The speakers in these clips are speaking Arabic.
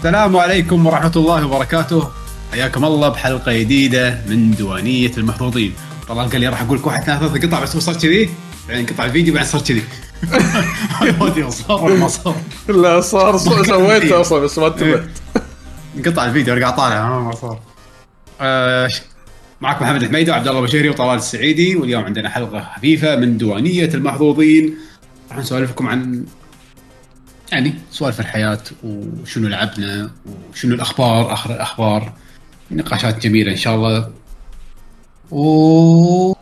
السلام عليكم ورحمة الله وبركاته. حياكم الله بحلقة جديدة من ديوانية المحظوظين طلال قال لي راح أقول لك واحد اثنين ثلاثة قطع بس صار كذي. بعدين قطع الفيديو بعدين صار كذي. يا ودي صار ولا ما صار. لا صار سويته أصلا بس ما انتبهت قطع الفيديو أنا قاعد طالع ما صار. آه، معكم محمد الحميدي وعبد الله بشيري وطلال السعيدي واليوم عندنا حلقة خفيفة من ديوانية المحظوظين راح نسولف لكم عن يعني سوالف الحياة وشنو لعبنا وشنو الأخبار آخر الأخبار. نقاشات جميلة إن شاء الله. و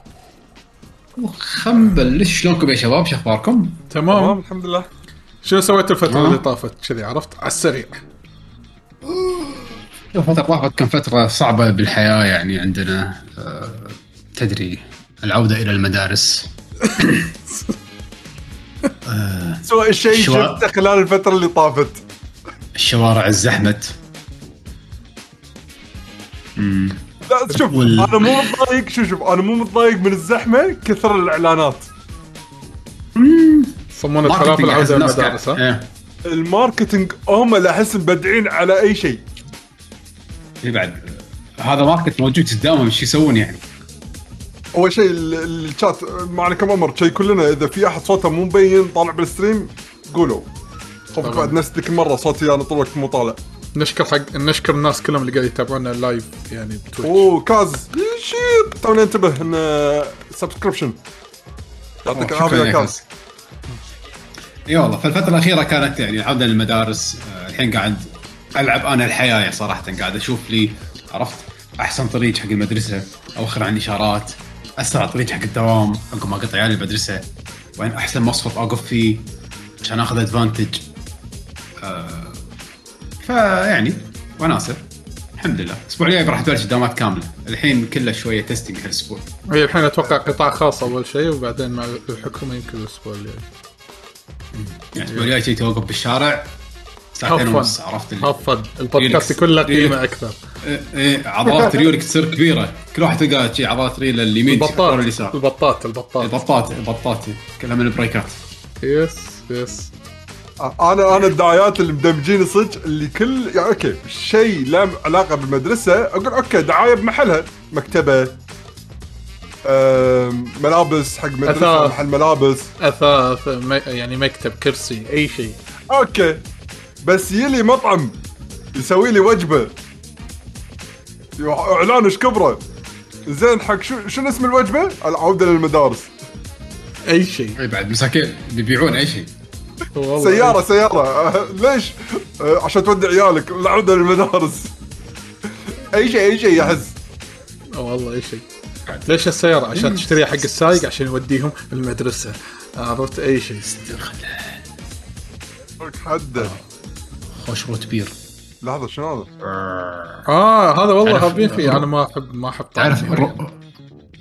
وخم نبلش شلونكم يا شباب؟ شو أخباركم؟ تمام. تمام الحمد لله. شنو سويت الفترة. اللي طافت؟ كذي عرفت؟ على السريع. الفترة طافت كان فترة صعبة بالحياة يعني عندنا. آه، تدري العودة إلى المدارس. سوى الشيء شو- شفته خلال الفترة اللي طافت. الشوارع ازدحمت مم. لا شوف وال- أنا مو متضايق شوف شوف أنا مو متضايق من الزحمة كثر الإعلانات. أحس عودة الناس المدارس ها؟ إيه. الماركتينج هم اللي أحس مبدعين على أي شيء. إيه بعد هذا market موجود قدامهم إيش يسوون يعني؟ أول شيء ال- ال- الشات معنا كم أمر شيء كلنا إذا في أحد صوته مو مبين طالع بال stream قولوا. طبعاً. بعد نفس ذيك المره صوتي أنا طول الوقت مو طالع. نشكر حق نشكر الناس كلهم اللي قاعد يتابعونا live يعني ب Twitch. أوه كاز. شيب توني انتبه إن subscription يعطيك شكراً العافية يا كاز. إي والله فالفترة الأخيرة كانت يعني عودة للمدارس. آه، الحين قاعد ألعب أنا الحياة صراحة. قاعد أشوف لي عرفت؟ أحسن طريق حق المدرسة أوخر عن إشارات أسرع طريق حق الدوام عقب ما أقطع عيالي المدرسة وين أحسن مصفط أوقف فيه عشان آخذ أدفانتج آه فيعني وناسة الحمد لله. الأسبوع الجاي راح تبلش دوامات كاملة. الحين كله شوية تستنج هالأسبوع. هي الحين أتوقع قطاع خاص أول شيء وبعدين مع الحكومة يمكن الأسبوع الجاي. يعني الأسبوع الجاي توقف بالشارع. ساعتين. ونص عرفت اللي- هفن. البودكاست. كله قيمة ريلكس. أكثر. إيه إيه، عضلات ريولك تصير كبيرة. كل واحد تلقى شي عضلات ريل اليمين البطاط ورا اليسار. البطاط البطاط البطاط البطاط كلها من البريكات. يس يس. أنا أنا الدعايات اللي مدمجين صدق اللي كل يعني أوكي شيء له علاقة بالمدرسة. أقول أوكي دعاية بمحلها. مكتبة ملابس حق مدرسة أثاث. محل ملابس. أثاث يعني مكتب كرسي أي شيء. أوكي. بس يلي مطعم يسوي لي وجبة. إعلان إيش كبره. زين حق شو شنو اسم الوجبة؟ العودة للمدارس. أي شيء. إي بعد مساكين. بيبيعون أي شيء. سيارة سيارة. ليش؟ آه، عشان تودع عيالك. العودة للمدارس. أي شيء أي شيء يحز والله أي شيء. ليش السيارة؟ عشان تشتريها حق السايق عشان يوديهم المدرسة. عرفت؟ أي شيء. خوش root beer لحظة شنو هذا؟ آه هذا والله هابين فيه. أنا ما احب ما أحب طعم تعرف الرو...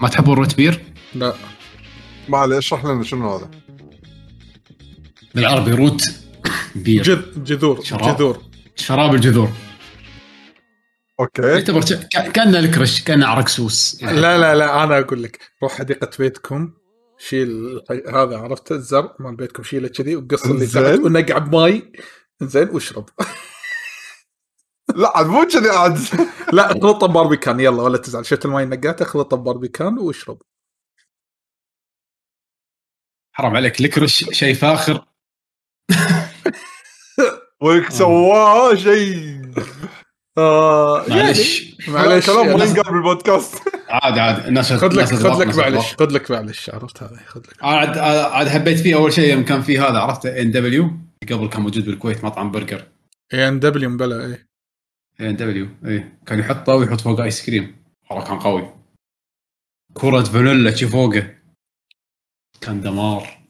ما تحبون root beer؟ لا. ما عليه اشرح لنا شنو هذا. بالعربي root بير جذ جذور شراب. جذور. شراب الجذور. okay. يعتبر ك- ك- كانه الكرش كانه عرق سوس. لا لا لا أنا أقول لك. روح حديقة بيتكم شيل هذا عرفت؟ الزرع مال بيتكم شيله كذي وقص اللي. تحت ونقع بماي زين واشرب. لا عاد مو كذي عاد. لا خلطه باربيكان يلا ولا تزعل. شفت الماي نقاته خلطه باربيكان واشرب. حرام عليك الكرش شيء فاخر. ويك سواه شيء. آه معلش. معلش كلام ما يعني ينقال بالبودكاست عاد عاد الناس خذ لك خذ لك معلش. خذ لك معلش عرفت هذا خذ لك. عاد عاد حبيت فيه أول شيء يوم كان في هذا عرفت ان دبليو قبل كان موجود بالكويت مطعم برجر. اي ان دبليو مبلا اي ان دبليو اي كان يحطه ويحط فوقه ice cream والله كان قوي. كرة فانيلا شي فوقه. كان دمار.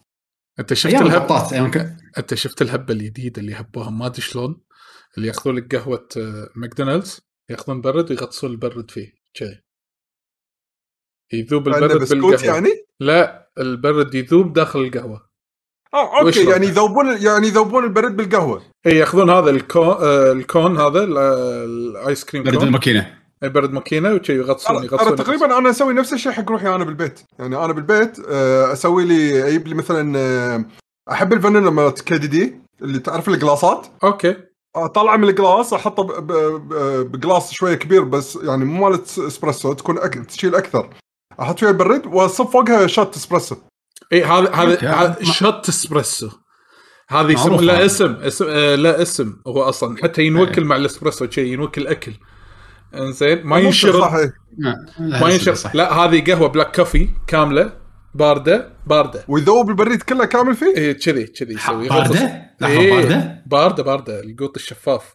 أنت شفت أيام الهب الحطات أيام كان أنت شفت الهبة الجديده اللي هبوها ما أدري شلون. اللي ياخذون لك قهوة آه، ماكدونالدز يأخذون برد ويغطسون البرد فيه. كذي يذوب عندنا البرد بسكوت بالقهوة. يعني؟ لا البرد يذوب داخل القهوة. آه okay. يعني يذوبون يعني يذوبون البرد بالقهوة. اي يأخذون هذا ال cone آه ال cone هذا ال- آه، الآيس كريم برد الماكينة. أي برد ماكينة وشي يغطسون يغطسون. تقريبا أنا أسوي نفس الشيء حق روحي أنا بالبيت. يعني أنا بالبيت آه، أسوي لي أجيب لي مثلا أحب الفانيلا مالت KDD اللي تعرف القلاصات okay. أطلع من الجلاس أحطه ب- ب- ب- بجلاس شوية كبير بس يعني مو مالت إسبريسو تكون أك... تشيل أكثر. أحط فيها برد وأصب فوقها shot إسبريسو. اي هذا هذا شوت إسبريسو. هذه معروف لا هذا. اسم, اسم آه لا اسم. هو أصلا حتى ينوكل مع الإسبريسو شيء ينوكل أكل. إنزين ما إيه. لا ما صح. ينشرب لا هذه قهوة black coffee كاملة باردة باردة. ويذوب البرد كله كامل فيه؟ إيه كذي كذي يسوي. باردة؟ لحظة إيه، باردة؟ باردة باردة. القوط الشفاف.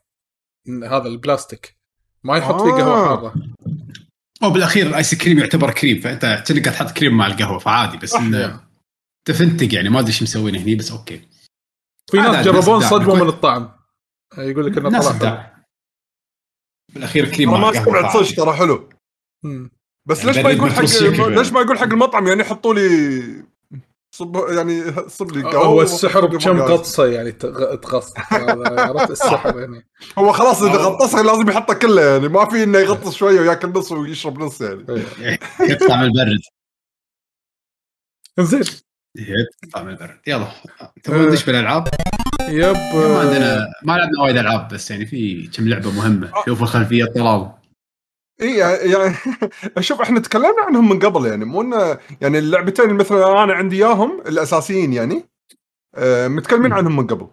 هذا البلاستيك. ما يحط فيه آه. قهوه حارة. أو بالأخير الآيس كريم يعتبر كريم فأنت كأنك قاعد تحط كريم مع القهوة فعادي بس إنه تفنتق يعني ما أدري إيش مسوينه هني بس okay. في ناس عادي، جربون صدموا إبداع. من الطعم. يقول لك إنه طلع بالأخير كريم ما استبعد. صدق ترى حلو. مم. بس يعني ليش ما يقول حق. ليش ما يقول حق المطعم؟ يعني يحطوا لي صب يعني صب لي قهوة هو السحر بكم. قطصه يعني تغ- تغص. هذا عرفت السحر يعني. هو خلاص إذا غطسها لازم يحطه كله يعني ما في إنه يغطس شوية وياكل نص ويشرب نص يعني. يطلع من البرد. زين. البرد. يلا. تبغى ندش بالالعاب؟ yep. ما عندنا ما لعبنا وايد ألعاب بس يعني في كم لعبة مهمة. شوف الخلفية طلال إي يعني شوف إحنا تكلمنا عنهم من قبل يعني مو انه يعني اللعبتين اللي مثلا أنا عندي إياهم الأساسيين يعني آه متكلمين عنهم من قبل.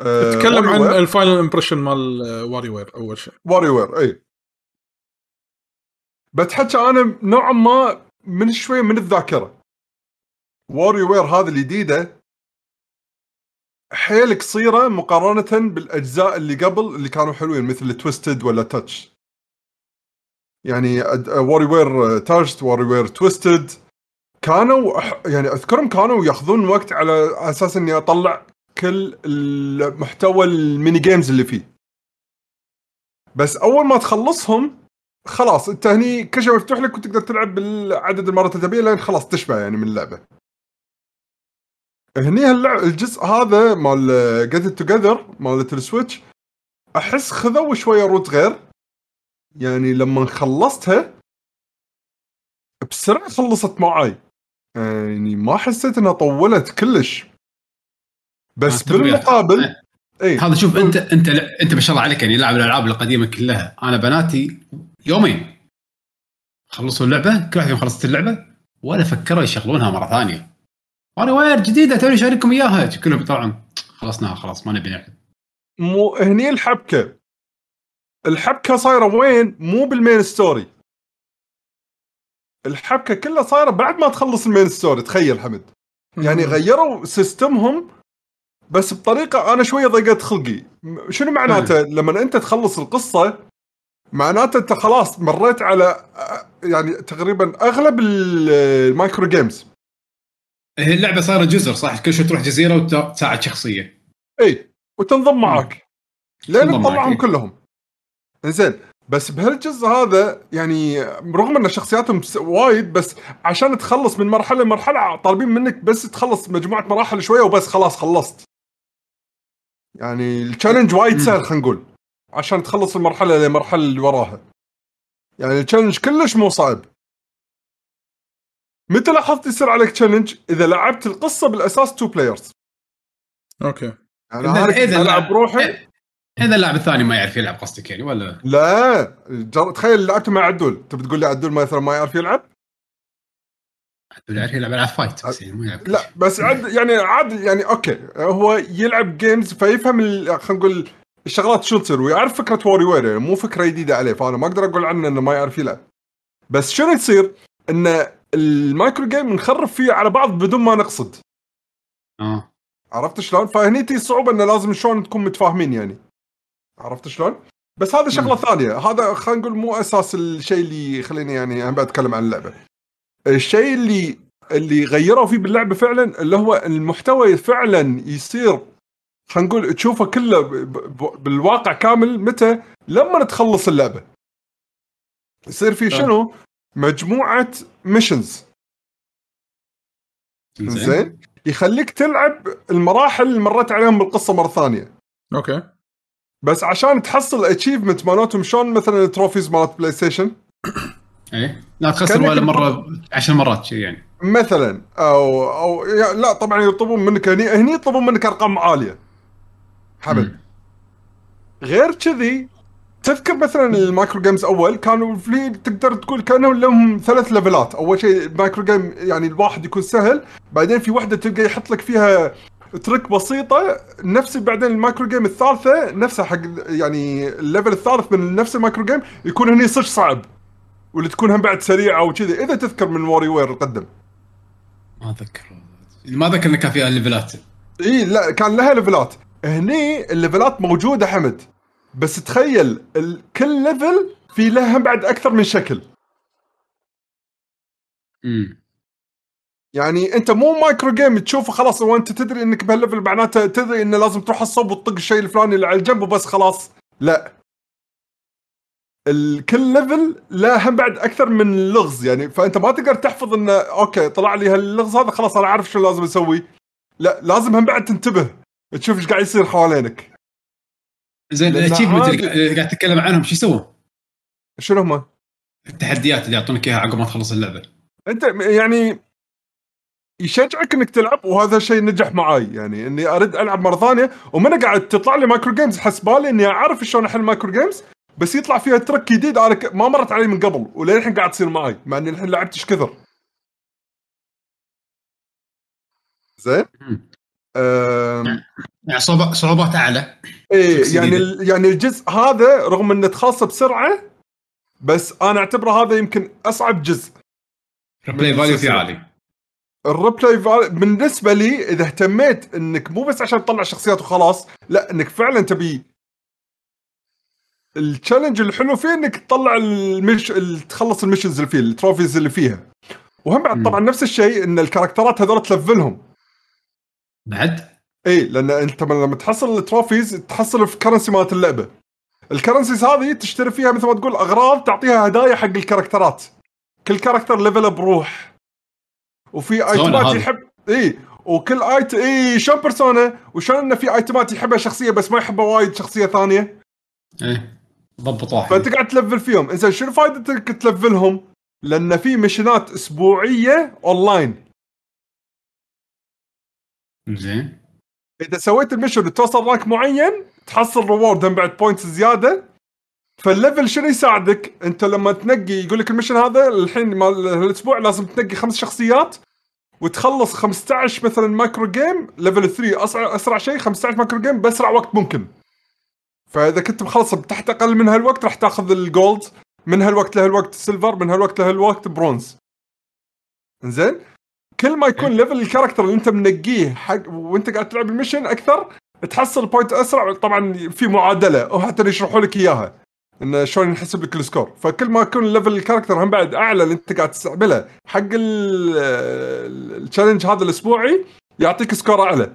آه تكلم عن ال final impression مال WarioWare أول شيء. WarioWare اي بتحچى أنا نوعا ما من شوية من الذاكرة. WarioWare هذه الجديدة حيل قصيرة مقارنة بالأجزاء اللي قبل اللي كانوا حلوين مثل Twisted ولا Touched يعني WarioWare Touched WarioWare Twisted كانوا يعني أذكرهم كانوا ياخذون وقت على أساس إني أطلع كل المحتوى ال mini games اللي فيه. بس أول ما تخلصهم خلاص أنت هني كل شيء مفتوح لك وتقدر تلعب بالعدد المرات اللي تبيه لين خلاص تشبع يعني من اللعبة. هني هاللعب الجزء هذا مال Get Together مالت ال Switch أحس خذوا شوية route غير. يعني لما خلصتها بسرعة خلصت معاي. يعني ما حسيت إنها طولت كلش. بس. بالمقابل إي. هذا شوف أنت أنت أنت ما شاء الله عليك يعني لاعب الألعاب القديمة كلها. أنا بناتي يومين خلصوا اللعبة كل واحد فيهم خلصت اللعبة ولا فكروا يشغلونها مرة ثانية. WarioWare جديدة توني شاري لكم إياها. كلهم يطلعون خلصناها خلاص ما نبي نلعب مو هني الحبكة. الحبكة صايرة وين؟ مو بال main story الحبكة كلها صايرة بعد ما تخلص ال main story تخيل حمد. يعني غيروا system هم بس بطريقة أنا شوية ضيقت خلقي. شنو معناته؟ لما أنت تخلص القصة معناته أنت خلاص مريت على يعني تقريبا أغلب ال- micro games هي اللعبة صايرة جزر صح؟ كل شوي تروح جزيرة وتساعد شخصيه اي وتنضم معاك. لين تطلعهم معك، إيه. كلهم. زين بس بهالجزء هذا يعني رغم أن شخصياتهم وايد بس عشان تخلص من مرحلة لمرحلة طالبين منك بس تخلص مجموعة مراحل شوية وبس خلاص خلصت. يعني ال challenge وايد. سهل خلينا نقول. عشان تخلص المرحلة للمرحله اللي وراها. يعني ال challenge كلش مو صعب. متى لاحظت يصير عليك challenge إذا لعبت القصة بالأساس two players okay. يعني إذا- أنا إذا ألعب اللاعب- روحي اذا اللاعب الثاني ما يعرف يلعب قصدك يعني ولا؟ لا. جر... تخيل لعبت مع عدول. تبي تقول لي عدول مثلا ما يعرف يلعب؟ يعرف يلعب العاب fight بس يعني ما يلعب لا بس عد يعني عاد يعني okay. هو يلعب games فيفهم ال- خلينا نقول الشغلات شو تصير. ويعرف فكرة WarioWare يعني مو فكرة جديدة عليه فأنا ما أقدر أقول عنه إنه ما يعرف يلعب. بس شنو يصير؟ ان ال micro game نخرب فيه على بعض بدون ما نقصد. آه. عرفت شلون؟ فهني تي الصعوبه انه لازم شلون تكون متفاهمين يعني. عرفت شلون؟ بس هذا شغلة مم. ثانية. هذا خلينا نقول مو أساس الشيء اللي يخليني يعني أنا بتكلم عن اللعبة. الشيء اللي اللي غيروا فيه باللعبة فعلا اللي هو المحتوى فعلا يصير خلينا نقول تشوفه كله بالواقع كامل متى؟ لما تخلص اللعبة. يصير في شنو؟ مجموعة missions زين. يخليك تلعب المراحل اللي مريت عليهم بالقصة مرة ثانية. okay. بس عشان تحصل ال achievement مالتهم شلون مثلا ال trophies مالت PlayStation إيه. لا تخسر ولا مرة عشر مرات شيء يعني. مثلا. أو أو لا طبعا يطلبون منك هني هني يطلبون منك أرقام عالية. حمد. غير كذي تذكر مثلا ال micro games أول كانوا في تقدر تقول كانوا لهم ثلاث ليفلات أول شيء ال micro game يعني الواحد يكون سهل بعدين في واحدة تلقى يحط لك فيها trick بسيطة نفس بعدين ال micro game الثالثة نفسها حق يعني ال level الثالث من نفس ال micro game يكون هني صج صعب. واللي تكون هم بعد سريعه وكذا إذا تذكر من WarioWare القدم. ما اذكر ما ذكر إنه كان فيها ليفلات إي لا كان لها ليفلات هني الليفلات موجودة حمد. بس تخيل ال- كل level في له بعد أكثر من شكل. امم يعني أنت مو micro game تشوفه خلاص وانت تدري إنك بهال level معناته تدري إنه لازم تروح الصوب وتطق الشيء الفلاني اللي على الجنب وبس خلاص. لا. ال- كل level له هم بعد أكثر من لغز يعني فأنت ما تقدر تحفظ إنه okay طلع لي هاللغز هذا خلاص أنا عارف شو لازم أسوي. لا لازم هم بعد تنتبه تشوف إيش قاعد يصير حوالينك. زين ال achievement اللي قاعد تتكلم عنهم شو يسوون؟ شنو هم؟ التحديات اللي يعطونك إياها عقب ما تخلص اللعبة أنت يعني يشجعك إنك تلعب وهذا الشيء نجح معاي يعني إني أريد ألعب مرة ثانية ومن قاعد تطلع لي micro games حس بالي إني أعرف شلون أحل micro games بس يطلع فيها trick جديد أنا ما مرت علي من قبل وللحين قاعد تصير معي مع إني الحين لعبت إيش كثر زين. يعني صعوبة- صعوبات أعلى إيه يعني. ال- يعني الجزء هذا رغم إنه تخلص بسرعة بس أنا أعتبره هذا يمكن أصعب جزء replay من value فيه. عالي ال replay val- بالنسبة لي إذا اهتميت إنك مو بس عشان تطلع شخصيات وخلاص لا إنك فعلا تبي ال challenge الحلو فيه إنك تطلع ال miss- ال- تخلص ال missions اللي فيه ال trophies اللي فيها وهم بعد. طبعا نفس الشيء إن الكاركترات هذول تلفلهم بعد؟ اي لأن أنت لما تحصل ال trophies تحصل في currency مالت اللعبة. ال currencies هذه تشتري فيها مثل ما تقول أغراض تعطيها هدايا حق الكاركترات. كل character level بروح وفي ايتمات. يحب اي وكل item اي شلون Persona وشلون انه في ايتمات يحبها شخصية بس ما يحبها وايد شخصية ثانية؟ إيه ضبطوها فأنت قاعد تلفل فيهم. إنزين شنو فائدتك تلفلهم؟ لأن في مشينات أسبوعية اونلاين زين إذا سويت ال mission وتوصل rank معين تحصل reward بعد points زيادة فال level شنو يساعدك؟ أنت لما تنقي يقول لك ال mission هذا الحين مال الأسبوع لازم تنقي خمس شخصيات وتخلص 15 مثلا micro game level 3 أسرع أسرع شيء 15 micro game بأسرع وقت ممكن. فإذا كنت مخلص تحت أقل من هالوقت راح تأخذ ال gold من هالوقت لهالوقت silver من هالوقت لهالوقت برونز. زين؟ كل ما يكون level ال character اللي انت منقيه حق وانت قاعد تلعب ال mission أكثر تحصل point أسرع. طبعا في معادلة وحتى يشرحوا لك إياها انه شلون ينحسب لك ال score. فكل ما يكون level ال character هم بعد أعلى اللي انت قاعد تستعمله حق ال- ال challenge هذا الأسبوعي يعطيك score أعلى.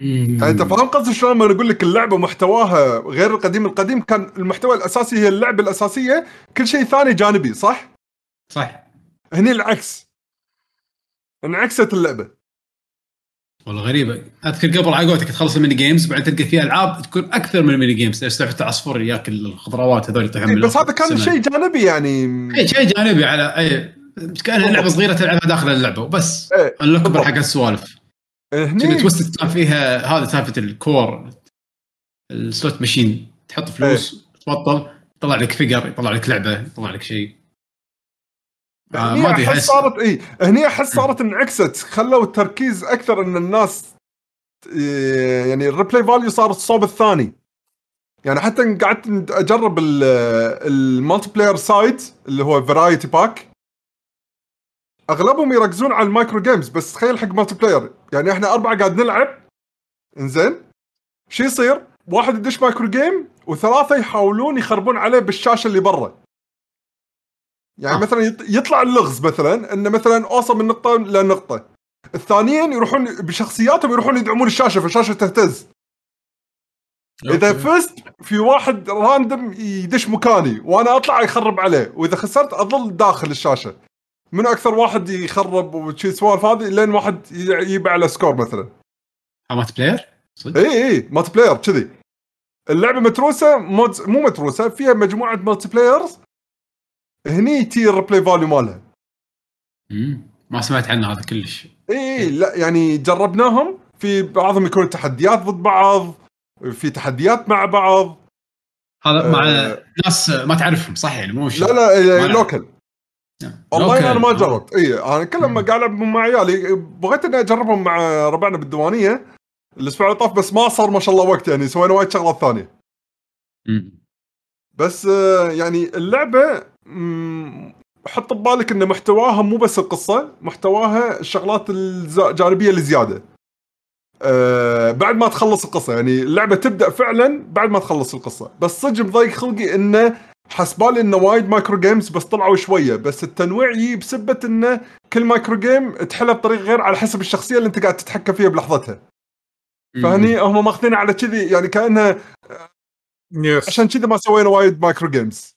يعني أنت فاهم قصدي شلون؟ لما أقول لك اللعبة محتواها غير القديم. القديم كان المحتوى الأساسي هي اللعبة الأساسية كل شيء ثاني جانبي صح؟ صح. هني العكس. انعكست اللعبة. والله غريبة. أذكر قبل على قولتك تخلص ال mini games بعدين تلقى فيها ألعاب تكون أكثر من ال mini games سالفه العصفور ياكل الخضروات هذول يطيحون إيه، بس هذا كان. شيء جانبي يعني. اي شيء جانبي على اي كانها لعبه صغيرة تلعبها داخل اللعبة وبس. إيه، الاكبر. حق السوالف كذا هني Twisted كان فيها هذا سالفه الكور ال slot machine. تحط فلوس تبطل يطلع لك figure يطلع لك لعبة يطلع لك شيء. آه ما أدري أحس صارت اي هني أحس صارت انعكست خلوا التركيز أكثر إن الناس إيه، يعني ال replay value صار الصوب الثاني. يعني حتى قعدت أجرب ال multiplayer side اللي هو variety pack أغلبهم يركزون على ال micro games بس تخيل حق multiplayer يعني إحنا أربعة قاعد نلعب إنزين. شو يصير؟ واحد يدش micro game وثلاثة يحاولون يخربون عليه بالشاشة اللي برا. يعني آه. مثلا يط- يطلع اللغز مثلا إنه مثلا اوصل من نقطة لنقطة. الثانيين يروحون بشخصياتهم يروحون يدعمون الشاشة فالشاشة تهتز. إذا. فزت في واحد random يدش مكاني وأنا أطلع يخرب عليه وإذا خسرت أظل داخل الشاشة. من أكثر واحد يخرب وشي سوالف هذه لين واحد يجيب على score مثلا. multiplayer صدق؟ اي اي multiplayer كذي. اللعبة متروسة مو متروسة فيها مجموعة multiplayers هني تي ال replay value مالها. ما سمعت عنه هذا كلش. إي لا يعني جربناهم. في بعضهم يكون تحديات ضد بعض في تحديات مع بعض. هذا مع آه. ناس ما تعرفهم صح يعني مو لا لا ما- لوكل. والله أنا ما جربت. إي أنا كل لما قاعد العب مع عيالي بغيت إني أجربهم مع ربعنا بالديوانية. الأسبوع اللي طاف بس ما صار ما شاء الله وقت يعني سوينا وايد شغلات ثانية. بس آه، يعني اللعبة حط ببالك إن محتواها مو بس القصة محتواها الشغلات الجانبية اللي زياده أه بعد ما تخلص القصة يعني اللعبة تبدأ فعلا بعد ما تخلص القصة. بس صدق مضايق خلقي إنه حسبالي إنه وايد micro games بس طلعوا شوية. بس التنويع يجي بسبة إنه كل micro game تحلها بطريقه غير على حسب الشخصية اللي أنت قاعد تتحكم فيها بلحظتها. فهني هم ماخذينها على كذي يعني كانها yes عشان كذا ما سوينا وايد micro games.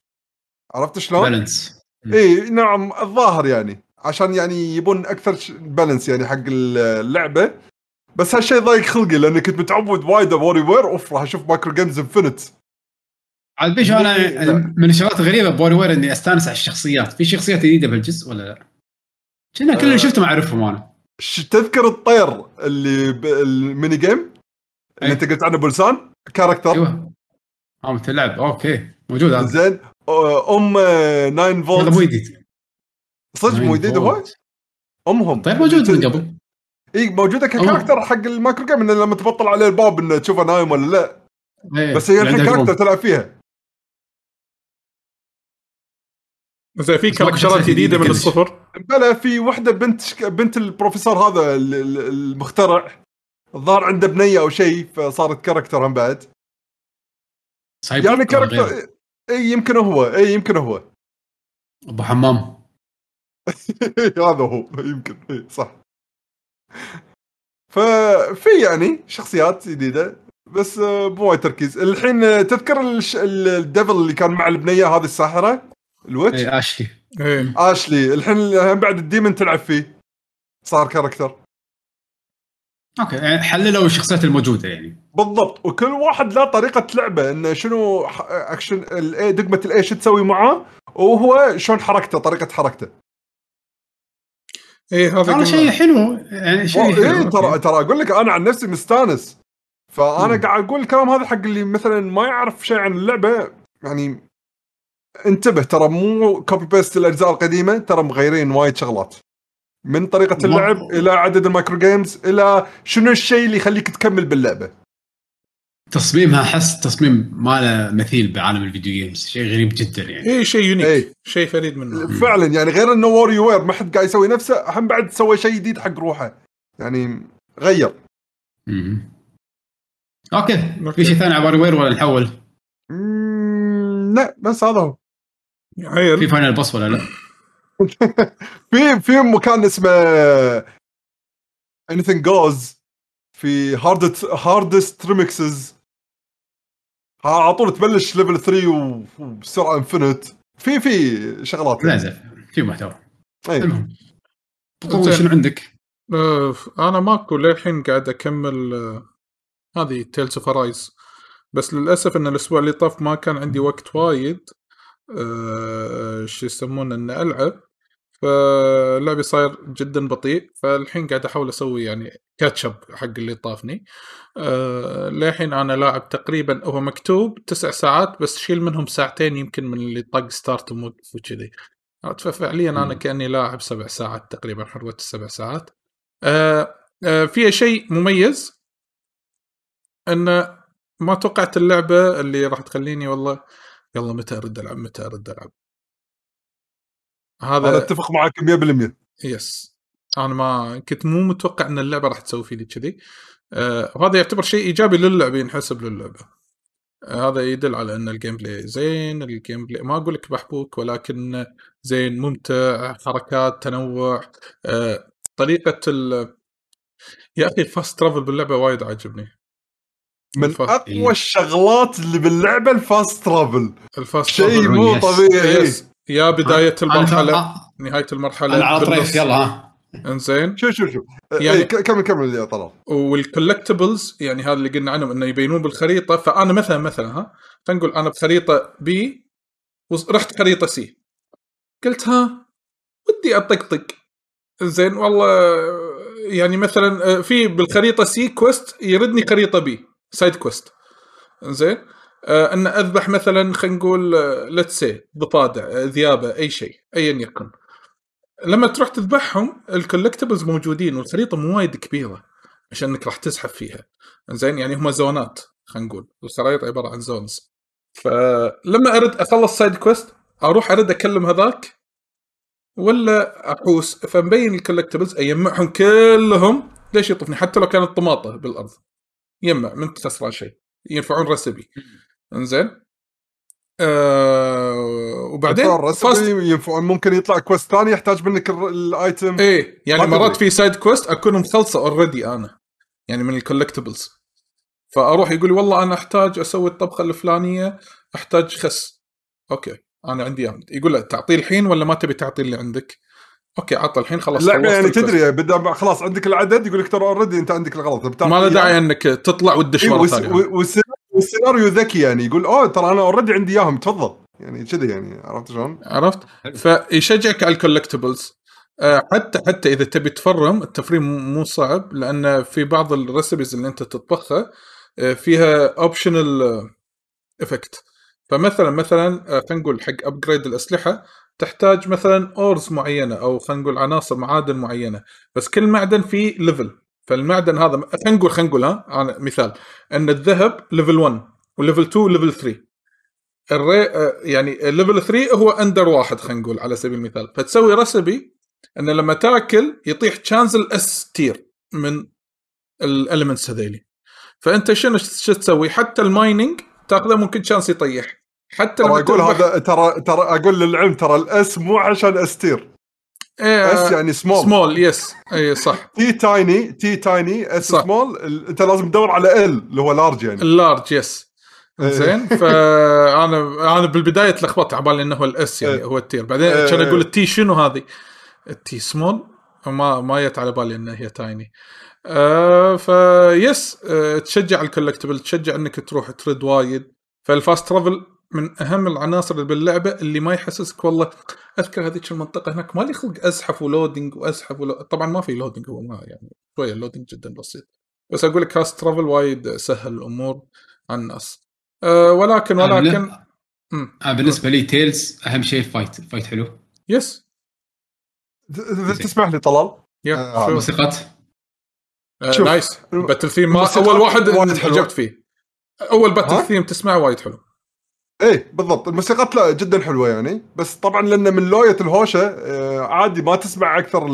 عرفت شلون؟ balance اي نعم الظاهر يعني عشان يعني يبون أكثر balance يعني حق اللعبة. بس هالشيء ضايق خلقي لأني كنت متعود وايد بوري وير أوف راح أشوف مايكرو جيمز انفنت عاد بيشو أنا. من الشغلات الغريبة بوري وير إني أستانس على الشخصيات. في شخصيات جديدة بالجزء ولا لا؟ كنا كل اللي آه. شفتهم أعرفهم أنا. تذكر الطير اللي بالميني جيم اللي أي. أنت قلت عنه بلسان كاركتر أيوه. آه مثل لعب أوكي. موجود هذا. زين. أم 9 هذا مو فولت جديد صدق مو جديد هو أمهم. طيب موجود من قبل. إي موجودة ك character حق ال microgame إنه لما تبطل عليه الباب إنه تشوفه نايم ولا لا. إيه، بس هي الحين عنده character. تلعب فيها. زين في بس ماكو character ات جديدة من. الصفر. بلا في وحدة بنت شك... بنت البروفيسور هذا ال- ال- المخترع. الظاهر عنده بنية أو شيء فصارت character هم بعد. يعني غيره؟ character اي يمكن هو اي يمكن هو. أبو حمام. هذا هو يمكن إي، صح. ففي يعني شخصيات جديدة بس آه، مو وايد تركيز. الحين آه، تذكر الش... ال- ال devil اللي كان مع البنية هذه الساحرة؟ ال witch؟ اي آشلي. إيه. آشلي. الحين هم بعد ال demon تلعب فيه. صار character. okay يعني حللوا الشخصيات الموجودة يعني بالضبط وكل واحد له طريقة لعبه انه شنو ح- action ال A دقمة ال A شو تسوي معاه وهو شلون حركته طريقة حركته إيه هذا. شيء حلو يعني شيء حلو ترى okay. ترى أقول لك أنا عن نفسي مستانس فأنا مم. قاعد أقول الكلام هذا حق اللي مثلا ما يعرف شيء عن اللعبة يعني انتبه ترى مو copy paste الأجزاء القديمة ترى مغيرين وايد شغلات من طريقة اللعب إلى عدد ال microgames إلى شنو الشيء اللي يخليك تكمل باللعبة؟ تصميمها أحس تصميم ما له مثيل بعالم ال video games شيء غريب جدا يعني. إيه شيء unique إيه. شيء فريد منه. فعلا يعني غير إنه WarioWare ما حد قاعد يسوي نفسه هم بعد سوى شيء جديد حق روحه. يعني غير. مم. okay. okay. في شيء ثاني على WarioWare ولا نحول؟ لا بس هذا هو. في final boss ولا لا؟ في في مكان اسمه anything goes في hardest hardest remixes على طول تبلش level 3 و- وبسرعة infinite في في شغلات لا زين في محتوى. أي. المهم. طول زين. شنو عندك؟ آه أنا ماكو للحين قاعد أكمل آه هذه Tales of Arise بس للأسف إن الأسبوع اللي طاف ما كان عندي وقت وايد آه شو يسمونه ان ألعب. فاللعبة صاير جدا بطيء فالحين قاعد أحاول أسوي يعني كاتشب حق اللي طافني. آه للحين أنا لاعب تقريبا هو مكتوب تسع ساعات بس شيل منهم ساعتين يمكن من اللي طق ستارت وموقف وكذي؟ ففعليا أنا. كأني لاعب سبع ساعات تقريبا حروت السبع ساعات. آه آه فيها شيء مميز؟ إن ما توقعت اللعبة اللي راح تخليني والله يلا متى أرد ألعب متى أرد ألعب؟ أنا هذا أتفق معك 100% yes أنا ما كنت مو متوقع إن اللعبة راح تسوي فيني كذي. آه وهذا يعتبر شيء إيجابي للعبة ينحسب للعبة. آه هذا يدل على إن ال gameplay زين ال gameplay ما أقول لك محبوك ولكن زين ممتع حركات تنوع. آه طريقة ال يا أخي fast travel باللعبة وايد عاجبني. من أقوى الشغلات اللي باللعبة ال fast travel ال fast شيء مو. طبيعي. yes يا بداية المرحلة. نهاية المرحلة أنا على يلا ها. إنزين. شوف شوف شوف يعني- يعني كمل كمل يا طلال. وال collectibles يعني هذا اللي قلنا عنهم إنه يبينون بالخريطة. فأنا مثلا مثلا ها. خلينا نقول أنا بخريطة B ورحت خريطة C قلت ها ودي أطقطق. زين والله يعني مثلا آه، في بالخريطة C quest يردني خريطة B side quest زين أن أذبح مثلا خلينا نقول let's say ضفادع آه، ذيابة أي شيء ايا يكن. لما تروح تذبحهم ال collectibles موجودين والخريطة مو وايد كبيرة عشان إنك راح تزحف فيها. زين يعني هم zone ات خلينا نقول. والخرائط عبارة عن zones. فلما أرد أخلص side quest أروح أرد أكلم هذاك ولا أحوس. فمبين ال collectibles اجمعهم كلهم ليش يطفني حتى لو كانت طماطة بالأرض. يجمع من خسران شيء. ينفعون recipe. انزين. آه وبعدين fast ممكن يطلع quest ثاني يحتاج منك ال item إيه يعني مرات في side quest أكون مخلصه already أنا يعني من ال collectibles فأروح يقول والله أنا أحتاج أسوي الطبخة الفلانية أحتاج خس. okay أنا عندي اياه يقول له تعطيه الحين ولا ما تبي تعطيه اللي عندك؟ okay عطى الحين خلاص لا يعني تدري بدا خلاص عندك العدد يقول لك ترى already أنت عندك الغلط. ما له داعي إنك تطلع وتدش إيه، مرة ثانية. والسيناريو ذكي يعني يقول أوه ترى أنا already عندي إياهم تفضل. يعني كذا يعني عرفت شلون؟ عرفت؟ فيشجعك على ال collectibles آه، حتى حتى إذا تبي تفرم التفريم مو صعب لأن في بعض ال recipes اللي أنت تطبخها آه، فيها optional effect فمثلا مثلا آه، خلينا نقول حق upgrade الأسلحة تحتاج مثلا ores معينة أو خلينا نقول عناصر معادن معينة. بس كل معدن فيه level فالمعدن هذا خلينا نقول خلينا نقول ها أنا مثال. أن الذهب ليفل 1 وليفل 2 وليفل 3 الري يعني الليفل 3 هو اندر واحد خلينا نقول على سبيل المثال. فتسوي recipe أن لما تاكل يطيح chance ال S tier من ال elements هذيلي. فأنت شنو شو تسوي؟ حتى ال mining تاخذه ممكن chance يطيح. حتى لما أقول هذا ترى ترى أقول للعلم ترى ال S مو عشان S tier إيه S يعني small small yes اي صح. T tiny T tiny S small أنت لازم تدور على ال اللي هو large يعني. ال large yes. زين فانا أنا بالبداية تلخبطت على بالي إنه هو ال S يعني إيه. هو ال tier بعدين إيه. كان أقول ال T شنو هذه؟ التي سمول ما ما جت على بالي إنها هي tiny آه فيس آه تشجع ال collectible تشجع إنك تروح ترد وايد. فال fast travel من أهم العناصر اللي باللعبة اللي ما يحسسك والله أذكر هذيك المنطقة هناك ما لي خلق أزحف و loading وأزحف ولو... طبعا ما في loading هو ما يعني شوية ال loading جدا بسيط. بس أقول لك fast travel وايد سهل الأمور على الناس. أه ولكن ولكن آه بالنسبة لي Tales أهم شيء ال fight. ال fight حلو. yes. تسمح لي طلال؟ يا آه موسيقات. آه nice. battle theme أول واحد عجبت فيه. أول battle theme تسمعه وايد حلو. إيه بالضبط. الموسيقات لا جدا حلوة يعني. بس طبعا لأن من لوية الهوشة آه عادي ما تسمع أكثر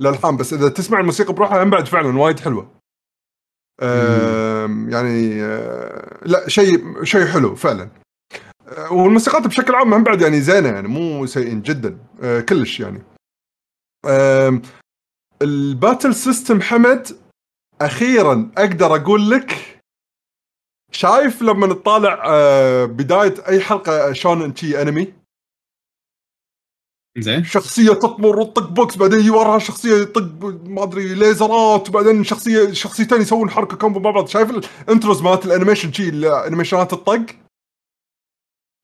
الالحان بس إذا تسمع الموسيقى بروحها هم بعد فعلا وايد حلوة. آه يعني آه لا شيء شيء حلو فعلا. آه والموسيقات بشكل عام هم بعد يعني زينة يعني مو سيئين جدا. آه كلش يعني. ال battle system حمد أخيرا أقدر أقول لك شايف لما نطالع آه، بداية أي حلقة شلون شي أنمي؟ زين. شخصية تطمر وتطق بوكس بعدين يجي وراها شخصية يطق ما أدري ليزرات وبعدين شخصية شخصيتين يسوون حركة combo مع بعض. شايف ال intros مالت ال animation شي الانيميشنات الطق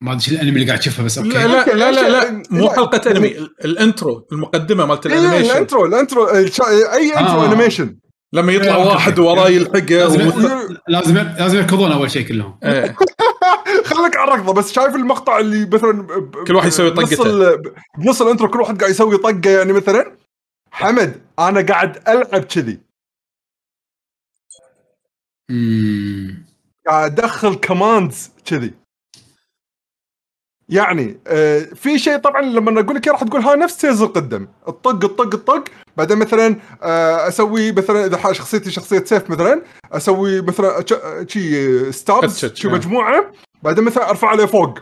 ما أدري الانمي اللي قاعد تشوفه بس okay. لا لا لا لا, لا. مو حلقة أنمي ال intro المقدمة مالت ال animation. ال intro ال intro اي intro آه. animation لما يطلع إيه، واحد. وراه يلحقه لازم لازم يركضون أول شيء كلهم. إيه. خليك على الركضة بس شايف المقطع اللي مثلا كل واحد يسوي طقته. بنص ال intro كل واحد قاعد يسوي طقة يعني مثلا. حمد أنا قاعد ألعب كذي. قاعد أدخل commands كذي. يعني آه في شيء طبعا لما أقول لك راح تقول ها نفس سيز القدم. الطق الطق الطق. بعدين مثلا آه أسوي مثلا إذا شخصيتي شخصية سيف مثلا أسوي مثلا شي stars شي مجموعة بعدين مثلا أرفع عليه فوق.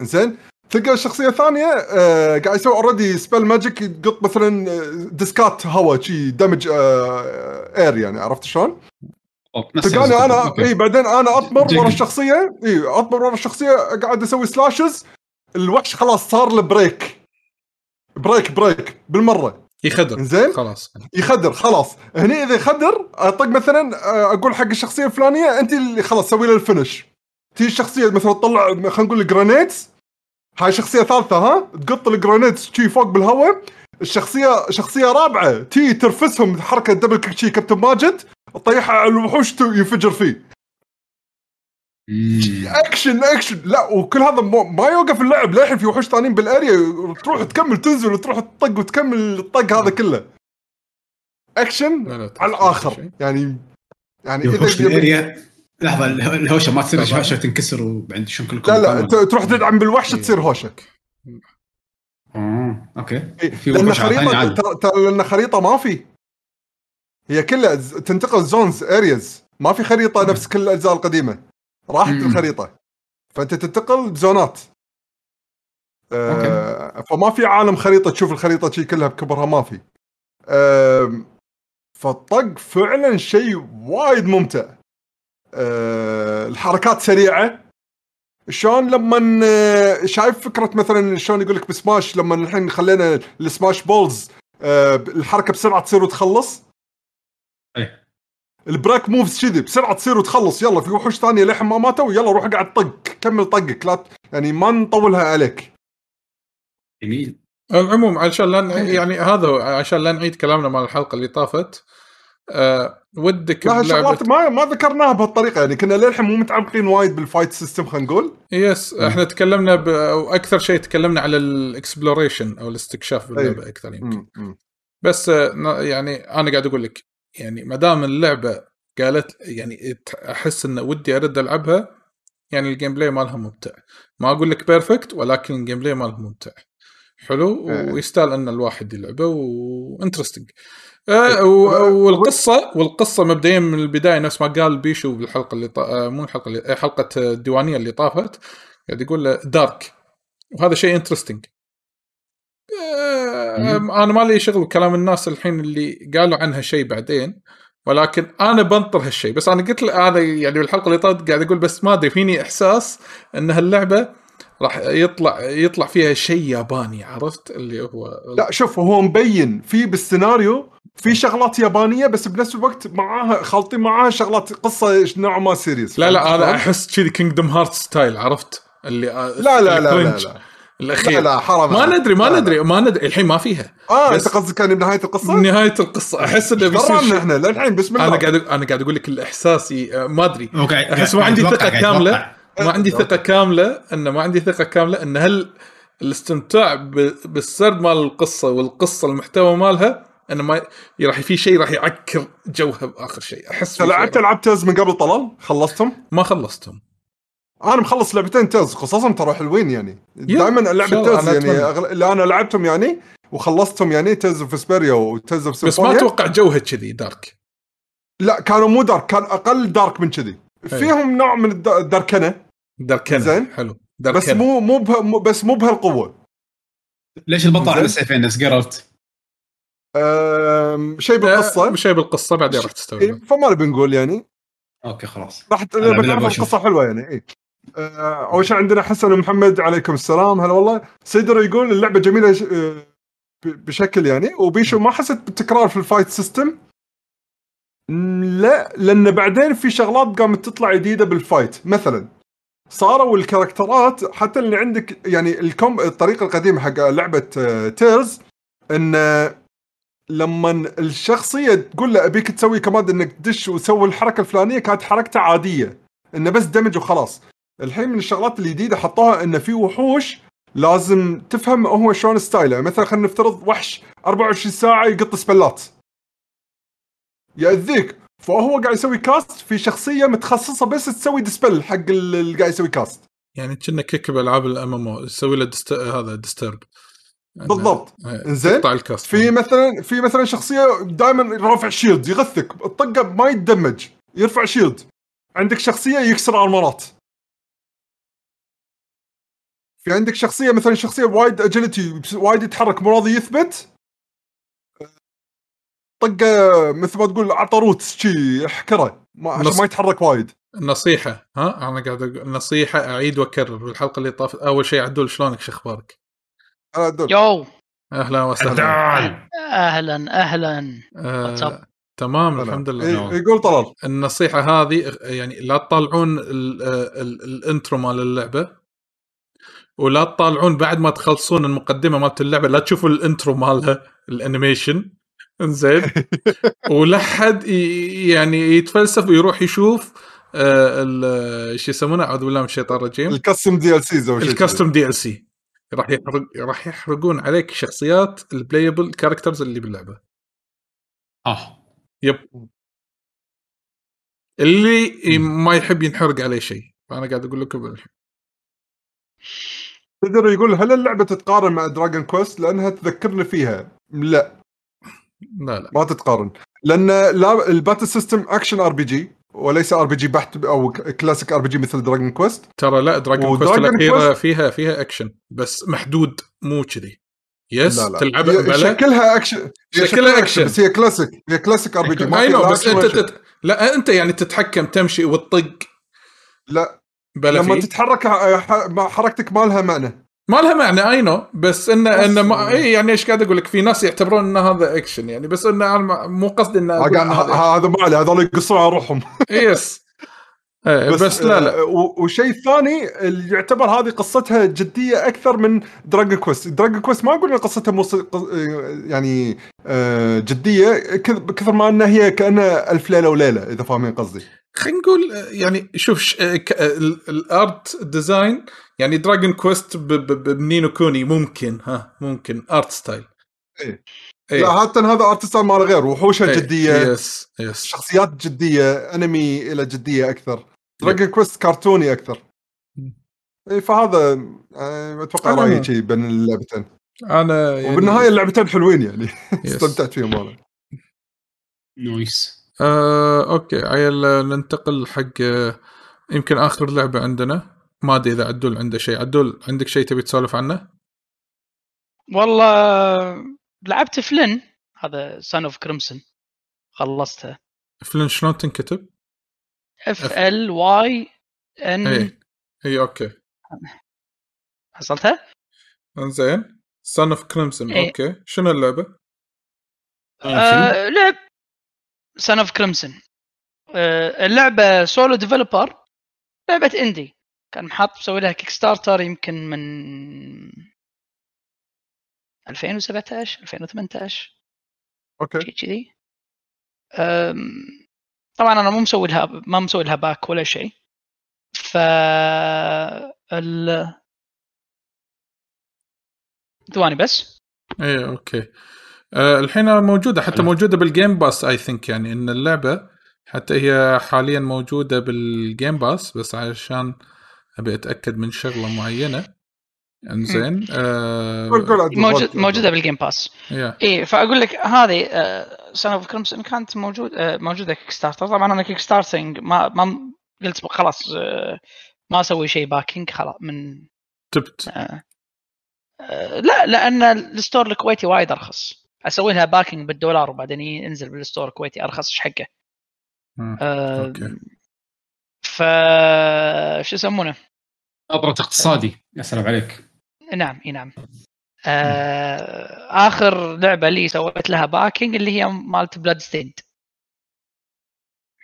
زين تلقى الشخصية الثانية آه قاعد يسوي already spell magic يقط مثلا ديسكات هواء شي دمج آه air يعني عرفت شلون؟ تلقاني أنا إي بعدين أنا اطمر ورا الشخصية إي اطمر ورا الشخصية قاعد أسوي slashes الوحش خلاص صار له break break break بالمرة. يخدر. زين خلاص. يخدر خلاص. هني إذا يخدر أطق مثلا آه، أقول حق الشخصية الفلانية أنت اللي خلاص سوي له ال finish. تيجي الشخصية مثلا تطلع خلينا نقول granites هاي شخصية ثالثة ها؟ تقط ال granites شي فوق بالهواء. الشخصية شخصية رابعة تي ترفسهم حركة double kick شي كابتن ماجد تطيحها على الوحوش ينفجر فيه. action action لا وكل هذا ما يوقف اللعب. للحين في وحوش ثانيين بال area تروح تكمل تنزل وتروح تطق وتكمل الطق هذا كله. اكشن لا لا على الآخر. يعني يعني إذا ال area لحظة اله- الهوشة ما تصير. هوشة تنكسر وبعدين شلون كلكم لا لا تروح تدعم بالوحش تصير هوشة. آه أوكي. في لأن خريطه لأن خريطة ما في. هي كلها تنتقل zones areas ما في خريطة نفس كل الأجزاء القديمة. راحت مم. الخريطة. فأنت تنتقل بزونات. آه فما في عالم خريطة تشوف الخريطة شي كلها بكبرها ما في. آه فالطق فعلا شيء وايد ممتع. آه الحركات سريعة. شلون لما شايف فكرة مثلا شلون يقول لك بسماش لما الحين خلينا ال Smash Balls آه، الحركة بسرعة تصير وتخلص؟ إيه. ال break moves كذي بسرعة تصير وتخلص. يلا في وحوش ثانية للحين ما ماتوا يلا روح قاعد طق كمل طقك لا يعني ما نطولها عليك. جميل. العموم عشان لا يعني هذا هو، عشان لا نعيد كلامنا مال الحلقة اللي طافت أه ودك لا شغلات ما ما ذكرناها بهالطريقة. يعني كنا للحين مو متعمقين وايد بال fight system خلينا نقول. yes إحنا تكلمنا ب... أو أكثر شيء تكلمنا على ال exploration أو الاستكشاف باللعبة أكثر يمكن. مم، مم. بس آه، ن- يعني أنا قاعد أقول لك يعني ما دام اللعبة قالت يعني أحس إن ودي أرد ألعبها يعني ال gameplay مالها ممتع. ما أقول لك perfect ولكن ال gameplay مالها ممتع. حلو؟ إيه. ويستاهل إن الواحد يلعبه و interesting آه و- والقصة والقصة مبدئيا من البداية نفس ما قال بيشو بالحلقة اللي طا... آه، مو الحلقة اللي آه، حلقة الديوانية اللي طافت قاعد يقول dark وهذا شيء interesting أنا ما لي شغل بكلام الناس الحين اللي قالوا عنها شيء بعدين ولكن أنا بنطر هالشيء بس أنا قلت له أنا يعني بالحلقة اللي طافت قاعد أقول بس ما أدري فيني إحساس إن هاللعبة راح يطلع يطلع فيها شيء ياباني عرفت؟ اللي هو لا شوف هو مبين في بالسيناريو في شغلات يابانية بس بنفس الوقت معاها خالطين معاها شغلات قصة نوعا ما serious لا لا أنا أحس كذي Kingdom Hearts style عرفت؟ اللي آه، لا لا لا لا, ال cringe لا. الأخير لا لا حرام ما. ندري ما لا،. ندري ما ندري الحين ما فيها آه أنت قصدك يعني بنهايه القصة؟ نهاية القصة أحس إنه بيصير إحنا للحين بسم الله أنا قاعد أنا قاعد أقول لك الاحساسي آه، ما أدري أحس ما عندي ثقة كاملة. ما عندي. ثقة كاملة إنه ما عندي ثقة كاملة إن هل الاستمتاع ب- بالسرد مال القصة والقصة المحتوى مالها إنه ما راح في شيء راح يعكر جوها بآخر شيء أحس انت لعبت العاب من قبل طلال؟ خلصتهم؟ ما خلصتهم أنا مخلص لعبتين Tales قصصهم ترى حلوين يعني. دائما Tales أنا يعني. أغل... اللي أنا لعبتهم يعني وخلصتهم يعني Tales of Vesperia و Tales of بس ما أتوقع جوها كذي dark. لا كانوا مو dark كان أقل dark من كذي. فيهم نوع من الد- الدركنه داركنة زين. حلو. بس داركنة. مو مو به... مو- بس مو بهالقوة. ليش البطل زين. على سيفين نفس جيرالت؟ أم... شيء بالقصة. شيء بالقصة بعدين راح إيه، تستوعب فما نبي نقول يعني. okay خلاص. راح أشوف. القصة حلوة يعني اي أول شيء عندنا حسن ومحمد عليكم السلام. هلا والله. سيدر يقول اللعبة جميلة آه، بشكل يعني. وبيشو ما حسيت بالتكرار في ال fight system لا لأن بعدين في شغلات قامت تطلع جديدة بال fight. مثلا صاروا الكاركترات حتى اللي عندك يعني الكم الطريقة القديمة حق لعبة آه، Tales إن آه، لما الشخصية تقول له أبيك تسوي command إنك تدش وتسوي الحركة الفلانية كانت حركته عادية. إنه بس damage وخلاص. الحين من الشغلات الجديدة حطوها انه في وحوش لازم تفهم هو شلون style ه. مثلا خلينا نفترض وحش 24 ساعة يقط سبلات. يأذيك. فهو قاعد يسوي cast في شخصية متخصصة بس تسوي dispel حق اللي قاعد يسوي cast يعني كنا kick بالألعاب ال MMO يسوي له dist... هذا disturb بالضبط. ال cast في مثلا في مثلا شخصية دائما رافع shield يغثك. الطقة ما يتدمج يرفع shield عندك شخصية يكسر ارمرات في عندك شخصية مثلا شخصية وايد agility وايد يتحرك مو راضي يثبت؟ طقه مثل ما تقول عطه root شي يحكره ما عشان نص- ما يتحرك وايد. النصيحه ها؟ أنا قاعد أقول نصيحة أعيد وأكرر بالحلقة اللي طافت. أول شيء عدول شلونك؟ شو أخبارك؟ أنا أدور. يو. أهلا وسهلا. تعال أهلا أهلا. آه. تمام أنا. الحمد لله. إيه، يقول طلال. النصيحة هذه يعني لا تطالعون ال- ال- ال intro مال اللعبة. ولا تطالعون بعد ما تخلصون المقدمة مالت اللعبة. لا تشوفوا ال intro مالها ال animation. انزين. ولا حد يعني يتفلسف ويروح يشوف آه، ال- شو يسمونه؟ اعوذ بالله من الشيطان الرجيم ال costume DLCs شيء ال costume DL C راح يحرق راح يحرقون عليك شخصيات ال playable characters اللي باللعبة. آه. yep. اللي ما يحب ينحرق عليه شيء. فانا قاعد أقول لكم الحين. تقدر يقول هل اللعبة تتقارن مع Dragon Quest لأنها تذكرني فيها. لا. لا لا. ما تتقارن. لأن لا ال battle system action RPG وليس RPG بحت أو classic RPG مثل Dragon Quest ترى لا Dragon Quest الاخيره فيها فيها اكشن بس محدود مو كذي. yes لا لا. تلعب شكلها اكشن شكلها أكشن. بس هي كلاسيك هي classic RPG ما بس أنت. تت... لا أنت يعني تتحكم تمشي وتطق. لا. بلا لما فيه تتحرك حركتك ما لها معنى. ما لها معنى I know بس انه بس- إنه ما... اي يعني إيش قاعد أقول لك؟ في ناس يعتبرون إن هذا اكشن يعني. بس انه أنا مو قصدي انه هذا ما عليه هذول يقصون على روحهم. yes إيه، بس, بس لا لا. آه، و- وشيء ثاني اللي يعتبر هذه قصتها جدية أكثر من Dragon Quest، Dragon Quest ما أقول إن قصتها. قص- آه، يعني آه، جدية كث- بكثر ما إنها هي كأنها ألف ليلة وليلة إذا فاهمين قصدي. خلينا نقول يعني شوف. آه، ك- آه، ال- ال art design يعني Dragon Quest ب... ب... ب- ب Ni no Kuni ممكن ها ممكن art style إيه. إيه. لا حتى هذا art style ماله غير وحوشها إيه. جدية yes yes شخصيات جدية أنمي إلى جدية أكثر. Dragon Quest كرتوني أكثر. اي فهذا آه، أتوقع أنا رأيي شيء بين اللعبتين أنا يعني وبالنهاية اللعبتين حلوين يعني. استمتعت فيهم أنا nice آه، okay. عيل آه، ننتقل حق آه، يمكن آخر لعبة عندنا. ما أدري إذا عدول عنده شيء. عدول عندك شيء تبي تسولف عنه؟ والله لعبت Flynn. هذا Son of Crimson خلصتها. Flynn شلون تنكتب؟ F L Y N اي اي okay. حصلتها؟ إنزين. Son of Crimson. Okay. شنو اللعبة؟ آه لعب Son of Crimson اللعبة solo developer لعبة indie كان محط مسوي لها Kickstarter يمكن من 2017 2018 okay. شيء كذي. طبعا أنا مو مسوي لها ما مسوي لها back ولا شيء. ف ال ثواني بس. اي okay. الحين موجودة حتى حلو. موجودة بال Game Pass I think يعني إن اللعبة حتى هي حاليا موجودة بال Game Pass بس عشان أبي أتأكد من شغلة معينة. إنزين آه موجود. موجودة بال Game Pass يا اي فأقول لك هذه Son of Crimson كانت موجود آه، موجودة Kickstarter طبعا أنا kickstarting ما ما قلت خلاص آه، ما أسوي شيء backing خلاص من تبت. آه، آه، لا لأن ال store الكويتي وايد أرخص. أسوي لها backing بالدولار وبعدين ينزل بال store الكويتي أرخص إيش حقه. آه،. ف شو يسمونه؟ نظرة اقتصادي يا سلام عليك نعم إي نعم آه آخر لعبة لي سويت لها backing اللي هي مالت Bloodstained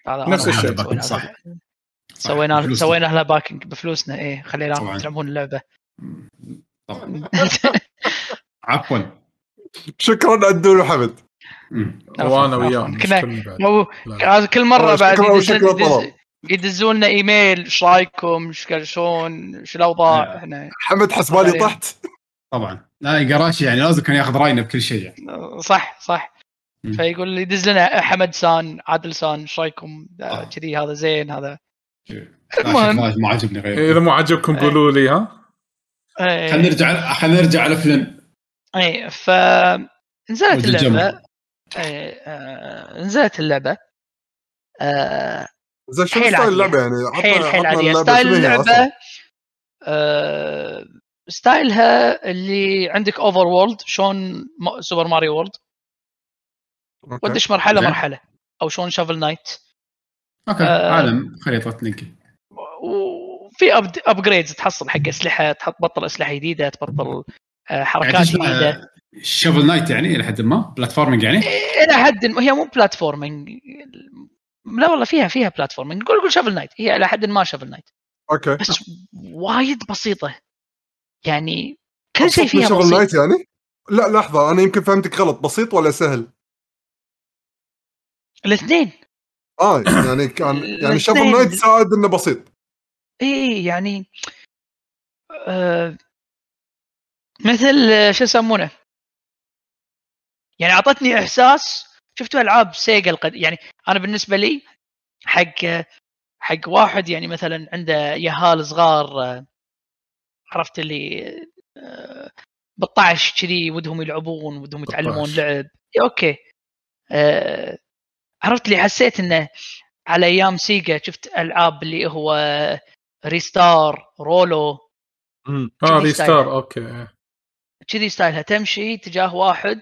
نفس الشيء. سوينا- صح. سوينا. سوينا لها backing بفلوسنا إيه خليناهم طبعاً. يلعبون اللعبة طبعا عفوا شكرا عدول وحمد مم. وأنا. وياهم كنا-. مو كل مرة بعد. يدزون لنا إيميل إيش رأيكم إيش شلون إيش الأوضاع. إحنا حمد حسبالي طحت طبعا لا قراشي يعني لازم كان ياخذ رأينا بكل شيء يعني. صح صح. فيقول لي يدز لنا حمد سان عادل سان إيش رأيكم آه، آه. كذي هذا زين هذا المهم. ما عجبني إذا غير مو عجبكم قولوا لي ها إيه. خلينا نرجع خلينا نرجع على فلن أي ف نزلت اللعبة. إيه، آه، نزلت اللعبة آه، زين حيل style. اللعبة يعني حيل حيل عادية اللعبة style؟ اللعبة آه، style ها اللي عندك overworld شلون م- Super Mario World. ودش مرحلة زين. مرحلة أو شلون Shovel Knight okay آه. عالم خريطة Link وفي upgrades تحصل حق أسلحة تحط بطل أسلحة جديدة تبطل حركات جديدة. Shovel Knight يعني إلى حد ما؟ platforming يعني؟ إلى حد هي مو platforming لا والله فيها فيها platforming قول قول Shovel Knight هي إلى حد ما Shovel Knight okay. بس وايد بسيطة. يعني كل شيء فيها شغل بسيط. Knight يعني؟ لا لحظة أنا يمكن فهمتك غلط. بسيط ولا سهل؟ الاثنين. آه يعني كان يعني. Shovel Knight ساعد إنه بسيط. اي يعني آه مثل آه، شو يسمونه؟ يعني أعطتني إحساس شفتوا ألعاب Sega القد... يعني أنا بالنسبة لي حق آه، حق واحد يعني مثلا عنده يهال صغار آه، عرفت اللي بالطعش كذي ودهم يلعبون ودهم يتعلمون. لعب. Okay. عرفت اللي حسيت إنه على أيام Sega شفت ألعاب اللي هو Ristar Rolo. آه Ristar. okay كذي style ها تمشي تجاه واحد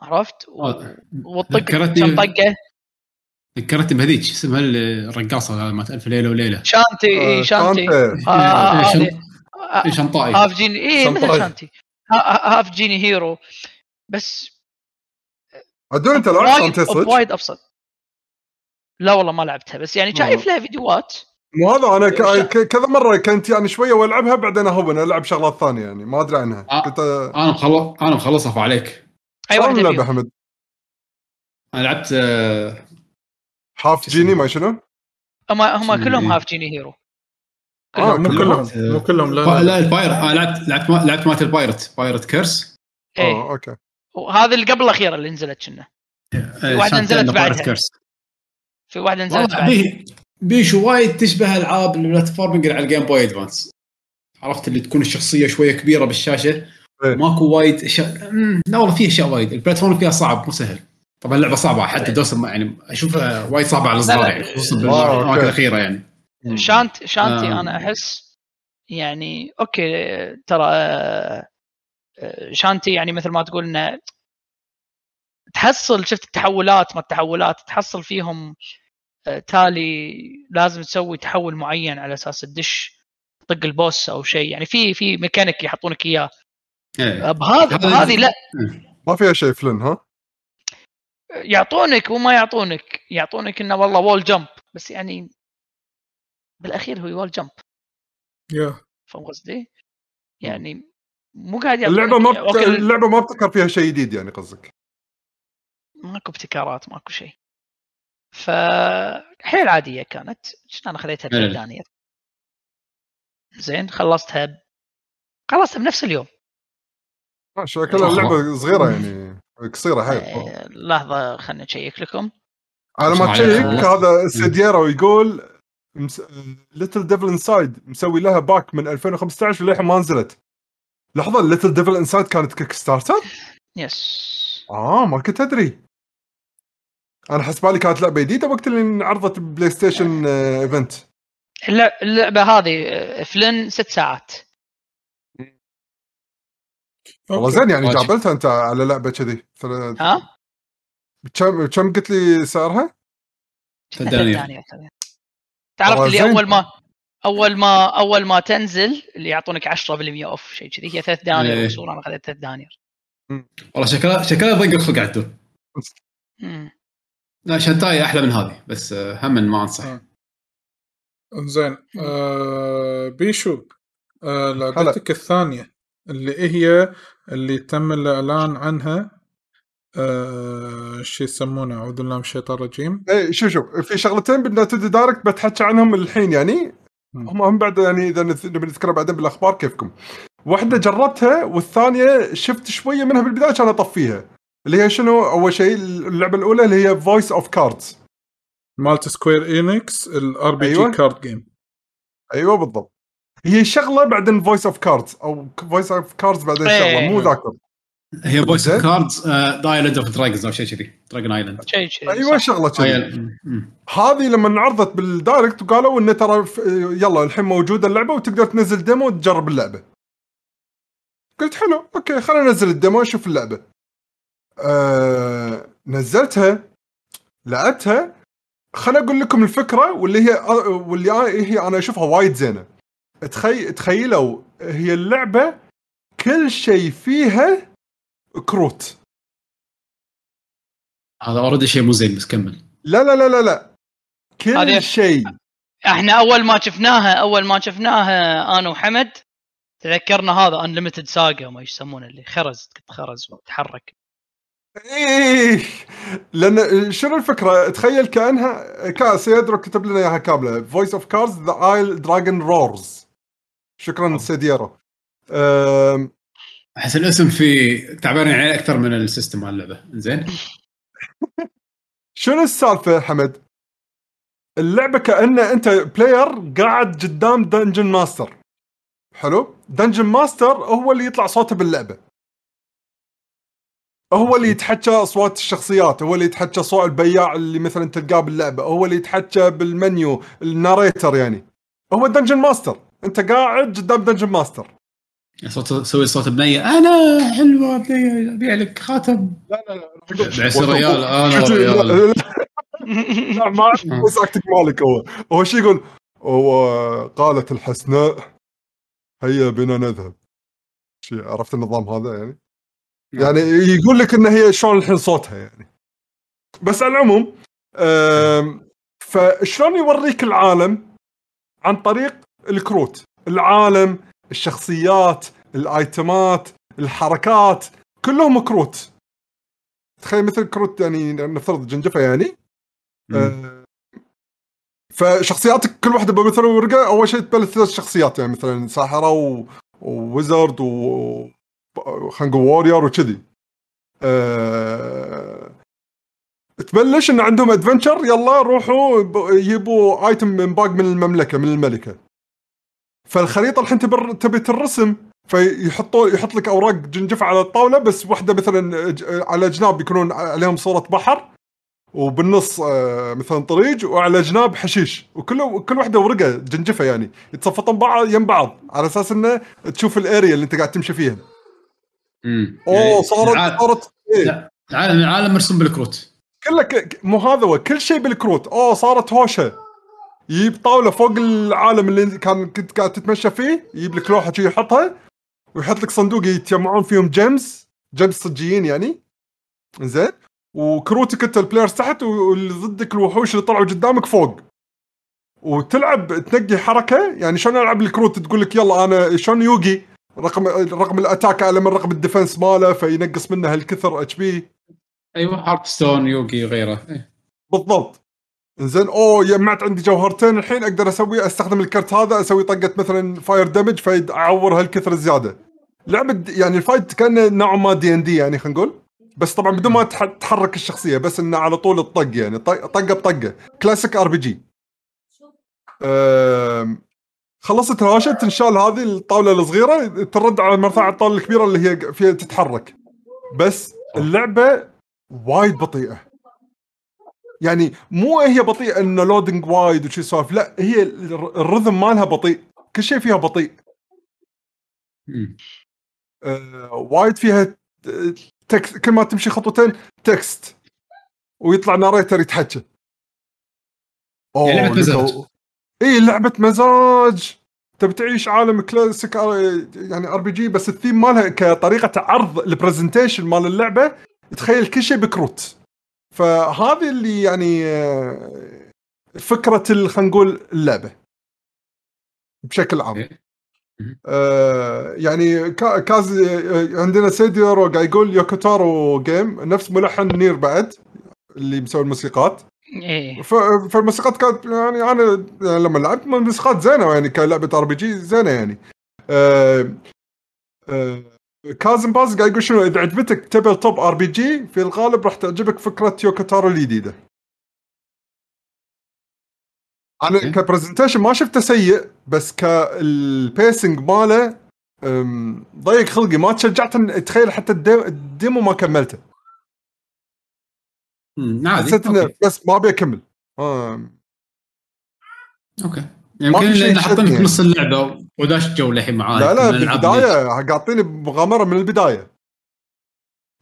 عرفت؟ و- آه، وتطق ذكرتني- كم طقة. ذكرتني بهذيك شو اسمها الرقاصة مالت ألف ليلة وليلة. Shantae آه، اي Shantae. Shantae. آه، آه، إيه، آه، إيه، Shantae Half-Genie إي مثل Shantae. Shantae. ها- Half-Genie Hero. بس عدول أنت لعبت Shantae صدق؟ وايد أبسط. لا والله ما لعبتها بس يعني شايف آه. لها فيديوهات. مو هذا أنا ك- كذا مرة كنت يعني شوية وألعبها بعدين أهون ألعب شغلات ثانية يعني ما أدري عنها آه. كنت أنا مخلص أنا مخلصها عليك أي واحدة اللعبه فيهم حمد؟ أنا لعبت آه، Half-Genie ما شنو؟ هم هم كلهم؟ Half-Genie Hero آه، مو كلهم. مو كلهم لا لا. ال Pirate أنا لعبت لعبت ما- لعبت مالت ال Pirate Pirate's Curse إيه آه okay وهذا اللي قبل الأخيرة اللي نزلت كنا آه، واحدة Shantae نزلت بعدها. في واحدة نزلت والله بعد بي- بيشو وايد تشبه ألعاب ال platforming اللي على ال Game Boy Advance عرفت اللي تكون الشخصية شوية كبيرة بالشاشة إيه. ماكو وايد اشياء لا والله في أشياء وايد ال platform فيها صعب مو سهل طبعا اللعبة صعبة حتى دوس يعني أشوفها وايد صعبة على الصغار. يعني خصوصا آه، بالأماكن okay. الأخيرة يعني Shan- Shantae آه. أنا أحس يعني okay ترى آه، Shantae يعني مثل ما تقول إنه تحصل شفت التحولات ما التحولات تحصل فيهم تالي لازم تسوي تحول معين على أساس تدش طق ال boss أو شيء. يعني في في ميكانيك يحطونك إياه. إيه. بهذا هذا- بهذه لا. ما فيها شيء فلن ها؟ يعطونك وما يعطونك. يعطونك إنه والله wall jump بس يعني بالأخير هو وول جمب يا. فاهم قصدي؟ يعني مو قاعد يعطونك اللعبة ما بت... اللعبة ما ابتكر فيها شيء جديد يعني قصدك. ماكو ابتكارات ماكو شيء. ف حيل عادية كانت. أنا خذيتها إيه. بثلاث دنانير زين خلصتها ب... خلصتها بنفس اليوم. ما شكلها اللعبه صغيرة يعني قصيرة حيل آه، لحظة خليني أشيك لكم. على ما تشيك هذا سيديرو يقول Little Devil Inside مسوي لها back من 2015 وللحين ما نزلت. لحظة Little Devil Inside كانت Kickstarter؟ yes آه ما كنت أدري. أنا حسب بالي كانت لعبة جديدة وقت اللي انعرضت PlayStation آه، event اللع- اللعبة هذه آه، فلن ست ساعات والله. زين يعني. جابلتها أنت على لعبة كذي ها؟ كم كم قلت لي سعرها؟ ثلاث تعرف اللي. أول ما أول ما أول ما تنزل اللي يعطونك 10% أوف شيء كذي هي ثلاث دنانير إيه. مكسوره أنا أخذت ثلاث دنانير والله شكلها شكلها ضيق الخلق. لا شنتاي أحلى من هذه بس آه، هم ما أنصح آه. زين آه بيشو آه. لعبتك الثانية اللي هي اللي تم الإعلان عنها آه شو يسمونه أعوذ بالله من الشيطان الرجيم اي شوف شوف في شغلتين بال Nintendo Direct بتحكي عنهم الحين يعني. هم هم بعد يعني إذا نث- نبي نذكرها بعدين بالأخبار كيفكم واحدة جربتها والثانية شفت شوية منها بالبداية كان أطفيها اللي هي شنو أول شيء اللعبة الأولى اللي هي Voice of Cards مالت Square Enix ال RPG card game أيوه بالضبط هي شغلة بعدين Voice of Cards أو Voice of Cards بعدين إيه. شغلة مو ذاكر هي Voice. of Cards Island of Dragons أو شيء كذي Dragon Island أيوه. شغلة كذي. هذه لما انعرضت بال Direct وقالوا انه ترى ف- يلا الحين موجودة اللعبة وتقدر تنزل demo وتجرب اللعبة. قلت حلو okay خلينا ننزل ال demo نشوف اللعبة. آه نزلتها لعبتها. خليني أقول لكم الفكرة واللي هي واللي أنا- هي أنا أشوفها وايد زينة. تخي تخيلوا هي اللعبة كل شيء فيها كروت. هذا already شيء مو زين بس كمل. لا لا لا لا لا. كل شيء. إحنا أول ما شفناها أول ما شفناها أنا وحمد تذكرنا هذا Unlimited Saga ما يسمونه اللي خرز تخرز وتحرك إيه. لأن شنو الفكرة؟ تخيل كأنها كا سيدرو كتب لنا إياها كاملة. Voice of Cards The Isle Dragon Roars شكرا سيديرو أحس الاسم فيه تعبانين عليه أكثر من ال system مال اللعبة. زين شنو السالفة حمد؟ اللعبة كأن أنت player قاعد قدام dungeon master حلو؟ dungeon master هو اللي يطلع صوته باللعبة. هو اللي يتحكى أصوات الشخصيات هو اللي يتحكى صوت البياع اللي مثلا تلقاه باللعبة هو اللي يتحكى بالمنيو ال narrator يعني. هو dungeon master أنت قاعد قدام dungeon master صوت سوي صوت بنية. أنا حلوة بنية أبيع لك خاتم. لا لا لا بعس ريال. أنا شو- ريال. لا ما acting مالك هو. هو شو يقول؟ هو قالت الحسناء هيا بنا نذهب. شي عرفت النظام هذا يعني؟ يعني يقول لك إن هي شلون الحين صوتها يعني. بس على العموم فشلون يوريك العالم عن طريق الكروت؟ العالم الشخصيات الآيتمات الحركات كلهم كروت. تخيل مثل كروت يعني نفترض جنجفة يعني. آه، فشخصياتك كل واحدة بمثل ورقة أول شيء تبلش ثلاث شخصيات يعني مثلا ساحرة و... و wizard و خلينا نقول warrior وكذي. أه... تبلش إن عندهم adventure يلا روحوا يجيبوا item من باق من المملكة من الملكة. فالخريطة الحين تبر... تبي ترسم فيحطوا يحط لك أوراق جنجفه على الطاولة بس واحدة مثلا على جناب يكونون عليهم صورة بحر وبالنص آه، مثلا طريق وعلى جناب حشيش. وكل كل واحدة ورقة جنجفة يعني. يتصفطون بعض يم بعض على أساس إنه تشوف الأريا اللي أنت قاعد تمشي فيها. امم أوه صارت العالم- صارت إيه. العالم العالم مرسوم بالكروت. كله ك- مو هذا هو كل شيء بالكروت. أوه صارت هوشة. يجيب طاولة فوق العالم اللي كان كنت قاعد تتمشى فيه يجيب لك لوحة شي يحطها ويحط لك صندوق يتجمعون فيهم جيمز games صجيين يعني. زين وكروتك انت ال players تحت واللي ضدك الوحوش اللي طلعوا قدامك فوق. وتلعب تنقي حركة يعني شلون ألعب الكروت؟ تقول لك يلا أنا شلون يوغي رقم رقم ال attack أعلى من رقم ال defense ماله فينقص منه هالكثر HP أيوه Hearthstone يوغي وغيره. إيه. بالضبط. زين أوه جمعت عندي جوهرتين الحين أقدر أسوي أستخدم الكرت هذا أسوي طقة مثلا fire damage فاعور هالكثر زيادة. لعبة يعني ال fight كان نوعا ما دي ان دي يعني خلينا نقول. بس طبعا بدون ما تح- تحرك الشخصية بس إنه على طول الطق يعني طق- طقة بطقة. classic RPG خلصت الهوشة تنشال هذه الطاولة الصغيرة ترد على مرفع الطاولة الكبيرة اللي هي فيها تتحرك. بس اللعبة وايد بطيئة. يعني مو هي بطيئة إنه loading وايد وشي سوالف لا هي الر- ال rhythm مالها بطيء. كل شيء فيها بطيء. آه وايد فيها text كل ما تمشي خطوتين text ويطلع narrator يتحكى أوه اي لعبة مزاج. تبي تعيش عالم classic R- يعني RPG بس الثيم مالها كطريقة عرض ال presentation مال اللعبة تخيل كل شيء بكروت. فهذه اللي يعني آه، فكرة خلينا نقول اللعبة. بشكل عام. إيه. آه يعني كا- كاز آه، عندنا سيديورو قاعد يقول يوكوتارو game نفس ملحن NieR بعد اللي مسوي الموسيقات. إيه. فالموسيقات كانت يعني أنا يعني لما لعبت الموسيقات زينة يعني كلعبة RPG زينة يعني. آه آه كازم باز قاعد يقول شنو إذا عجبتك tabletop RPG في الغالب راح تعجبك فكرة يوكوتارو الجديدة. أنا. ك presentation ما شفته سيء بس كال pacing ماله ضيق خلقي ما تشجعت تخيل حتى ال dem- ال demo ما كملته. حسيت إنه بس ما أبي أكمل. آه، أوكي. يمكن في شيء لأن حاطينك يشدني بنص اللعبة وداش جو للحين معاي لا لا بالبداية قاطيني بمغامره من البداية.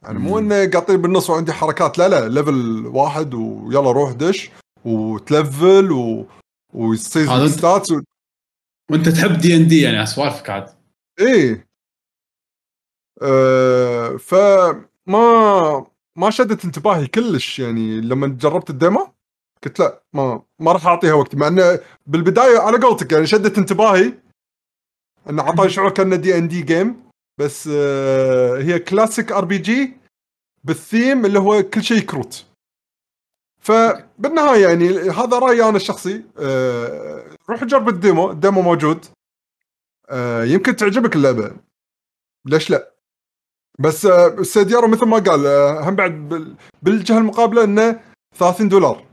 يعني مو. إنه قاطيني بالنص وعندي حركات لا لا level واحد ويلا روح دش وتلفل و... ويصير stats و... وأنت تحب دي ان دي يعني سوالفك عاد. إيه. أه فما ما شدت انتباهي كلش يعني لما جربت ال demo قلت لا ما ما راح أعطيها وقت مع انه بالبداية على قولتك يعني شدت انتباهي انه اعطاني شعور كأنه D&D game بس آه هي classic RPG بالثيم اللي هو كل شيء كروت فبالنهاية يعني هذا رأيي أنا الشخصي آه، روح جرب ال demo ال demo موجود آه، يمكن تعجبك اللعبة. ليش لا؟ بس آه، سيديارو مثل ما قال آه، هم بعد بال- بالجهة المقابلة إنه 30 دولار.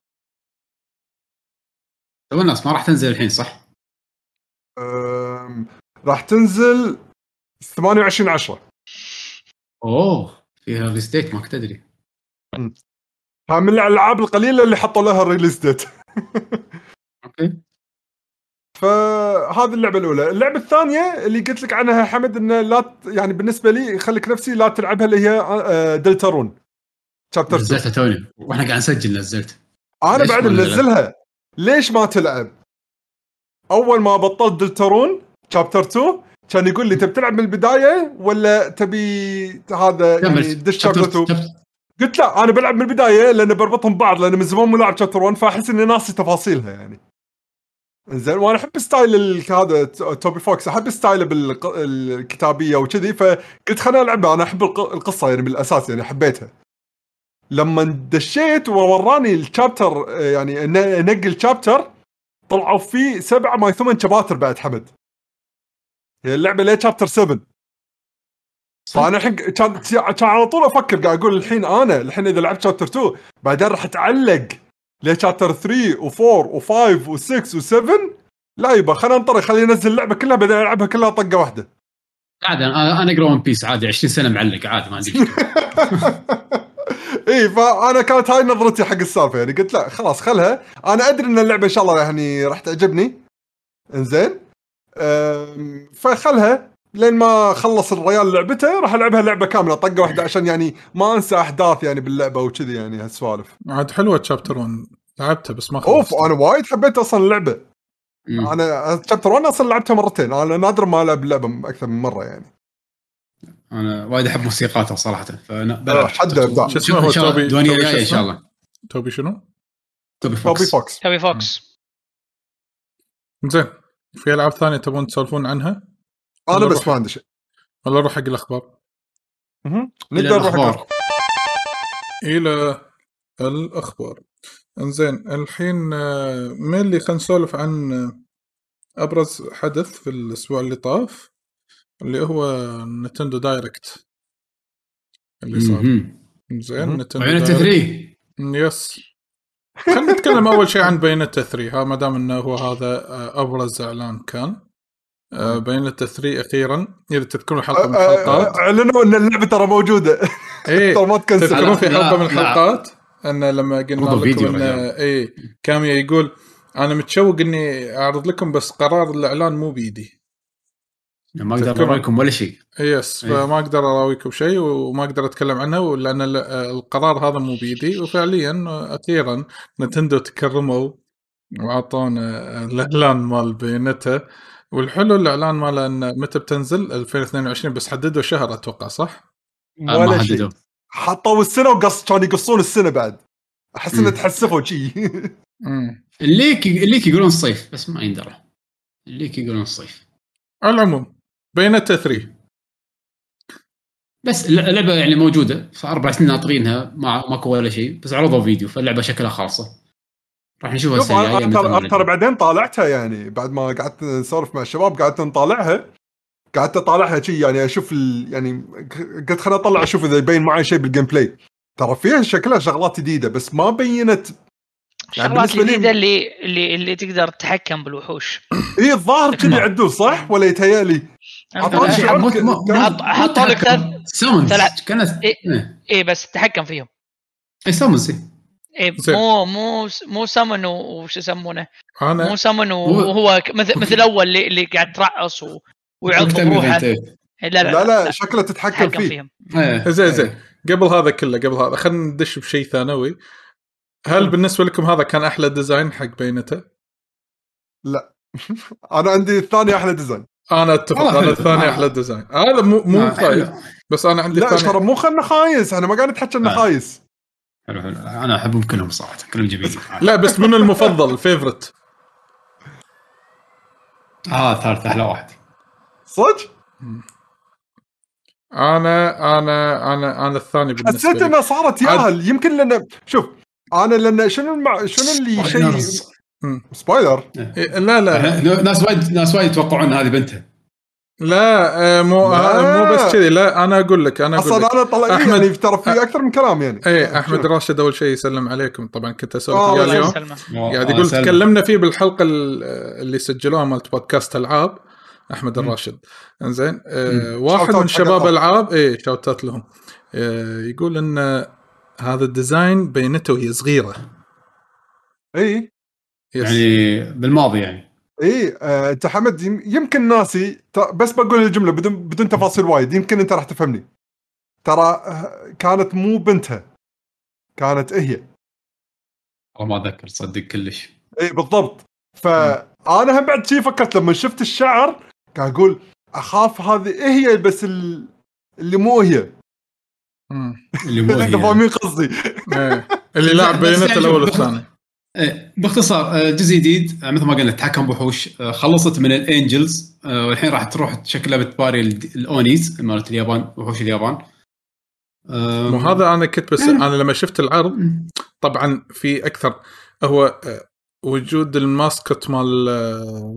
تو الناس ما راح تنزل الحين صح؟ راح تنزل 28 10 أوه فيها release date ما كنت أدري. ها من الألعاب القليلة اللي حطوا لها ال release date. أوكي. فهذه اللعبة الأولى، اللعبة الثانية اللي قلت لك عنها حمد إنه لا ت- يعني بالنسبة لي خليك نفسي لا تلعبها اللي هي آه، Deltarune chapter 2 نزلتها توني. وإحنا قاعد نسجل نزلت. أنا بعد؟ منزلها. ليش ما تلعب؟ أول ما بطلت Deltarune chapter 2 كان يقول لي تبي تلعب من البداية ولا تبي هذا يعني دش chapter 2 قلت لا أنا بلعب من البداية لأن بربطهم ببعض لأن من زمان مو لاعب chapter 1 فأحس إني ناسي تفاصيلها يعني. زين وأنا أحب style هذا Toby Fox أحب style ه بالكتابة وكذي فقلت خليني ألعبها. أنا أحب الق- القصة يعني بالأساس يعني حبيتها. لما دشيت ووراني ال chapter يعني ن- نقي ال chapter طلعوا فيه سبعه ما ثمان شباتر بعد حمد. هي اللعبة ليه شابتر 7 فأنا الحين كان كان على طول أفكر قاعد أقول الحين أنا الحين إذا لعبت شابتر 2 بعدين راح أتعلق لشابتر 3 و4 و5 و6 و7 لا يبا خلينا ننطر خلينا ننزل اللعبة كلها بعدين ألعبها كلها طقة واحدة. عادي أنا أنا أقرأ ون بيس عادي 20 سنة معلق عادي ما عندي إي فأنا كانت هاي نظرتي حق السالفة يعني قلت لا خلاص خلها. أنا أدري إن اللعبة إن شاء الله يعني راح تعجبني. إنزين. فخلها. لين ما خلص الريال لعبته راح ألعبها لعبة كاملة طقة واحدة عشان يعني ما أنسى أحداث يعني باللعبة وكذي يعني هالسوالف. عاد حلوة تشابتر 1 لعبتها بس ما أوف خلصت. أنا وايد حبيت أصلا اللعبة. مم. أنا شابتر 1 أصلا لعبتها مرتين أنا نادر ما ألعب اللعبة أكثر من مرة يعني. أنا وايد أحب موسيقاتها صراحة فأنا آه، بلعب حد إبداع. شو اسمه؟ توبي الديوانيه توبي شو الجايه إن شاء؟ الله. توبي شنو؟ توبي توبي فوكس فوكس. توبي فوكس. زين في ألعاب ثانية تبون تسولفون عنها؟ أنا بس. ما عندي شيء ولا نروح حق الأخبار؟ نقدر نروح الأخبار. حق- إلى الأخبار. إنزين الحين آه، مينلي خلينا نسولف عن آه، أبرز حدث في الأسبوع اللي طاف؟ اللي هو نتندو دايركت. اللي صار. زين. نتندو وعيونة دايركت. 3 yes. خلينا نتكلم أول شيء عن بايونيتا 3 ها ما دام إنه هو هذا آه، أبرز إعلان كان. آه، بينتا 3 أخيرا إذا تذكرون حلقة من آه، آه، الحلقات أعلنوا إن اللعبة ترى موجودة إيه ترى ما تكنسل تذكرون في حلقة من. الحلقات أن لما قلنا لكم إن. إي كاميا يقول أنا متشوق إني أعرض لكم بس قرار الإعلان مو بيدي ما أقدر تذكرون؟ اوريكم ولا شيء يس إيه. فما أقدر أراويكم شيء وما أقدر أتكلم عنه لأن ال- القرار هذا مو بيدي وفعليا أخيرا نتندو تكرموا وأعطونا الإعلان مال بينته والحلو الإعلان ماله انه متى بتنزل؟ 2022 بس حددوا شهر أتوقع صح؟ ولا ما شيء. حددوا. حطوا السنة وقص كانوا يقصون السنة بعد. أحس إنه. تحسفوا شي. امم الليك الليك يقولون الصيف بس ما يندرى. الليك يقولون الصيف على العموم بايونيتا 3 بس اللعبه يعني موجودة صار أربع سنين ناطرينها ما ماكو ولا شيء بس عرضوا فيديو فاللعبة شكلها خالصه راح نشوفها شوف السنة الجايه ترى بعدين طالعتها يعني بعد ما قعدت نسولف مع الشباب قعدت نطالعها. قعدت أطالعها شي يعني أشوف ال... يعني قلت خليني أطلع أشوف إذا يبين معي شيء بال gameplay ترى فيها شكلها شغلات جديدة بس ما بينت. يعني الشغلات لي- الجديده اللي اللي اللي تقدر تتحكم بالوحوش. هي الظاهر كذي نعم. عدول صح؟ ولا يتهيألي؟ حطوا لك ثلاث- كانت. إيه بس تتحكم فيهم. اي سامونز إيه. زين. مو مو مو سمن وش يسمونه مو أنا سمن مو- وهو مثل مثل الأول اللي, اللي قاعد ترعص ويعض إيفنت، إيه. إيه، لا لا لا لا شكله تتحكم فيه فيهم إيه. زين زين إيه. قبل هذا كله قبل هذا خلينا ندش بشيء ثانوي هل بالنسبة لكم هذا كان أحلى design حق بايونيتا؟ أنا عندي الثاني أحلى design أنا أتفق أنا. الثاني آه. أحلى design هذا مو مو آه، خايس. بس أنا عندي لا ترى مو خلنا خايس إحنا ما قاعد نتحكى انه. خايس حلو حلو. أنا أحبهم كلهم صراحة كلهم جميلين. لا بس منو المفضل؟ ال favorite آه ثالث أحلى واحد. صدق؟ أنا أنا أنا أنا الثاني بالنسبة حسيت إنها صارت ياهل. يمكن لأن شوف أنا لأن شنو المع... شنو اللي شيء إيه، لا لا لا. ناس وايد ناس وايد يتوقعون هذه بنتها. لا آه، مو لا. مو بس كذي. لا أنا أقول لك أنا أقول لك. أصلا أنا طلع أحمد- يعني ترى في أكثر من كلام يعني. إيه أحمد راشد أول شيء يسلم عليكم. طبعا كنت أسولف آه، وياه الله اليوم. قاعد آه، يقول سلم. تكلمنا فيه بالحلقة ال- اللي سجلوها مالت بودكاست العاب أحمد الراشد. إنزين آه واحد من شباب. العاب إيه شوتات لهم. آه يقول إن هذا ال design بايونيتا وهي صغيرة. إي yes يعني بالماضي يعني. إي آه، أنت حمد يم- يمكن ناسي. ت- بس بقول الجملة بدون بدون تفاصيل وايد. يمكن أنت راح تفهمني. ترى آه، كانت مو بايونيتا. كانت هي. والله ما أتذكر صدق كلش. إي بالضبط. فانا هم بعد شي فكرت لما شفت الشعر قاعد أقول أخاف هذه هي بس ال- اللي مو هي. اللي مو انت هي. فاهمين قصدي. إيه. اللي لعب بس بينته يعني الأول والثاني. إيه، باختصار آه، جزء جديد آه، مثل ما قلنا تحكم بوحوش خلصت من الإنجلز والحين راح تروح شكلها بتباري ال- الأونيز مالت اليابان وحوش اليابان. آه، مو هذا أنا كنت بس أنا لما شفت العرض طبعا في أكثر هو وجود الماسكت مال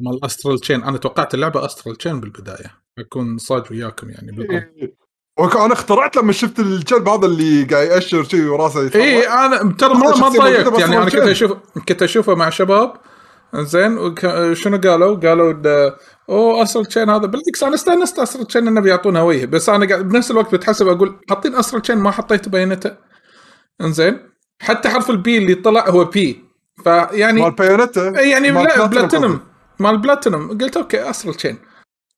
مال أسترال تشين أنا توقعت اللعبة استرال تشين بالبداية أكون صاج وياكم يعني بالضبط. وأنا اخترعت لما شفت الكلب هذا اللي قاعد يأشر شي وراسه يتحرك. اي أنا ترى ما ما يعني أنا كنت. أشوف كنت أشوفه مع شباب. زين وك- شنو قالوا؟ قالوا إن- أوه تشين هذا. بالعكس أنا استأنست استرال تشين انه بيعطونا هويه بس أنا قاعد بنفس الوقت بتحسب أقول حاطين استرال تشين ما حطيت بايونيتا إنزين. حتى حرف البي اللي طلع هو بي فيعني مال بايونيتا إي يعني مال لا قصدي. مال بلاتينوم قلت أوكي استرال تشين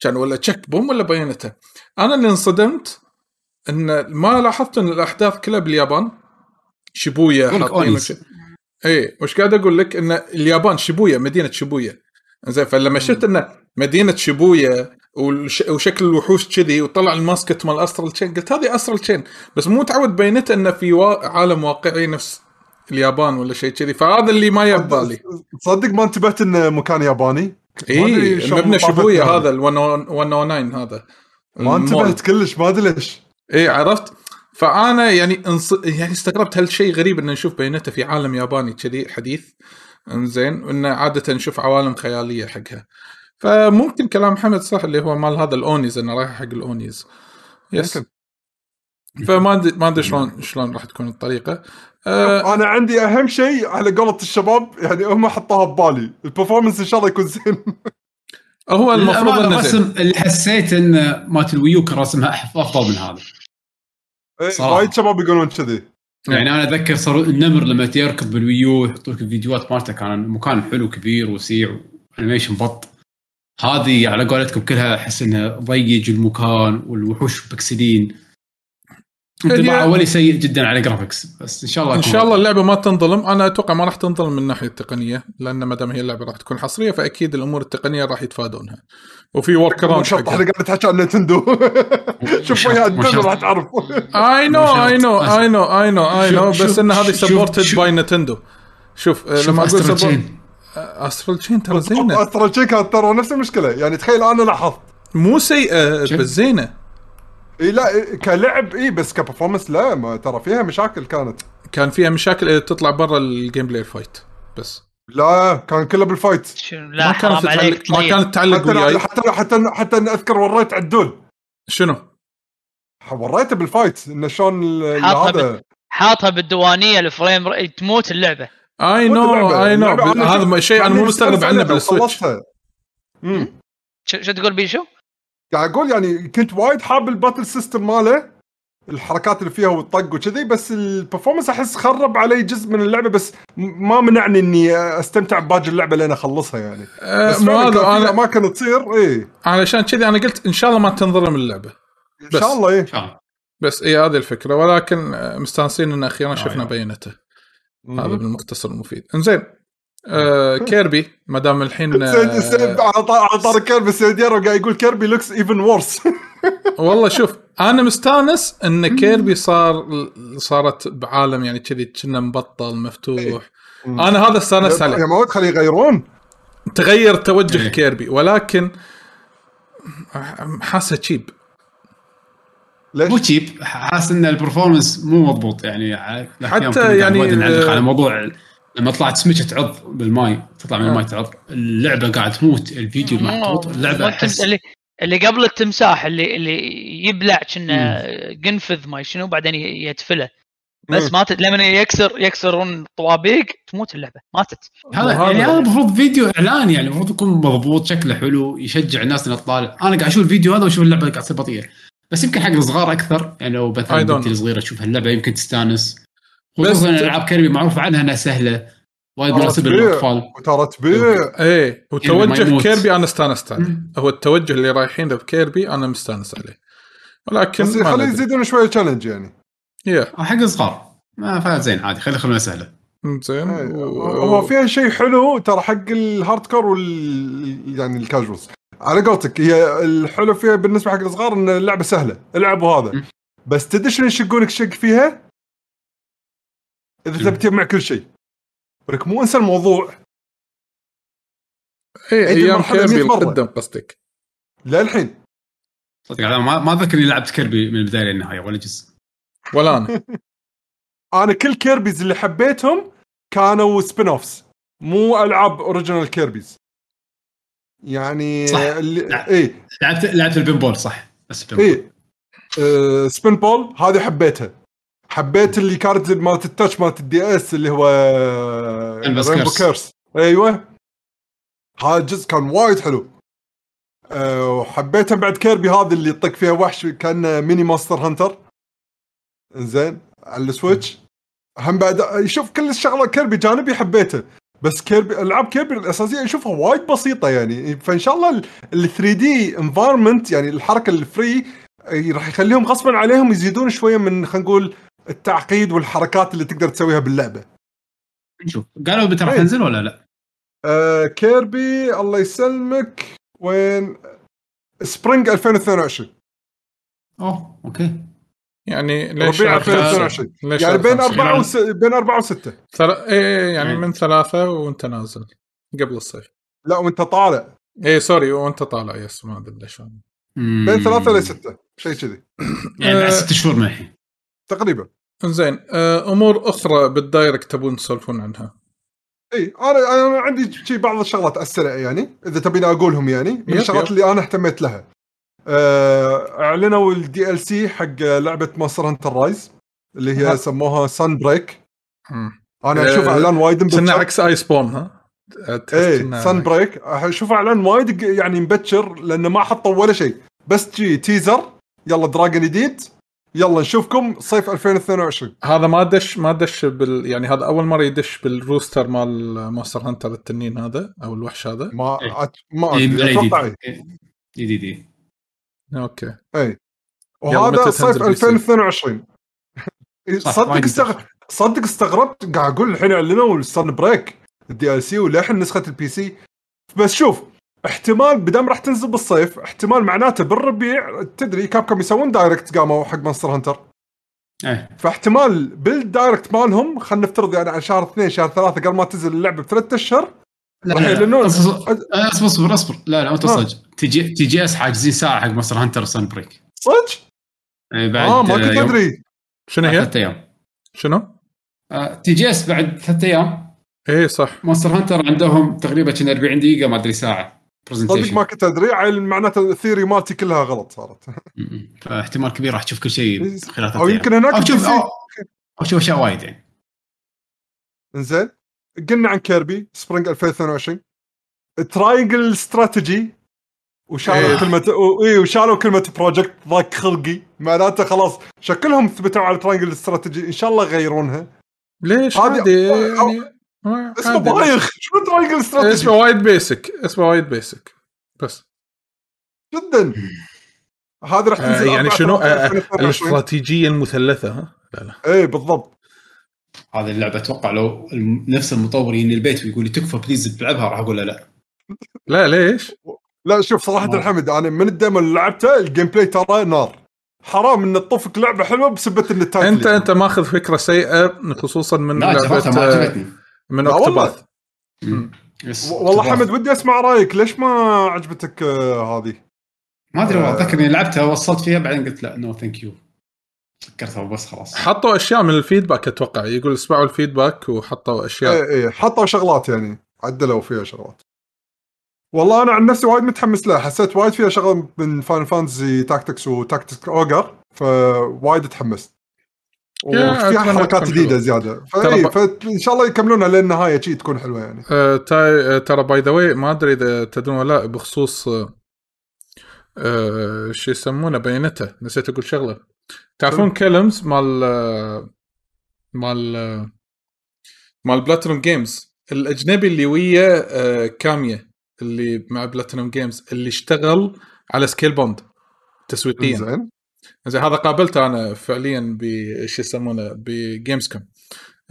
كان ولا تشيك بوم ولا بايونيتا أنا اللي انصدمت. إن ما لاحظت إن الأحداث كلها باليابان؟ شيبويا حاطين. وش- اي وش قاعد أقول لك؟ إن اليابان شيبويا مدينة شيبويا. زين فلما شفت إن مدينة شيبويا والش... وشكل الوحوش كذي وطلع الماسكت مال أسترال تشين قلت هذه أسترال تشين بس مو متعود بينته إنه في وا... عالم واقعي نفس اليابان ولا شيء كذي فهذا اللي ما يبالي. تصدق ما انتبهت إنه مكان ياباني؟ اي مبنى شيبويا هذا. هذا. ال 109 هذا. ما انتبهت كلش ما أدري ليش. اي عرفت؟ فأنا يعني انص... يعني استغربت هالشيء غريب ان نشوف بينته في عالم ياباني كذي حديث؟ إنزين وإنه عادة نشوف عوالم خيالية حقها. فممكن كلام حمد صح اللي هو مال هذا الأونيز إنه رايح حق الأونيز. yes. فما أدري ما أدري شلون شلون راح تكون الطريقة. آه أنا عندي أهم شيء على قولة الشباب يعني هم حطوها ببالي ال performance إن شاء الله يكون زين. هو المفروض أنه. الرسم اللي حسيت إن مالت ال Wii U كان رسمها افضل من هذا إيه،. وايد شباب يقولون كذي يعني أنا اتذكر صار النمر لما يركض بال Wii U يحطوا لك الفيديوهات مالته كان مكان حلو كبير وسيع و animation بط هذه على قولتكم كلها أحس إنها ضيج المكان والوحوش pixelين انطباع هي- أولي سيء جدا على graphics بس إن شاء الله إن شاء الله. اللعبة ما تنظلم. أنا أتوقع ما راح تنظلم من الناحية التقنية لأن ما دام هي اللعبة راح تكون حصرية فأكيد الأمور التقنية راح يتفادونها. وفي workaround شرط إحنا قاعد نتحكي عن نينتندو شوف شرط- ويا مو نينتندو شرط. راح تعرف. اي نو. اي نو اي نو اي نو اي نو بس إن هذه supported by نتندو شوف لما أقول أسترال sport تشين. استرال تشين ترى زينة. ترى شي كانت ترى نفس المشكلة. يعني تخيل أنا لاحظت. مو سيئة. بس زينة. إي لا كلعب إي بس ك performance لا ما ترى فيها مشاكل كانت. كان فيها مشاكل إذا تطلع برا ال gameplay fight بس. لا كان كلها بال fight لا ما كانت عليك تعلق ما طيب. كانت تعلق حتى وياي. حتى حتى حتى أنا أذكر وريت عدول. شنو؟ وريته بال fight انه شلون هذا. حاطها بالديوانية ال frame تموت اللعبة. اي نو اللعبة، اي نو هذا شيء أنا مو مستغرب عنه بالسويتش. شو تقول بيشو؟ قاعد أقول يعني كنت وايد حاب ال battle system ماله الحركات اللي فيها والطق وكذي بس ال performance أحس خرب علي جزء من اللعبة بس ما منعني إني أستمتع بباقي اللعبة لين أخلصها يعني آه، بس كان هذا أنا أماكن تصير إيه علشان كذي أنا قلت إن شاء الله ما تنظلم اللعبة إن بس. شاء الله إيه إن شاء الله. بس اي هذه الفكرة ولكن آه، مستانسين إن أخيرا شفنا أيوة. بينته. هذا بالمختصر المفيد إنزين آه كيربي ما دام الحين آه على طا- على طار كيربي سيد يارو قاعد يقول كيربي looks even worse والله شوف أنا مستانس إن كيربي صار صارت بعالم يعني كذي كنا مبطل مفتوح. أنا هذا استانست يا عليه مواد خليه يغيرون. تغير توجه إيه. كيربي ولكن حاسه cheap إيه. ليش؟ مو cheap حاسس إن ال performance مو مضبوط يعني. حتى يعني، نعلق آه، على موضوع لما طلعت سمكه تعض بالماي تطلع من آه. الماي تعض اللعبة قاعد تموت الفيديو مو- محطوط اللعبة أحس اللي اللي قبل التمساح اللي اللي يبلع كنا قنفذ ما شنو بعدين يتفله بس مم. ماتت لما يكسر يكسرون طوابيق تموت اللعبة. ماتت. هذا يعني هذا المفروض فيديو إعلان يعني المفروض يكون مضبوط شكله حلو يشجع الناس إنها تطالع. أنا قاعد أشوف الفيديو هذا وأشوف اللعبة قاعد تصير بطيئة. بس يمكن حق الصغار أكثر يعني لو مثلا بنتي. الصغيرة تشوف هاللعبة يمكن تستانس. خصوصا ألعاب كيربي معروف عنها إنها سهلة وايد مناسبة. للأطفال وترى تبيع ما وتوجه. كيربي أنا استأنست عليه. هو التوجه اللي رايحين له بكيربي أنا مستأنس عليه ولكن بس خليه. يزيدون شوية challenge يعني يا أو حق الصغار ما فات زين عادي خلي خلونا سهلة زين إيه، و- هو فيها شيء حلو ترى حق ال hardcore وال يعني ال casuals على قولتك هي الحلو فيها بالنسبة حق الصغار إن اللعبة سهلة العب وهذا م. بس تدري شنو يشقونك شق فيها؟ إذا؟ تبي تجمع كل شيء ولك مو انسى الموضوع إيه عيد أيام كيربي 100 مرة. القدم قصدك للحين صدق أنا ما ما أذكر إني لعبت كيربي من البداية للنهاية ولا جزء ولا أنا أنا كل Kirbys اللي حبيتهم كانوا spin-offs مو ألعاب original Kirbys يعني صح. اللي لا. إيه لعبت لعبت ال pinball صح بس ال pinball. إيه آه pinball هذه حبيتها حبيت اللي كانت مالت ال touch مالت ال DS اللي هو Rainbow Curse. Curse أيوه. هذا الجزء كان وايد حلو. أه وحبيتها بعد كيربي هذا اللي يطق فيها وحش كان mini Monster Hunter زين على ال Switch. هم بعد شوف كل الشغله كيربي جانبي حبيته. بس كيربي ألعاب كيربي الأساسية أشوفها وايد بسيطة يعني. فإن شاء الله ال 3D environment يعني الحركة الفري راح يخليهم غصبا عليهم يزيدون شوية من خلينا نقول التعقيد والحركات اللي تقدر تسويها باللعبة. نشوف قالوا متى راح إيه. تنزل ولا لا؟ آه كيربي الله يسلمك وين spring 2022 أوه okay يعني ليش ربيع شهر خمسة؟ 2022 ليش يعني بين؟ أربعة وس... بين أربعة وستة ثل... إيه يعني إيه. من ثلاثة وأنت نازل قبل الصيف لا وأنت طالع إيه sorry وأنت طالع yes ما أدري شلون بين ثلاثة لستة شيء كذي يعني بعد آه. ست شهور من الحين تقريبا. زين آه، أمور أخرى بال Direct تبون تسولفون عنها؟ إي أنا أنا عندي شي بعض الشغلات على السريع يعني إذا تبيني أقولهم يعني من الشغلات. اللي أنا اهتميت لها. آه، أعلنوا ال DLC حق لعبة Monster Hunter Rise اللي هي ها. سموها Sunbreak. أنا آه، أشوف إعلان وايد كنا مبكر عكس Iceborne ها؟ إيه كنا- Sunbreak أشوف إعلان وايد يعني مبكر لأنه ما حطوا ولا شيء. بس جي teaser يلا dragon جديد يلا نشوفكم صيف 2022 هذا ما دش ما دش بال يعني هذا أول مرة يدش بال roster مال Monster Hunter التنين هذا أو الوحش هذا ما إيه. أت... ما إيه، ادري لا، أتوقع جديد إيه. إيه. okay اي وهذا صيف تنزل PC؟ 2022 إيه، صح، صدق استغ... صدق استغربت قاعد أقول الحين اعلنوا ال Sunbreak ال DLC وللحين نسخة ال PC بس شوف احتمال بدام راح تنزل بالصيف احتمال معناته بالربيع تدري Capcom يسوون Direct قاموا حق Monster Hunter إيه. فاحتمال بال Direct مالهم خلينا نفترض يعني على شهر اثنين شهر ثلاثة قبل ما تنزل اللعبة بثلاث أشهر. لا لا. أصبر آه، أصبر أصبر لا لا أنت ها. صدق. TG TGS حاجزين ساعة حق Monster Hunter Sunbreak صدق؟ إيه، بعد آه ما كنت يوم- أدري. شنو هي؟ ثلاث أيام. شنو؟ آه، TGS بعد ثلاث أيام. إيه صح. Monster Hunter عندهم تقريبا كنا 40 دقيقة ما أدري ساعة. صدق presentation ما كنت أدري معناته ال theory مالتي كلها غلط صارت. فاحتمال كبير راح تشوف كل شيء خلال ثلاث أو. يمكن هناك أو تشوف. أو أو تشوف أشياء وايد يعني. إنزين قلنا عن كيربي spring 2022 Triangle Strategy وشالوا إيه. كلمة و- اي وشالوا كلمة project ضاق خلقي. معناته خلاص شكلهم ثبتوا على Triangle Strategy إن شاء الله يغيرونها. ليش هذه- يعني اسمه. بايخ شنو Triangle Strategy اسمه وايد basic اسمه وايد basic بس. جدا. هذه راح آه تنزل يعني 4 شنو؟ آه 2022. الاستراتيجية المثلثة ها؟ لا لا. إيه بالضبط. هذه اللعبة أتوقع لو نفس المطور يجيني البيت ويقول لي تكفى please بلعبها راح أقول له لا. لا ليش؟ لا شوف صراحة ما- الحمد أنا من ال demo اللي لعبته ال gameplay ترى نار. حرام إن تطوفك لعبة حلوة بسبه إن انت أنت ماخذ فكرة سيئة خصوصا من لا صراحة ما لعبه آه، عجبتني. من لا والله. حمد ودي أسمع رأيك. ليش ما عجبتك آه، هذه؟ ما أدري والله. أتذكر إني لعبتها وصلت فيها بعدين قلت لا no thank you سكرتها بس خلاص. حطوا أشياء من ال feedback أتوقع. يقول اسمعوا ال feedback وحطوا أشياء. إيه إيه. حطوا شغلات يعني. عدلوا فيها شغلات. والله أنا عن نفسي وايد متحمس لها. حسيت وايد فيها شغل من Final Fantasy Tactics و Tactics Ogre فوايد تحمست وفيها أتمنى حركات جديدة. زيادة. فإن شاء الله يكملونها للنهايه شي تكون حلوة يعني. آه تاي آه ترى by the way ما أدري إذا تدرون ولا لا بخصوص آه شو يسمونه Bayonetta. نسيت أقول شغلة. تعرفون كلمز مال مال مال Platinum Games الأجنبي اللي ويا Kamiya اللي مع Platinum Games اللي اشتغل على Scalebound تسويقيا. زين زين هذا قابلته أنا فعليا بش يسمونه ب Gamescom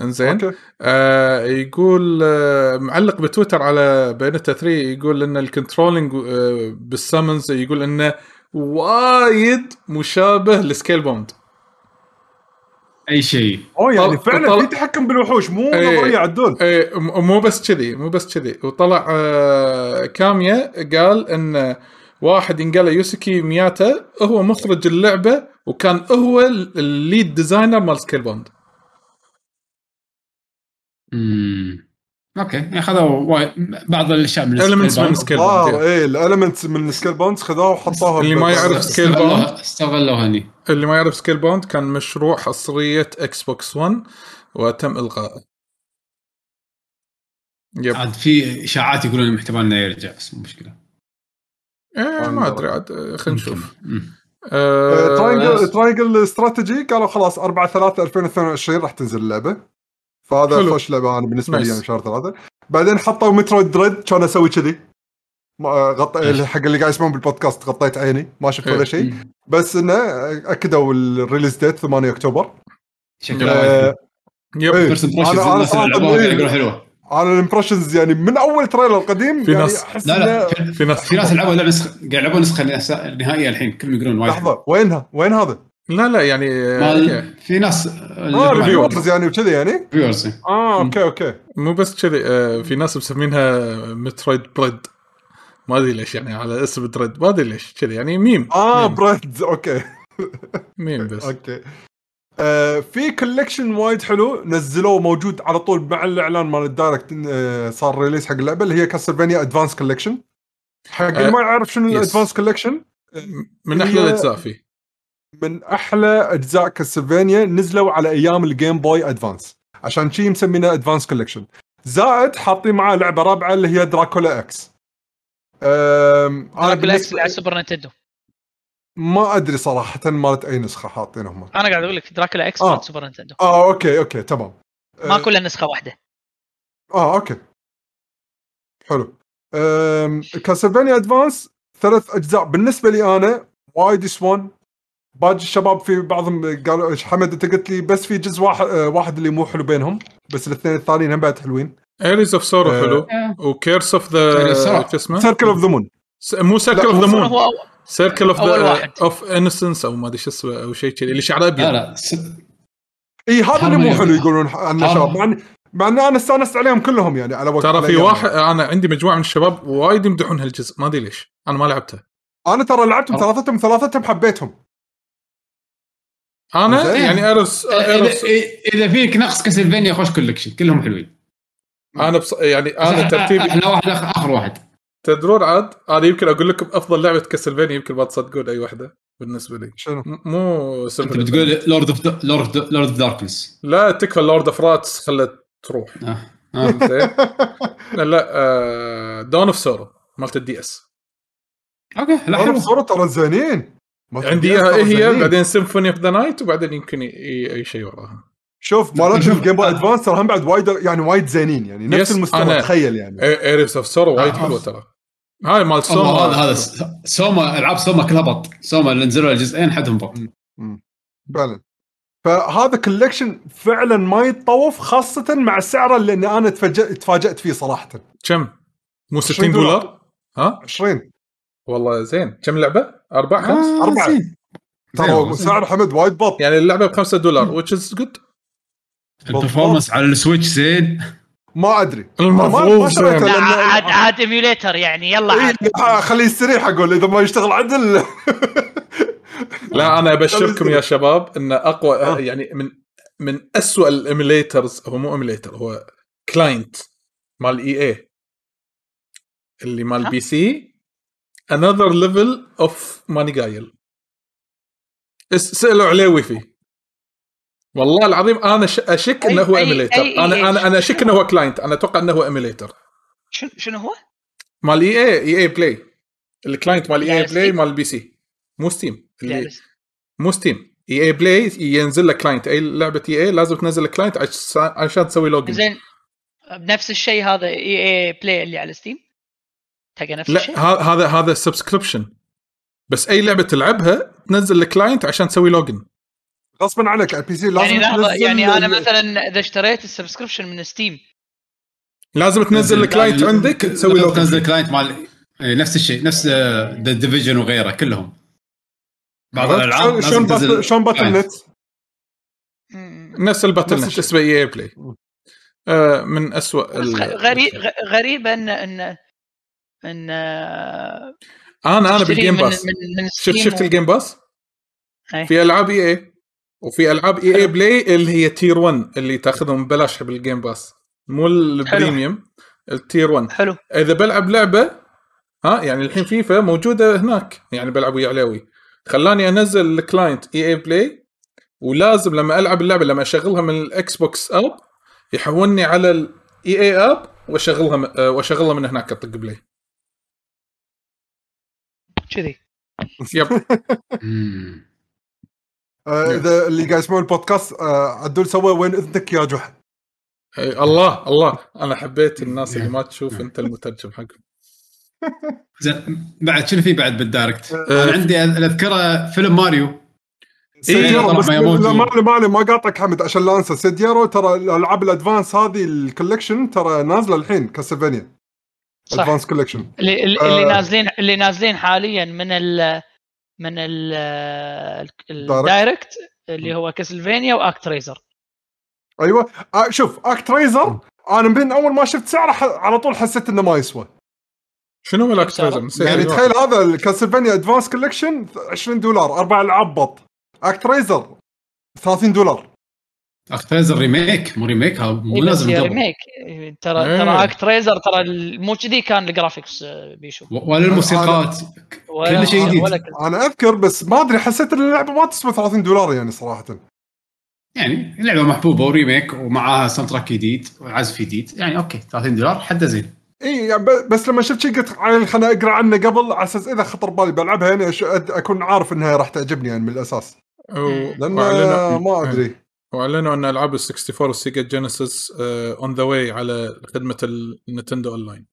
إنزين okay. آه يقول آه معلق بتويتر على Bayonetta 3 يقول إن ال controlling آه بال summons يقول إنه وايد مشابه ل Scale bound. أي شيء. أوه يعني طل- فعلا طل- في تحكم بالوحوش مو إيه. نظرية عدول م- مو بس كذي مو بس كذي. وطلع آه Kamiya قال إن واحد ينقال Yusuke Miyata هو مخرج اللعبة وكان هو ال- ال lead designer مال Scalebound امم okay. يعني خذوا بعض الأشياء من Elements من Scalebound إيه ال elements من Scalebound خذوها وحطوها اللي ما يعرف Scalebound. استغلوها استغلوها هني. اللي ما يعرف Scalebound كان مشروع حصرية Xbox 1 وتم الغائه yep عاد في إشاعات يقولون احتمال انه يرجع بس مو مشكلة. إيه ما أدري عاد آه، خلينا نشوف. مم. آه، Triangle Triangle Strategy قالوا خلاص 4 3 2022 راح تنزل اللعبة. فهذا حلو. خوش لعبة أنا بالنسبة لي. يعني شهر ثلاثة. بعدين حطوا Metroid Dread كان أسوي كذي. ما- غط... حق اللي قاعد يسمعون بالبودكاست غطيت عيني ما شفت إيه. ولا شيء بس إنه أكدوا ال release date 8 أكتوبر. شكلها آه، وايد yep. إيه. لعبوها إيه. يقولون حلوة. أنا ال impressions يعني من اول trailer قديم في يعني ناس- أحس لا لا في- ناس في ناس لعبوا نسخه قاعد يلعبون نسخة النهائيه الحين كلهم يقولون وايد. لحظة وينها؟ وين هذا؟ لا لا يعني آه، مال في ناس آه reviewers يعني وكذا يعني؟ reviewers آه okay okay. مو بس كذي آه، في ناس مسمينها Metroid Bread ما أدري ليش يعني على اسم Dread ما أدري ليش كذي يعني ميم. آه meme, Bread okay. meme بس. okay. آه في collection وايد حلو نزلوه موجود على طول مع الإعلان مال ال Direct آه صار release حق اللعبة اللي هي Castlevania Advance Collection حق اللي آه، ما يعرف شنو. ال Advance Collection من أحلى الأجزاء فيه. من أحلى أجزاء Castlevania نزلوا على أيام ال Game Boy Advance عشان شي مسمينه Advance Collection زائد حاطين معاه لعبة رابعة اللي هي Dracula X Dracula X على ال Super Nintendo ما أدري صراحة مالت أي نسخة حاطينهم أنا قاعد أقول لك Dracula X آه. مال ال Super Nintendo. آه okay okay تمام. ما آه، كلها نسخة واحدة. آه okay. حلو. Castlevania Advance ثلاث أجزاء. بالنسبة لي أنا وايد يسوون. باقي الشباب في بعضهم قالوا حمد أنت قلت لي بس في جزء واحد آه، واحد اللي مو حلو بينهم بس الاثنين الثانيين هم بعد حلوين. Aria of Sorrow حلو. و Curse of the. شو اسمه؟ Circle of the Moon مو Circle of the Moon Circle of واحد. of Dissonance أو ما أدري شو اسمه أو شيء كذي اللي شعره ابيض لا لا إي هذا اللي مو حلو يقولون عنه. شباب مع ان أنا استأنست عليهم كلهم يعني على وقت ترى في. واحد أنا عندي مجموعة من الشباب وايد يمدحون هالجزء ما أدري ليش أنا ما لعبته أنا ترى لعبتهم. ثلاثتهم ثلاثتهم حبيتهم أنا. يعني ايرس اذا ايرس اذا فيك نقص Castlevania خوش collection كلهم حلوين أنا بص... يعني أنا ترتيبي أحلى واحد آخر- آخر واحد تدرون عاد؟ أنا يمكن أقول لكم أفضل لعبة Castlevania يمكن ما تصدقون أي واحدة بالنسبة لي. شنو؟ مو أنت بتقول لورد of Lord Lord of Darkness لا تكفى Lord of Rats خلت تروح. زين لا لا آه Dawn of Sorrow مالت ال DS okay لا أنا حلو. بصورة ترى زينين. عندي إياها إيه هي زينين. بعدين Symphony of the Night وبعدين يمكن أي شيء وراها. شوف مالت شوف، ال Game Boy آه. Advance ترى هم بعد وايد يعني وايد زينين يعني نفس المستوى تخيل يعني. Aria of Sorrow وايد آه. حلوة ترى. هاي مال Soma هذا هذا Soma العاب Soma كلها بط Soma اللي نزلوا الجزئين حدهم بط فعلا فهذا collection فعلا ما يتطوف خاصة مع سعره اللي أنا تفاجأت تفاجأت فيه صراحة كم؟ مو 60 20 دولار. دولار؟ ها؟ 20 والله زين كم لعبة؟ أربع خمس؟ آه، أربعة. زين. ترى. سعر حمد وايد بط يعني اللعبة ب 5 دولار which is good ال performance على ال Switch زين ما أدري. المفروض لأن- عاد عاد emulator يعني يلا عاد. إيه، خليه يستريح أقول إذا ما يشتغل عدل لا أنا أبشركم يا شباب إن أقوى آه. يعني من من اسوء ال emulators هو مو emulator هو client مال EA اللي مال؟ PC another level of ماني قايل اس- سألوا عليوي فيه والله العظيم أنا أشك إنه هو emulator أنا أنا أنا أشك إنه هو client أنا أتوقع إنه هو emulator شنو شنو هو؟ مال EA EA Play ال client مال EA Play؟ مال ال PC مو Steam اللي مو Steam EA Play ينزل لك client أي لعبة EA لازم تنزل client عشان تسوي login زين. بنفس الشيء هذا EA Play اللي على Steam تلقى نفس لا الشيء؟ ه- هذا هذا subscription بس أي لعبة تلعبها تنزل ال client عشان تسوي login غصبا عنك على البي سي لازم يعني لحظة يعني أنا مثلا إذا اشتريت السبسكريبشن من ستيم لازم تنزل الكلاينت عندك تسوي لازم تنزل لوجن كلاينت مال إيه، نفس الشيء نفس ذا ديفيجن وغيره كلهم بعض؟ الألعاب شلون- شلون باتل- شلون باتل كلاينت. نت نفس الباتل نفس نت الشيء. اسمه اي اي بلاي آه من اسوء غريب غريب ان ان إن آه، أنا أنا بالجيم باس من من شفت شفت الجيم باس أي. في ألعاب EA وفي ألعاب EA. Play اللي هي tier 1 اللي تاخذهم ببلاش بال Game Pass مو ال premium ال tier 1 حلو. إذا بلعب لعبة ها يعني الحين فيفا موجودة هناك يعني بلعب ويا علاوي خلاني أنزل ال client EA Play ولازم لما ألعب اللعبة لما أشغلها من ال Xbox app يحولني على ال EA app وأشغلها م- آه، وأشغلها من هناك أطق play. كذي. yep. إذا اللي قاعد يسمعون البودكاست آه، عدول سوى وين إذنك يا جحا الله الله. أنا حبيت الناس اللي ما تشوف أنت المترجم حقهم. زين بعد شنو في بعد بال Direct؟ آه، أنا عندي الأذكره فيلم ماريو. سيديرو طلع بس ما لا يموت. ما ما ما قاطعك حمد عشان لا أنسى. سيديرو ترى الألعاب ال Advance هذه ال Collection ترى نازلة الحين Castlevania. صح. Advance Collection اللي اللي, اللي آه. نازلين اللي نازلين حاليا من ال من ال ال Direct اللي هو Castlevania و ActRaiser أيوه. آه شوف ActRaiser أنا من أول ما شفت سعره على طول حسيت إنه ما يسوى. شنو ملك سعره؟ ActRaiser نسيت يعني الوقت. تخيل هذا ال Castlevania Advance Collection 20 دولار أربع ألعاب بط. ActRaiser 30 دولار. ActRaiser remake مو remake مو إيه من قبل remake. ترى إيه. ترى ActRaiser ترى ال- مو كذي كان ال graphics آه، بيشو ولا الموسيقات ولا كل شيء جديد. أنا أذكر بس ما أدري حسيت إن اللعبة ما تسوى 30 دولار يعني صراحة. يعني لعبه محبوبة و remake ومعاها soundtrack جديد وعزف جديد. يعني okay 30 دولار حده زين. اي يعني بس لما شفت شيء قلت عيل خلنا أقرأ عنه قبل على أساس إذا خطر بالي بلعبها يعني أكون عارف إنها راح تعجبني يعني من الأساس. لأن ما أدري. وأعلنوا أن ألعاب ال 64 وال Sega Genesis on the way على خدمة ال Nintendo Online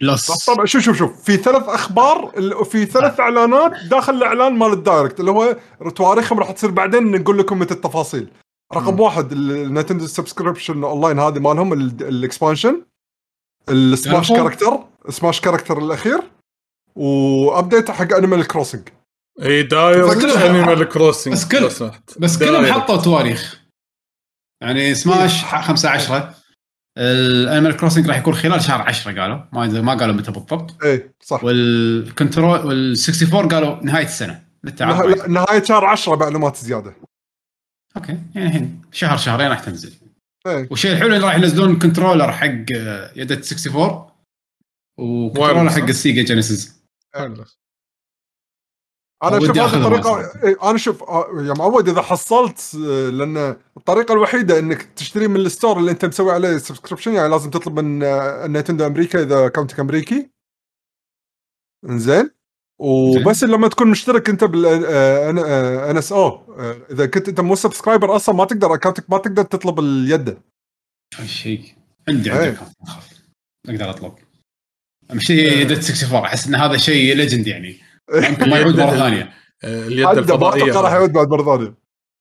Plus. طبعا شوف شوف شوف. في ثلاث أخبار في ثلاث إعلانات داخل الإعلان مال ال Direct اللي هو تواريخهم راح تصير بعدين نقول لكم متى التفاصيل. رقم مم. واحد ال Nintendo subscription online هذه مالهم ال- ال expansion ال Smash؟ character Smash character الأخير و update حق Animal Crossing إي داير Animal Crossing بس كل- بس كلهم حطوا تواريخ. يعني سماش 5 10 ال Animal Crossing راح يكون خلال شهر 10 قالوا. ما ما قالوا متى بالضبط. اي صح. وال control وال 64 قالوا نهاية السنة. نهايه شهر 10 معلومات زيادة. okay يعني الحين شهر شهرين راح تنزل. اي والشيء الحلو اللي راح ينزلون controller حق يد 64 و controller حق؟ ال Sega Genesis أنا ودي شوف هذه الطريقة. إيه، أنا شوف آه، يا معود إذا حصلت آه، لأن الطريقة الوحيدة إنك تشتري من ال store اللي أنت مسوي عليه subscription يعني لازم تطلب من آه، Nintendo أمريكا إذا اكونتك أمريكي. إنزين. وبس لما تكون مشترك أنت بال NSO إذا كنت أنت مو subscriber أصلا ما تقدر اكونتك ما تقدر تطلب اليد. شيء. عندي عندي إيه. أقدر أطلب. شيء يد 64 أحس إن هذا شيء legend يعني. ما يعود مرة ثانية. اليد حد ما الفضائية أتوقع راح يعود بعد مرة ثانية.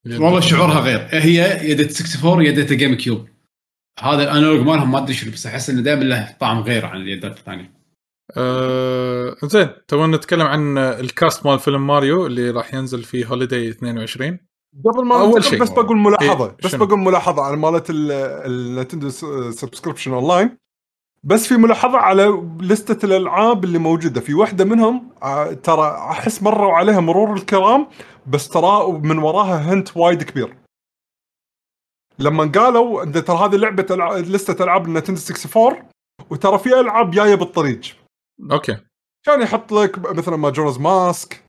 اليد والله. شعورها غير. هي يد 64 يد ال GameCube هذا ال analog مالهم ما أدري شنو بس أحس إنه دائما له طعم غير عن اليدات الثانية. آه، زين تبغى نتكلم عن ال cast مال فيلم ماريو اللي راح ينزل في holiday 22 قبل ما أول أول شيء. بس بقول ملاحظة إيه، بس؟ بقول ملاحظة على مالت ال Nintendo subscription online بس في ملاحظة على list ة الألعاب اللي موجودة. في واحدة منهم آه، ترى أحس مروا عليها مرور الكرام بس ترى من وراها hint وايد كبير. لما قالوا إن ترى هذه لعبة ألع... list ة ألعاب ال Nintendo 64 وترى في ألعاب جاية بالطريق. okay. كان يحط لك مثلا Majora's Mask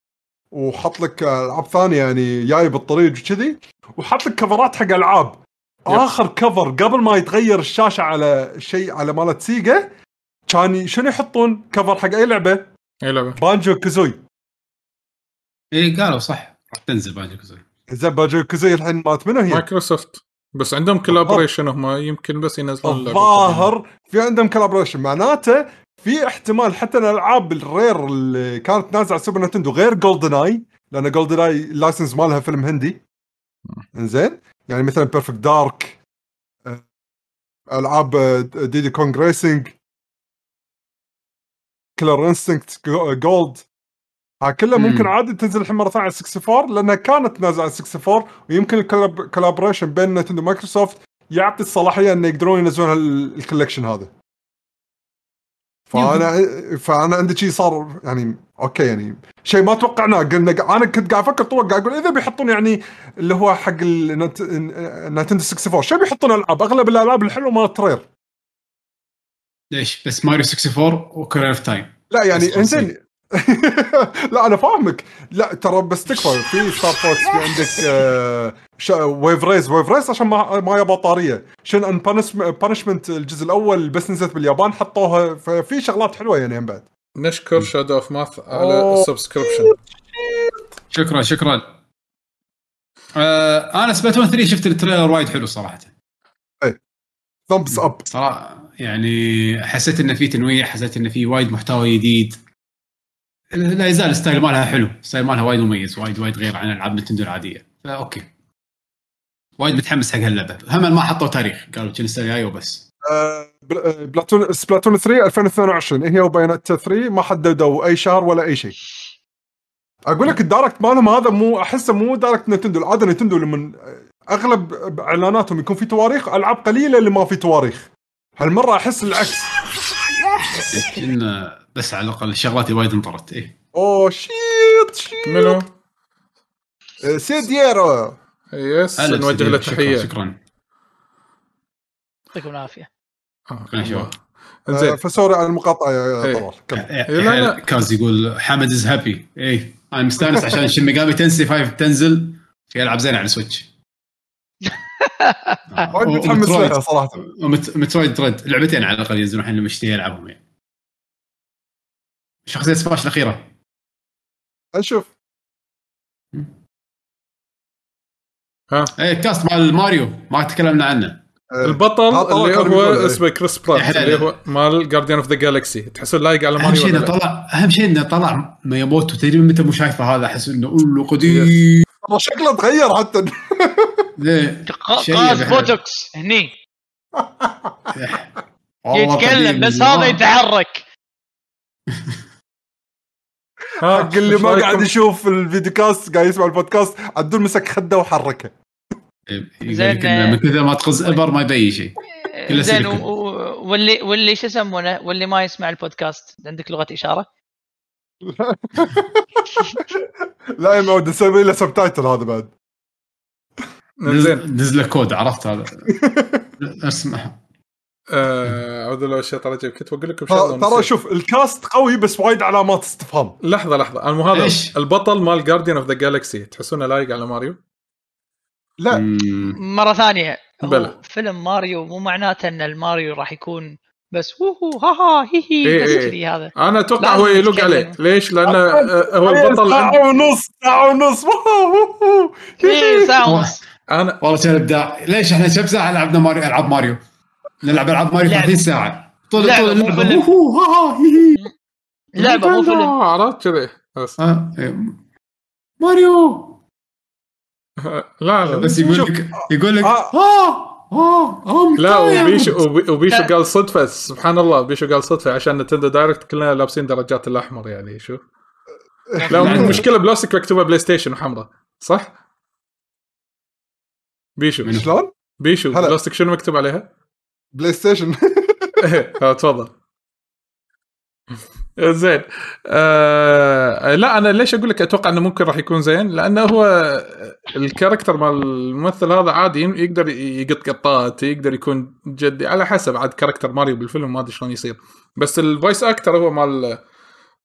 وحط لك ألعاب ثانية يعني جاية بالطريق وكذي وحط لك cover ات حق ألعاب. آخر cover قبل ما يتغير الشاشة على شيء على مالت Sega كان شنو يحطون cover حق أي لعبة؟ أي لعبة. Banjo-Kazooie. اي قالوا صح. راح تنزل Banjo-Kazooie. زين Banjo-Kazooie الحين مالت منو هي؟ مايكروسوفت. بس عندهم collaboration هم يمكن بس ينزلون الظاهر في عندهم collaboration معناته في احتمال حتى الألعاب ال Rare اللي كانت نازلة على السوبر نتندو غير GoldenEye لأن GoldenEye ال license مالها فيلم هندي. إنزين؟ يعني مثلا Perfect Dark ألعاب Diddy Kong Racing Killer Instinct Gold ها كلها مم. ممكن عادي تنزل الحين مرة ثانية على 64 لأنها كانت نازلة على 64 ويمكن ال collaboration بين نتندو ومايكروسوفت يعطي الصلاحية انه يقدرون ينزلون ال collection هذا. فأنا فأنا عندي شيء صار يعني أوكي يعني شيء ما توقعناه. قلنا أنا كنت قاعد أفكر طول قاعد أقول إذا بيحطون يعني اللي هو حق النتندو 64 شو بيحطون العاب أغلب الألعاب الحلوة مالت Rare ليش؟ بس ماريو 64 و Ocarina of Time. لا يعني إنزين. لا أنا فاهمك. لا ترى بس تكفى. في Star Fox في عندك آه، ويف ريز ويف ريز عشان ما ما يا بطاريه شن ان بانشمنت الجزء الأول بس نزلت باليابان حطوها ففي شغلات حلوة يعني هم بعد. نشكر شادو اوف ماث على أوه. السبسكريبشن. شكرا شكرا. آه أنا سبلاتون 3 شفت التريلر وايد حلو صراحة. ثمبس اب صراحة يعني حسيت انه في تنويع حسيت انه في وايد محتوى جديد. لا يزال الستايل مالها حلو. الستايل مالها وايد مميز وايد وايد غير عن ألعاب نتندو العادية. فاوكي وايد متحمس حق هاللعبة. هم ما حطوا تاريخ قالوا كل السنة الجايه وبس Splatoon Splatoon 3 2022 هي وبيونيتا 3 ما حددوا أي شهر ولا أي شيء. أقول لك ال Direct مالهم هذا مو أحسه مو Direct نتندو. العادة نتندو لما أغلب إعلاناتهم يكون في تواريخ ألعاب قليلة اللي ما في تواريخ. هالمرة أحس العكس. يمكن بس على الأقل شغلاتي وايد انطرت إيه. أوه shit shit منو؟ آه، سيديرو يس نوجه له شكراً- تحية. شكرا. يعطيكم العافية. آه، شباب. آه، زين. فسوري على المقاطعة يا إيه. طلال. لا، لا. كاز يقول حمد از هابي إيه. أنا مستانس عشان شن ميجامي تنسي 5 تنزل. في العاب زينه على السويتش. وايد متحمس لها صراحة. مترويد دريد لعبتين على الأقل ينزلون الحين مشتهي العبهم يعني. شخصية سماش الأخيرة. نشوف ها إيه ال cast مال ماريو ما تكلمنا عنه. البطل ها، طلع اللي هو إيه. اسمه Chris Pratt حلال. اللي هو مال Guardians of the Galaxy تحسون لايق على أهم ماريو شيء ولا انه؟ طلع أهم شيء إنه طلع مياموتو تدري من متى مو شايفه هذا أحس إنه اوه قديم والله شكله تغير حتى ليه؟ ق- شيء قاز بحال. بوتوكس هني يتكلم بس هذا. يتحرك ها، حق اللي ما؟ قاعد يشوف ال videocast قاعد يسمع البودكاست عدول مسك خده وحركه زين، إنه من كثر ما تقز إبر ما يبين شيء. كله زين واللي واللي شو يسمونه واللي ما يسمع البودكاست عندك لغة إشارة؟ لا يا معود نسوي له subtitle هذا بعد. زين. دز له كود عرفت هذا. اسمع آه، اعوذ بالله من الشيطان الرجيم كنت بقول لكم ترى شغله ترى. شوف ال cast قوي بس وايد علامات استفهام. لحظة لحظة. المهم هذا إيش؟ البطل مال Guardians of the Galaxy تحسونه لايق على ماريو؟ لا مم. مرة ثانية. بلى. فيلم ماريو مو معناته إن الماريو راح يكون بس woohoo ها ها هي هي إيه بس إيه. كذي هذا. أنا أتوقع هو يلوق. عليه. ليش؟ لأنه آه، هو البطل ساعة عند... ونص ساعة ونص. إيه ساعة ونص. أنا والله كان ابداع ليش إحنا كم ساعه لعبنا ماريو ألعاب ماريو؟ نلعب ألعاب ماريو لعبة. 30 ساعة. طول لعبة، طول هي. لعبة مو فيلم. عرفت كذي. بس. آه، إيه. ماريو! لا لا بس يقول. لك يقول لك آه. آه آه آه لا متضايق. وبيشو وبي- وبيشو لا. قال صدفة سبحان الله بيشو قال صدفة عشان نتندو دايركت كلنا لابسين درجات الأحمر يعني شو لا لا. المشكلة بلاستيك مكتوبة PlayStation وحمراء صح؟ بيشو؟ شلون؟ بيشو. بلاستيك شنو مكتوب عليها؟ PlayStation آه، تفضل زين. آه لا أنا ليش أقول لك أتوقع إنه ممكن راح يكون زين؟ لأنه هو ال character مال الممثل هذا عادي يقدر يقط قطات يقدر يكون جدي على حسب عاد character ماريو بالفيلم ما أدري شلون يصير. بس ال voice actor هو مال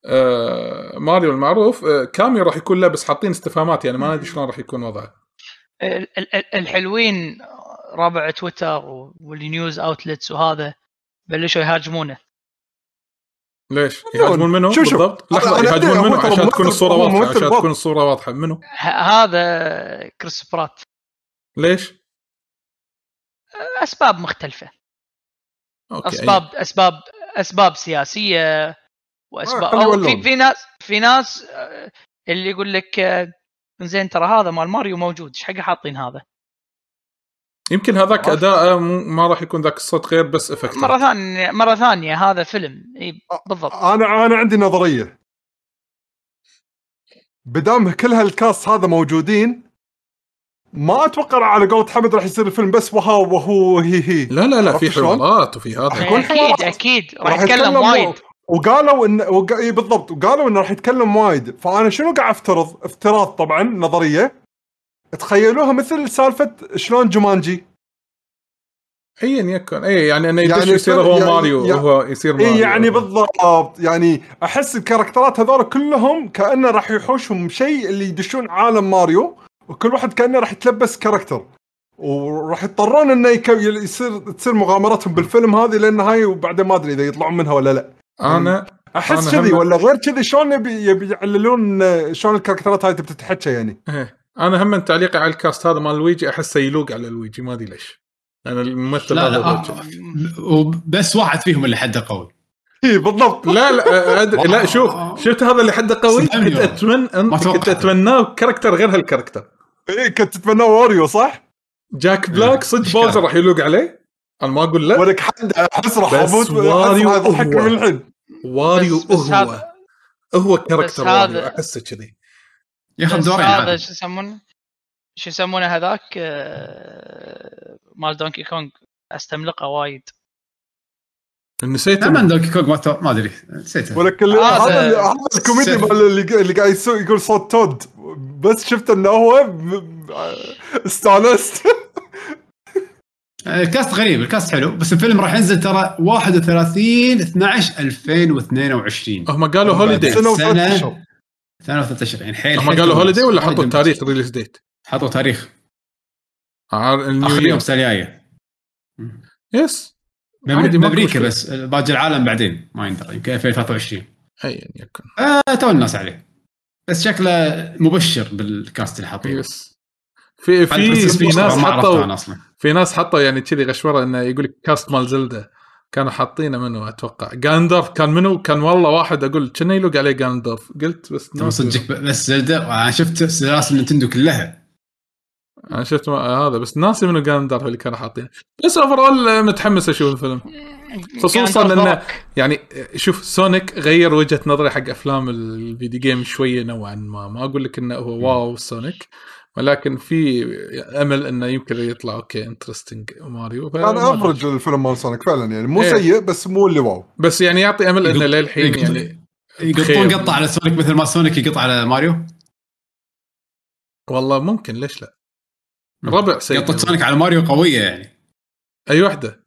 آه ماريو المعروف. آه cameo راح يكون لابس حاطين استفهامات يعني ما ندري شلون راح يكون وضعه. ال- ال- ال- الحلوين ربع تويتر وال news outlets وهذا بلشوا يهاجمونه. ليش؟ يهاجمون منه شوف شوف. بالضبط؟ لحظة يهاجمون منه عشان تكون الصورة واضحة عشان. تكون الصورة واضحة منه هذا Chris Pratt ليش؟ أسباب مختلفة okay اسباب اسباب أسباب سياسية واسباب آه، أو. في في ناس في ناس آه، اللي يقول لك آه، زين ترى هذا مال ماريو موجود إيش حق حاطين هذا يمكن هذاك اداءه مو- ما راح يكون ذاك الصوت غير بس effect مرة ثانية مرة ثانية هذا فيلم. إي بالضبط. أنا أنا عندي نظرية. بدام كل هال cast هذا موجودين ما أتوقع على قولة حمد راح يصير الفيلم بس وهو وهو هي هي. لا لا لا في؟ حوارات وفي هذا. يكون أكيد. أكيد. راح يتكلم وايد. وقالوا ان وق... بالضبط. وقالوا انه راح يتكلم وايد. فأنا شنو قاعد أفترض؟ افتراض طبعا نظرية. تخيلوها مثل سالفة شلون جومانجي. ايا يكن اي يعني إنه يعني يصير هو يعني- ماريو يعني- هو يصير ماريو. اي يعني بالضبط. يعني أحس الكاركترات هذول كلهم كأنه راح يحوشهم شيء اللي يدشون عالم ماريو وكل واحد كأنه راح يتلبس character. وراح يضطرون إنه. يصير تصير مغامراتهم بالفيلم هذه للنهايه وبعدين ما أدري إذا يطلعون منها ولا لا. أنا أحس أنا كذي ولا غير كذي شلون يبي يعللون شلون الكاركترات هاي تبي تتحكى يعني. إيه. أنا هم تعليقي على ال cast هذا مال لويجي أحسه يلوق على لويجي ما أدري ليش. لأن الممثل لا هذا لا آه، كذا. وبس واحد فيهم اللي حده قوي. اي بالضبط. لا لا أدري. لا شوف شفت هذا اللي حده قوي؟ كنت. اتمنى كنت. أتمناه character غير هال character. اي كنت تتمنى واريو صح؟ جاك بلاك صدق إشكال. بوزر راح يلوق عليه؟ أنا ما أقول لا. ولك حد احس راح بس أموت واريو. من الحين. واريو هو هو character واريو أحسه كذي. ياخذ دورين هذا شو يسمونه؟ شو يسمونه هذاك؟ آه، مال دونكي كونغ. أستملقه وايد. نسيت لا من دونكي كونغ ما أدري. نسيته. ولك ال- هذا- هذا الكوميدي اللي قاعد يسوي يقول صوت تود. بس شفت إنه هو استانست. ال cast غريب. ال cast حلو. بس الفيلم راح ينزل ترى 31 12 2022 هم قالوا holiday سنة وثلاث سنة. اشهر يعني حيل هم قالوا. holiday ولا حطوا جميل. تاريخ release date حطوا تاريخ. ال new آخر يوم السنة الجاية. yes بامريكا. بس باقي العالم بعدين. ما يندرى يمكن 2023 ايا يكن. آه تو الناس عليه. بس شكله مبشر بال cast اللي حاطينه. yes في في في ناس حطوا في ناس حطوا يعني كذي غشورة إنه يقول لك cast مال زلدة. كانوا حاطينه منه أتوقع. جاندورف كان منو؟ كان والله واحد أقول كنا يلوق عليه جاندورف قلت بس صدقك بس زلدة أنا شفت سلاسل نينتندو كلها. أنا شفت هذا بس ناسي منو جاندورف اللي كانوا حاطينه. بس overall متحمس أشوف الفيلم. خصوصا إنه. يعني شوف سونيك غير وجهة نظري حق أفلام ال video game شوية نوعا ما. ما أقول لك إنه هو wow سونيك. ولكن في أمل إنه يمكن يطلع okay interesting ماريو. كان فما- average الفيلم مال سونيك فعلا يعني مو إيه. سيء بس مو اللي wow. بس يعني يعطي أمل إنه للحين يعني يقطون. قطه على سونيك مثل ما سونيك يقط على ماريو؟ والله ممكن ليش لا؟ ربع سيء. قطه سونيك على ماريو قوية يعني. أي وحدة.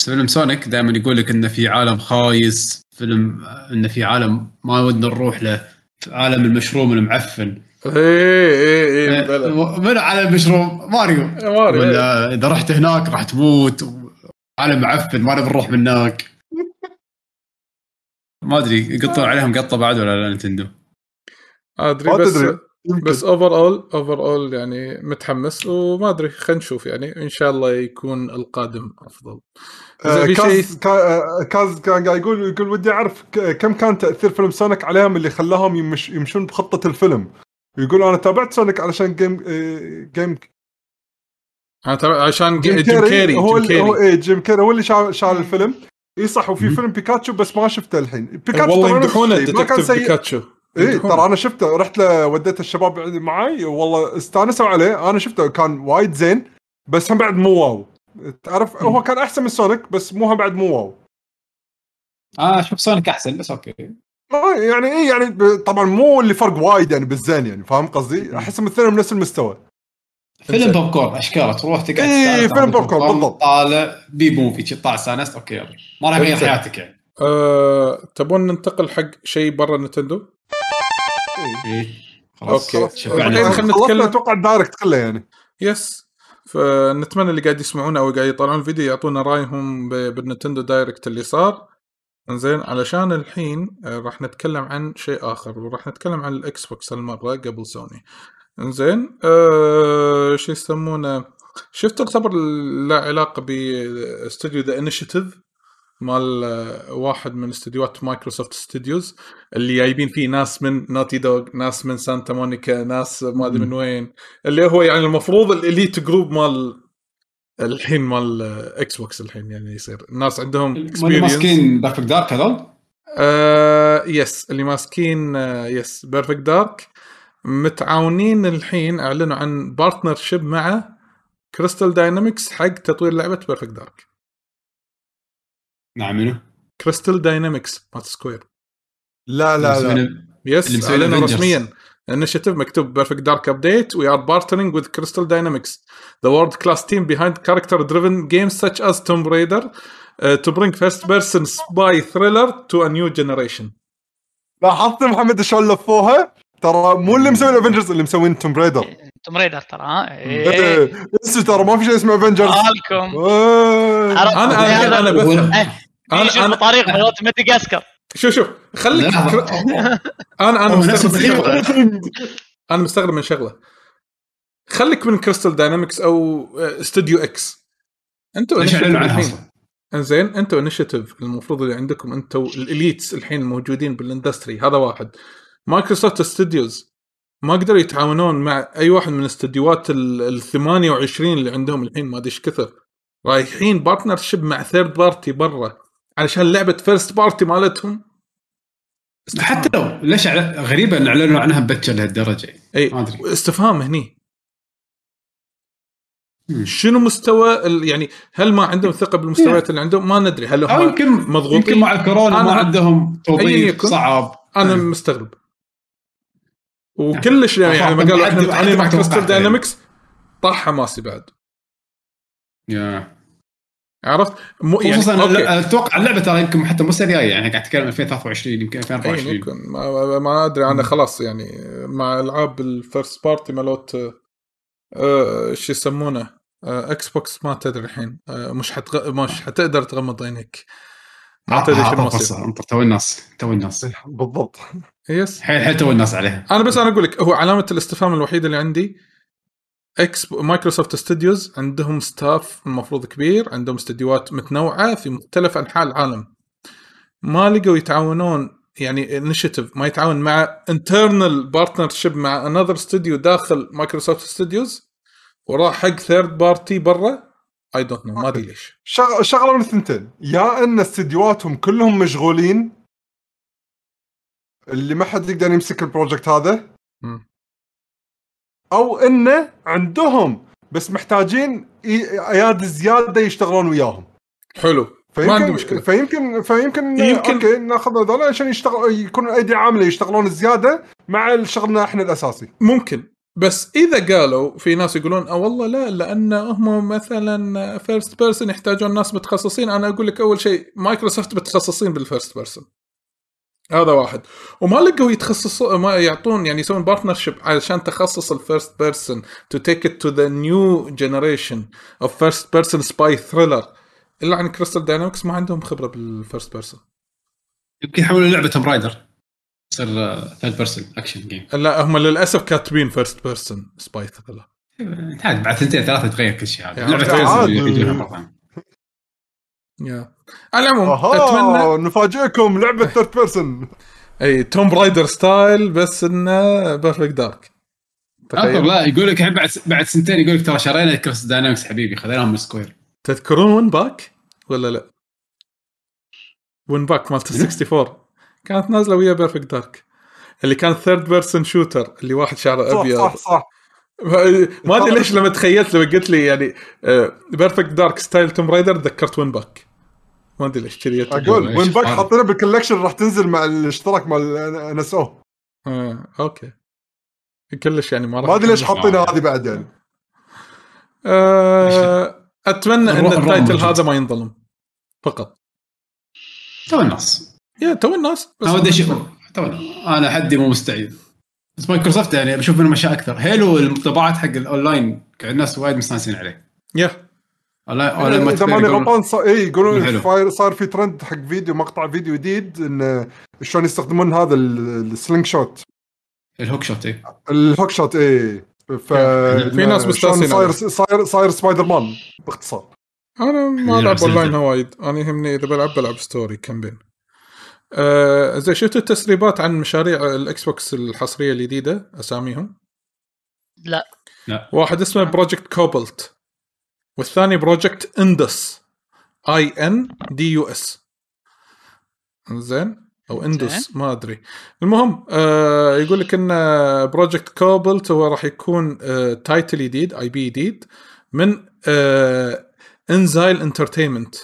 بس فيلم سونيك دائما يقول لك إنه في عالم خايس فيلم إنه في عالم ما ودنا نروح له عالم المشروم المعفن. اي اي اي بلى. من عالم المشروم ماريو. ماريو إيه. ولا إذا رحت هناك راح تموت عالم معفن ما نبي نروح من هناك. ما أدري يقطون عليهم قطة بعد ولا لا نتندو؟ أدري بس. بس overall overall يعني متحمس وما أدري خلينا نشوف يعني. إن شاء الله يكون القادم أفضل. آه، كاز آه، كاز كان قاعد يقول يقول ودي أعرف كم كان تأثير فيلم سونيك عليهم اللي خلاهم يمش يمشون بخطة الفيلم؟ يقول أنا تابعت سونيك علشان جيم آه، جيم أنا ترى عشان جيم جيم كيري هو جيم اللي هو كيري إيه جيم كيري هو اللي شال, شال الفيلم. إي صح وفي فيلم بيكاتشو بس ما شفته الحين. بيكاتشو والله يمدحونه كان detective سيء. بيكاتشو. إي. ترى أنا شفته. رحت له وديت الشباب معاي. والله استانسوا عليه. أنا شفته كان وايد زين بس هم بعد مو wow. تعرف هو كان أحسن من سونيك بس مو بعد مو واو. آه شوف سونيك أحسن بس okay. آه، يعني إيه يعني طبعا مو اللي فرق وايد يعني بالزين يعني فاهم قصدي؟ احسهم الاثنين بنفس المستوى فيلم بوب كورن اشكاله تروح تقعد إيه، تستانس، فيلم بوب كورن، بالضبط. طالع B movie شي طالع استانست okay يلا ما راح يغير. حياتك يعني أه... تبون ننتقل حق شيء برا نتندو؟ إيه خلاص okay. شفعنا. الحين خلنا خلصنا نتكلم- أتوقع ال Direct كله يعني yes فنتمنى اللي قاعد يسمعونا أو قاعد يطلعون الفيديو يعطونا رأيهم ب- بالنتندو Direct اللي صار زين علشان الحين آه، راح نتكلم عن شيء آخر وراح نتكلم عن الاكس بوكس هالمرة قبل سوني. زين أه شو يسمونه؟ شفت تعتبر له علاقة باستوديو The Initiative مال آه، واحد من استديوهات مايكروسوفت Studios اللي جايبين فيه ناس من Naughty Dog ناس من سانتا مونيكا ناس ما أدري من وين اللي هو يعني المفروض ال elite group مال الحين مال إكس بوكس الحين يعني يصير. الناس عندهم اللي. ماسكين Perfect Dark هذول؟ آه yes اللي ماسكين آه yes Perfect Dark متعاونين الحين أعلنوا عن partnership مع Crystal Dynamics حق تطوير لعبة Perfect Dark نعم منو؟ Crystal Dynamics مالت Square. لا لا لا. yes أعلنوا. رسميا. Initiative مكتوب Perfect Dark update we are partnering with Crystal Dynamics the world class team behind character driven games such as Tomb Raider uh, to bring first person spy thriller to a new generation لاحظت محمد شلون لفوها ترى مو اللي مسوي الافنجرز اللي مسوين توم بريدر توم ريدر ترى ها إيه، إيه. ترى ما في شيء اسمه افنجرز مالكم أنا أنا أنا بس أنا أنا مالت مدغاسكر شوف شوف خليك. أنا أنا مستغرب أنا مستغرب من شغله. خليك من كريستال داينامكس أو آه، استوديو إكس أنتوا ليش اعلنوا initiative عنها الحين. أصلا؟ إنزين أنتوا Initiative المفروض اللي عندكم أنتوا ال elites الحين موجودين بال industry هذا واحد. مايكروسوفت Studios ما قدروا يتعاونون مع أي واحد من استديوهات ال ال 28 اللي عندهم الحين ما أدري إيش كثر. رايحين partnership مع third party برا. علشان لعبة first party مالتهم؟ حتى لو ليش غريبة إن أعلنوا عنها مبكر لهالدرجة. إي ما أدري. استفهام هني. شنو مستوى يعني هل ما عندهم ثقة بالمستويات اللي عندهم؟ ما ندري. هل هم يمكن مضغوطين؟ يمكن مع الكورونا ما عندهم توظيف. صعب. أنا مم. مستغرب. وكلش يعني لما قالوا حد- إحنا ما مع كريستال. داينامكس طاح حماسي بعد. يا عرفت؟ مو يعني خصوصا أنا أتوقع اللعبة ترى يمكن حتى مو السنة الجايه يعني قاعد تتكلم 2023 يمكن أي 2024 يمكن ما, ما أدري أنا خلاص يعني. مع ألعاب ال first party مالوت آه، شو يسمونه آه، إكس بوكس ما تدري الحين آه، مش حتغ... مش حتقدر تغمض عينك ما تدري شنو عطها مصير فرصة أنطر تو الناس تو الناس. بالضبط. yes حيل حيل تو الناس عليها. أنا بس أنا أقول لك هو علامة الاستفهام الوحيدة اللي عندي إكس مايكروسوفت Studios عندهم staff المفروض كبير عندهم استديوهات متنوعة في مختلف أنحاء العالم. ما لقوا يتعاونون يعني Initiative ما يتعاون مع internal partnership مع another studio داخل مايكروسوفت Studios وراح حق third party برا. I don't know ما أدري ليش. شغ- شغلة من الثنتين. يا إن استديوهاتهم كلهم مشغولين اللي ما حد يقدر يمسك ال project هذا مم. أو انه عندهم بس محتاجين ايادي زيادة يشتغلون وياهم. حلو. ما عندي مشكلة. فيمكن فيمكن يمكن- يمكن أوكي ناخذ هذول عشان يشتغل يكون ايدي عاملة يشتغلون زيادة مع شغلنا إحنا الأساسي. ممكن. بس إذا قالوا في ناس يقولون آه والله لا لأن هم مثلا first person يحتاجون ناس متخصصين. أنا أقول لك أول شيء مايكروسوفت متخصصين بال first person هذا واحد. وما لقوا يتخصصوا ما يعطون يعني يسوون partnership علشان تخصص ال first person to take it to the new generation of first person spy thriller إلا عن Crystal Dynamics ما عندهم خبرة بال first person يمكن يحولوا لعبة Tomb Raider تصير third person action game لا هم للأسف كاتبين first person spy thriller عاد بعد سنتين ثلاثة يتغير كل شيء. هذا. يعني لعبة. yeah. على العموم اتمنى نفاجئكم لعبة third person أي Tomb Raider style بس إنه Perfect Dark انظر لا يقول لك بعد بعد سنتين يقول لك ترى شرينا Crystal Dynamics حبيبي خذيناهم من Square تذكرون WinBack ولا لا؟ WinBack مالت ال 64 كانت نازلة ويا Perfect Dark اللي كان third person shooter اللي واحد شعره صح أبيض. صح صح. ما أدري ليش لما تخيلت لما قلت لي يعني Perfect Dark style Tomb Raider تذكرت WinBack ما أدري ليش كذي. أقول WinBack هذا؟ حاطينه بال collection راح تنزل مع الاشتراك مال NSO أوكي. كلش يعني ما راح ما أدري ليش. حاطينها هذه بعد يعني آه، أتمنى إن التايتل. هذا ما ينظلم. فقط. تو الناس. يا تو الناس. بس أنا ودي أشوف تو أنا حدي مو مستعد بس مايكروسوفت يعني بشوف منهم أشياء أكثر. هيلو الطباعات حق الاونلاين الناس وايد مستانسين عليه. يا. يعني والله ما إذا ماني يقولون- غلطان صار اي يقولون صار في ترند حق فيديو مقطع فيديو جديد انه شلون يستخدمون هذا ال- ال slingshot ال hookshot إيه. ال hookshot اي ف في ناس مستأنسين صاير. صاير صاير سبايدر مان باختصار. أنا ما ألعب اونلاين. وايد. أنا يهمني إذا بلعب بلعب story campaign آه زين شفتوا التسريبات عن مشاريع الاكس بوكس الحصرية الجديدة؟ أساميهم؟ لا. لا. واحد اسمه Project Cobalt والثاني Project Indus I N D U S زين؟ أو Indus ما أدري. المهم آه يقول لك إن Project Cobalt هو راح يكون آه title جديد IP جديد من آه inXile Entertainment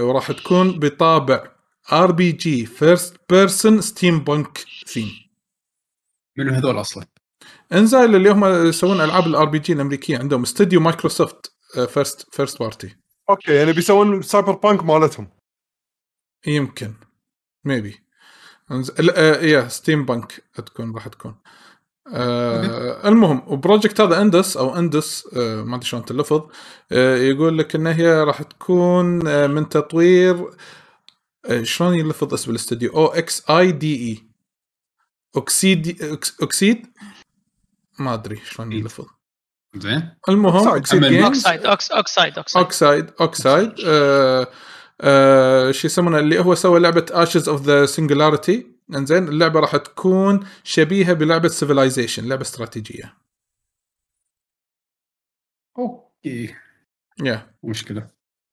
وراح تكون بطابع RPG first person steampunk theme من هذول أصلا؟ inXile اللي هم يسوون ألعاب ال RPG الأمريكية عندهم استوديو مايكروسوفت first first party okay يعني بيسوون cyberpunk مالتهم. يمكن. maybe yeah steampunk تكون راح تكون. آه المهم و Project هذا Indus أو Indus آه ما أدري شلون تلفظ آه يقول لك إن هي راح تكون آه من تطوير آه شلون يلفظ اسم الاستوديو O X I D E. Oxide Oxide؟ ما أدري شلون يلفظ. زين. المهم Oxide Oxide Oxide Oxide Oxide شو يسمونه اللي هو سوى لعبة Ashes of the Singularity إنزين اللعبة راح تكون شبيهة بلعبة Civilization لعبة استراتيجية. okay. يا مشكلة.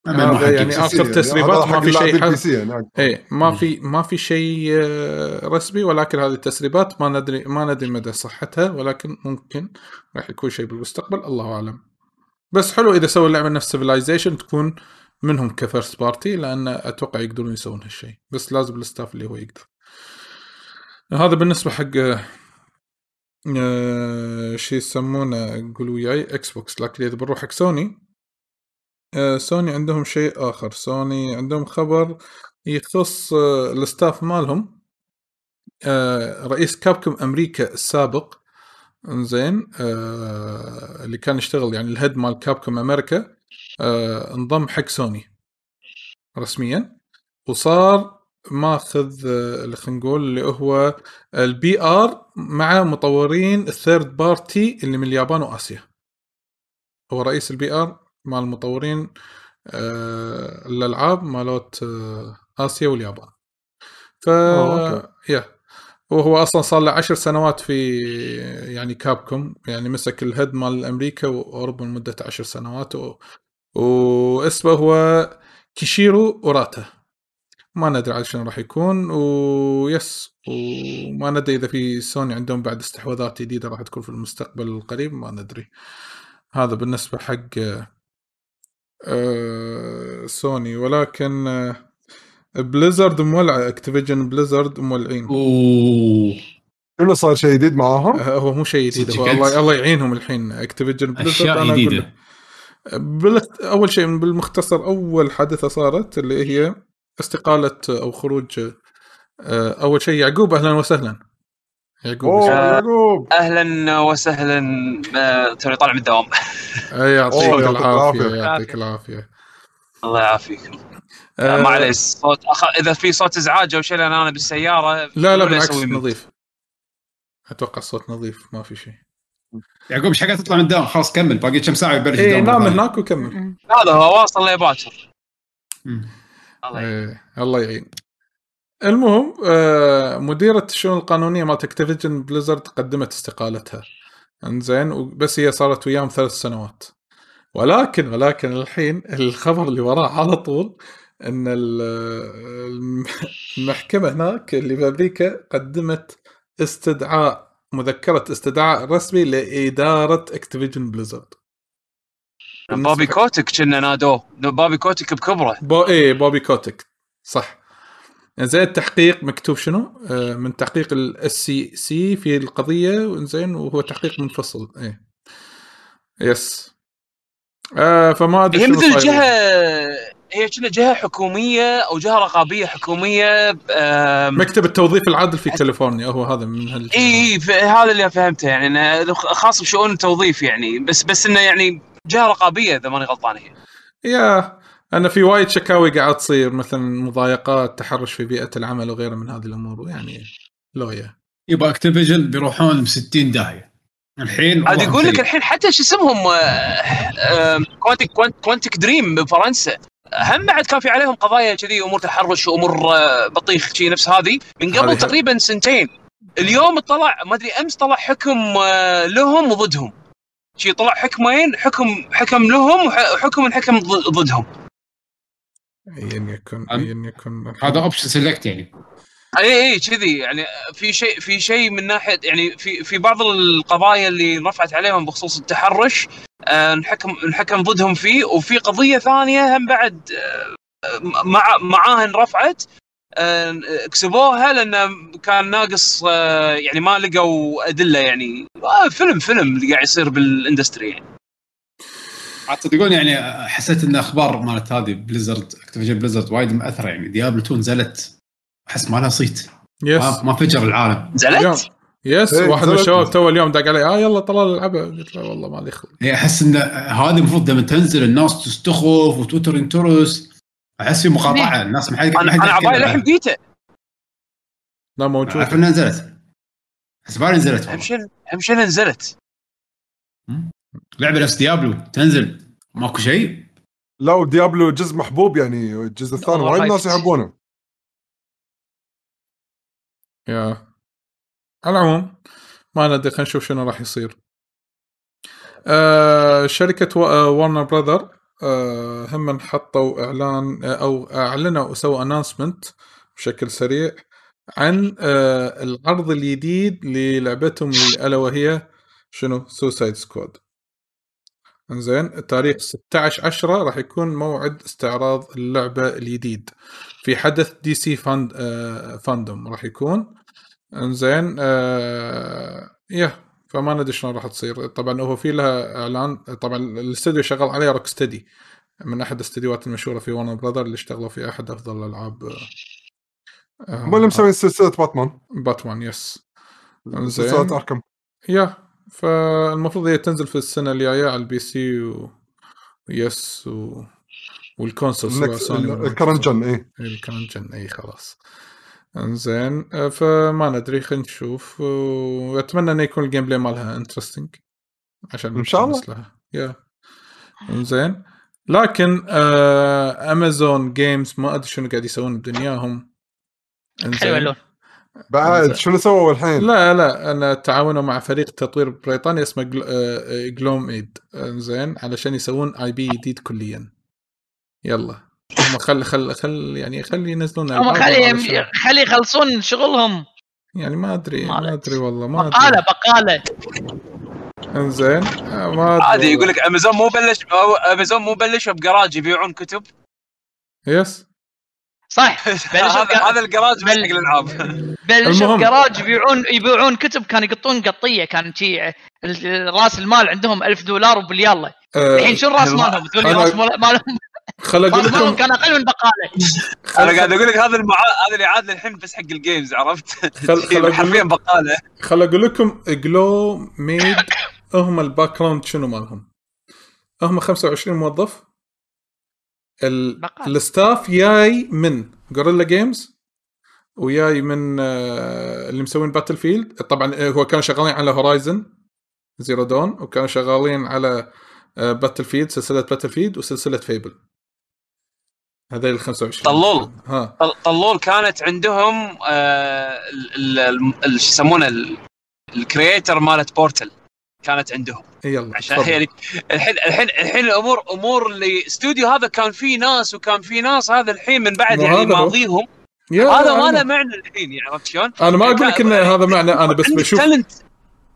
هذا يعني يعني. تسريبات ما في شيء سي يعني. إيه ما في ما في شيء آه، رسمي ولكن هذه التسريبات ما ندري ما ندري مدى صحتها ولكن ممكن راح يكون شيء بالمستقبل الله أعلم. بس حلو إذا سووا اللعبة نفس Civilization تكون منهم ك first party لأن أتوقع يقدرون يسوون هالشيء. بس لازم ال staff اللي هو يقدر. هذا بالنسبة حق آه، آه، شو يسمونه قولوا وياي Xbox لكن إذا بنروح حق سوني آه، سوني عندهم شيء آخر. سوني عندهم خبر يخص آه، ال staff مالهم. آه، رئيس Capcom أمريكا السابق زين آه، اللي كان يشتغل يعني ال head مال Capcom أمريكا آه، انضم حق سوني رسميا. وصار ماخذ آه، اللي خلينا نقول اللي هو ال PR مع مطورين ال third party اللي من اليابان وآسيا. هو رئيس ال PR مال المطورين آه، الألعاب مالت آه، آسيا واليابان. ف. yeah وهو أصلا صار له عشر سنوات في يعني Capcom يعني مسك ال head مال أمريكا وأوروبا لمدة عشر سنوات و... واسمه هو كيشيرو أوراتا. ما ندري عاد شنو راح يكون و yes وما ندري إذا في سوني عندهم بعد استحواذات جديدة راح تكون في المستقبل القريب ما ندري. هذا بالنسبة حق آه، سوني ولكن آه، Blizzard مولعه Activision Blizzard مولعين. أوه. شنو صار شيء جديد معاهم؟ آه، هو مو شيء جديد هو؟ الله الله يعينهم الحين. Activision Blizzard أشياء جديدة. بالخ... أول شيء بالمختصر أول حادثة صارت اللي هي استقالة أو خروج أول شيء يعقوب أهلا وسهلا. يعقوب. يعقوب أهلا وسهلا آه، توني طالع من الدوام آه، يعطيك العافية العافية. يعطيك العافية الله يعافيك آه، معليش صوت أخ... إذا في صوت إزعاج أو شيء لأن أنا بالسيارة لا لا بالعكس. نظيف أتوقع الصوت نظيف ما في شيء يعقوب إيش حقك تطلع من الدوام خلاص كمل باقي كم ساعة يبلش إي الدوام نام. هناك وكمل هذا هو واصل لباكر. الله يعين. الله يعين المهم آه مديرة الشؤون القانونية مالت Activision Blizzard قدمت استقالتها. انزين بس هي صارت وياهم ثلاث سنوات. ولكن ولكن الحين الخبر اللي وراه على طول إن ال- الم- المحكمة هناك اللي في أمريكا قدمت استدعاء مذكرة استدعاء رسمي لإدارة Activision Blizzard بابي كوتك كنا نادوه. بابي كوتك بكبره. بو إيه بوبي كوتك. صح. زين التحقيق مكتوب شنو؟ آه من تحقيق ال SEC في القضية زين وهو تحقيق منفصل. إيه. يس آه فما أدري هي شنو مثل. جهة هي كنا جهة حكومية أو جهة رقابية حكومية مكتب التوظيف العادل في كاليفورنيا هو هذا من هال إي هذا اللي فهمته يعني خاص بشؤون التوظيف يعني بس بس إنه يعني جهة رقابية إذا ماني غلطان هي. يا أنا في وايد شكاوي قاعد تصير مثلا مضايقات تحرش في بيئة العمل وغيره من هذه الأمور يعني لويا يبقى Activision بيروحون ب 60 داهية. الحين عاد يقول لك. الحين حتى شو اسمهم Quantic Quantic Dream بفرنسا. هم بعد كان في عليهم قضايا كذي أمور تحرش وامور آه، بطيخ شي نفس هذه. من قبل هذه- تقريبا سنتين. اليوم طلع ما أدري أمس طلع حكم آه، لهم وضدهم. شي طلع حكمين حكم حكم لهم وح- وحكم ضد- ضدهم. ايا يكن ايا يكن هذا option select يعني. اي اي كذي. يعني في شيء في شيء من ناحية يعني في في بعض القضايا اللي رفعت عليهم بخصوص التحرش آه، انحكم انحكم ضدهم فيه. وفي قضية ثانية هم بعد آه، مع معاها انرفعت آه، كسبوها لأن كان ناقص يعني ما لقوا أدلة يعني. فيلم فيلم اللي قاعد يصير بال industry يعني. تصدقون يعني حسيت إن أخبار مالت هذه Blizzard Activision Blizzard وايد مأثرة يعني. Diablo 2 نزلت أحس ما لها صيت. yes ما, ما فجر العالم. نزلت؟ yes إيه، واحد من. الشباب تو اليوم دق علي آه يلا طلال العبها قلت له والله مالي خلق. يعني أحس إن هذه المفروض لما تنزل الناس تستخف وتويتر ينترس أحس في مقاطعة الناس ما حد أنا ما حد أنا يحكي عبالي. للحين بيتا لا موجود عارف إنها نزلت. بس بالي نزلت اهم. شيء اهم شيء نزلت؟ لعبة نفس Diablo تنزل. ماكو شيء. لا وديابلو جزء محبوب يعني الجزء الثاني وايد ناس يحبونه. يا. على العموم ما ندري خلينا نشوف شنو راح يصير. آه شركة وارنر براذر آه هم حطوا إعلان آه، أو أعلنوا وسووا انونسمنت بشكل سريع عن آه العرض الجديد للعبتهم الا وهي شنو؟ Suicide Squad إنزين التاريخ 16 10 راح يكون موعد استعراض اللعبة الجديد. في حدث DC Fan آه FanDome راح يكون. إنزين آه yeah فما ندري شلون راح تصير. طبعا هو في لها إعلان. طبعا الاستوديو شغال عليه Rocksteady من أحد الاستديوهات المشهورة في Warner Brothers اللي اشتغلوا في أحد أفضل الألعاب. آه، هم اللي مسوين سلسلة باتمان. باتمان yes. سلسلة Arkham. yeah. فالمفروض هي تنزل في السنة الجاية على ال PC و... و yes و... وال console سوني ولا ال current gen اي إيه، ال current gen اي خلاص. إنزين. آه، فما ندري خلينا نشوف. وأتمنى إنه يكون ال gameplay مالها interesting عشان إن شاء الله. لها. yeah إنزين. لكن آه Amazon Games ما أدري شنو قاعد يسوون بدنياهم. حلو اللون. بعد. شنو سووا الحين؟ لا لا أنا تعاونوا مع فريق تطوير بريطاني اسمه جل... آه، جلوم ايد زين علشان يسوون اي بي جديد كليا يلا هم خل خل خل يعني خلي ينزلون هم خلي خلي يخلصون شغلهم يعني ما أدري ما. أدري والله ما بقاله أدري بقالة إنزين آه، ما أدري عادي يقول. لك امازون مو بلش أو- امازون مو بلشوا بجراج يبيعون كتب yes صح. هذا الجراج حق الألعاب. بلشوا. بجراج يبيعون يبيعون كتب كانوا يقطون قطية كان شي ال- راس المال عندهم ألف دولار وباليلا آه، الحين شو الراس مالهم؟ تقول لي راس مال- مالهم خل أقول راس مالهم لكم كان أقل من بقاله أنا قاعد أقول لك هذا المعا... هذا اللي عاد الحين بس حق ال games عرفت؟ خل- حرفيا بقالة. خل أقول لكم Glowmade هم ال background شنو مالهم؟ هم 25 موظف. ال... ال staff جاي من Guerrilla Games وجاي من آه، اللي مسوين Battlefield طبعا آه، هو كانوا شغالين على Horizon Zero Dawn وكانوا شغالين على Battlefield سلسلة Battlefield وسلسلة Fable هذول ال 25 طلول. ها. طل- طلول كانت عندهم آه، شو يسمونه ال- ال creator مالت Portal كانت عندهم يلا عشان. يعني الحين الحين الحين الأمور أمور اللي استوديو هذا كان فيه ناس وكان فيه ناس هذا الحين من بعد يعني. ماضيهم هذا ما له معنى الحين يعني عرفت شلون؟ أنا ما أقول لك إن هذا معنى أنا بس بشوف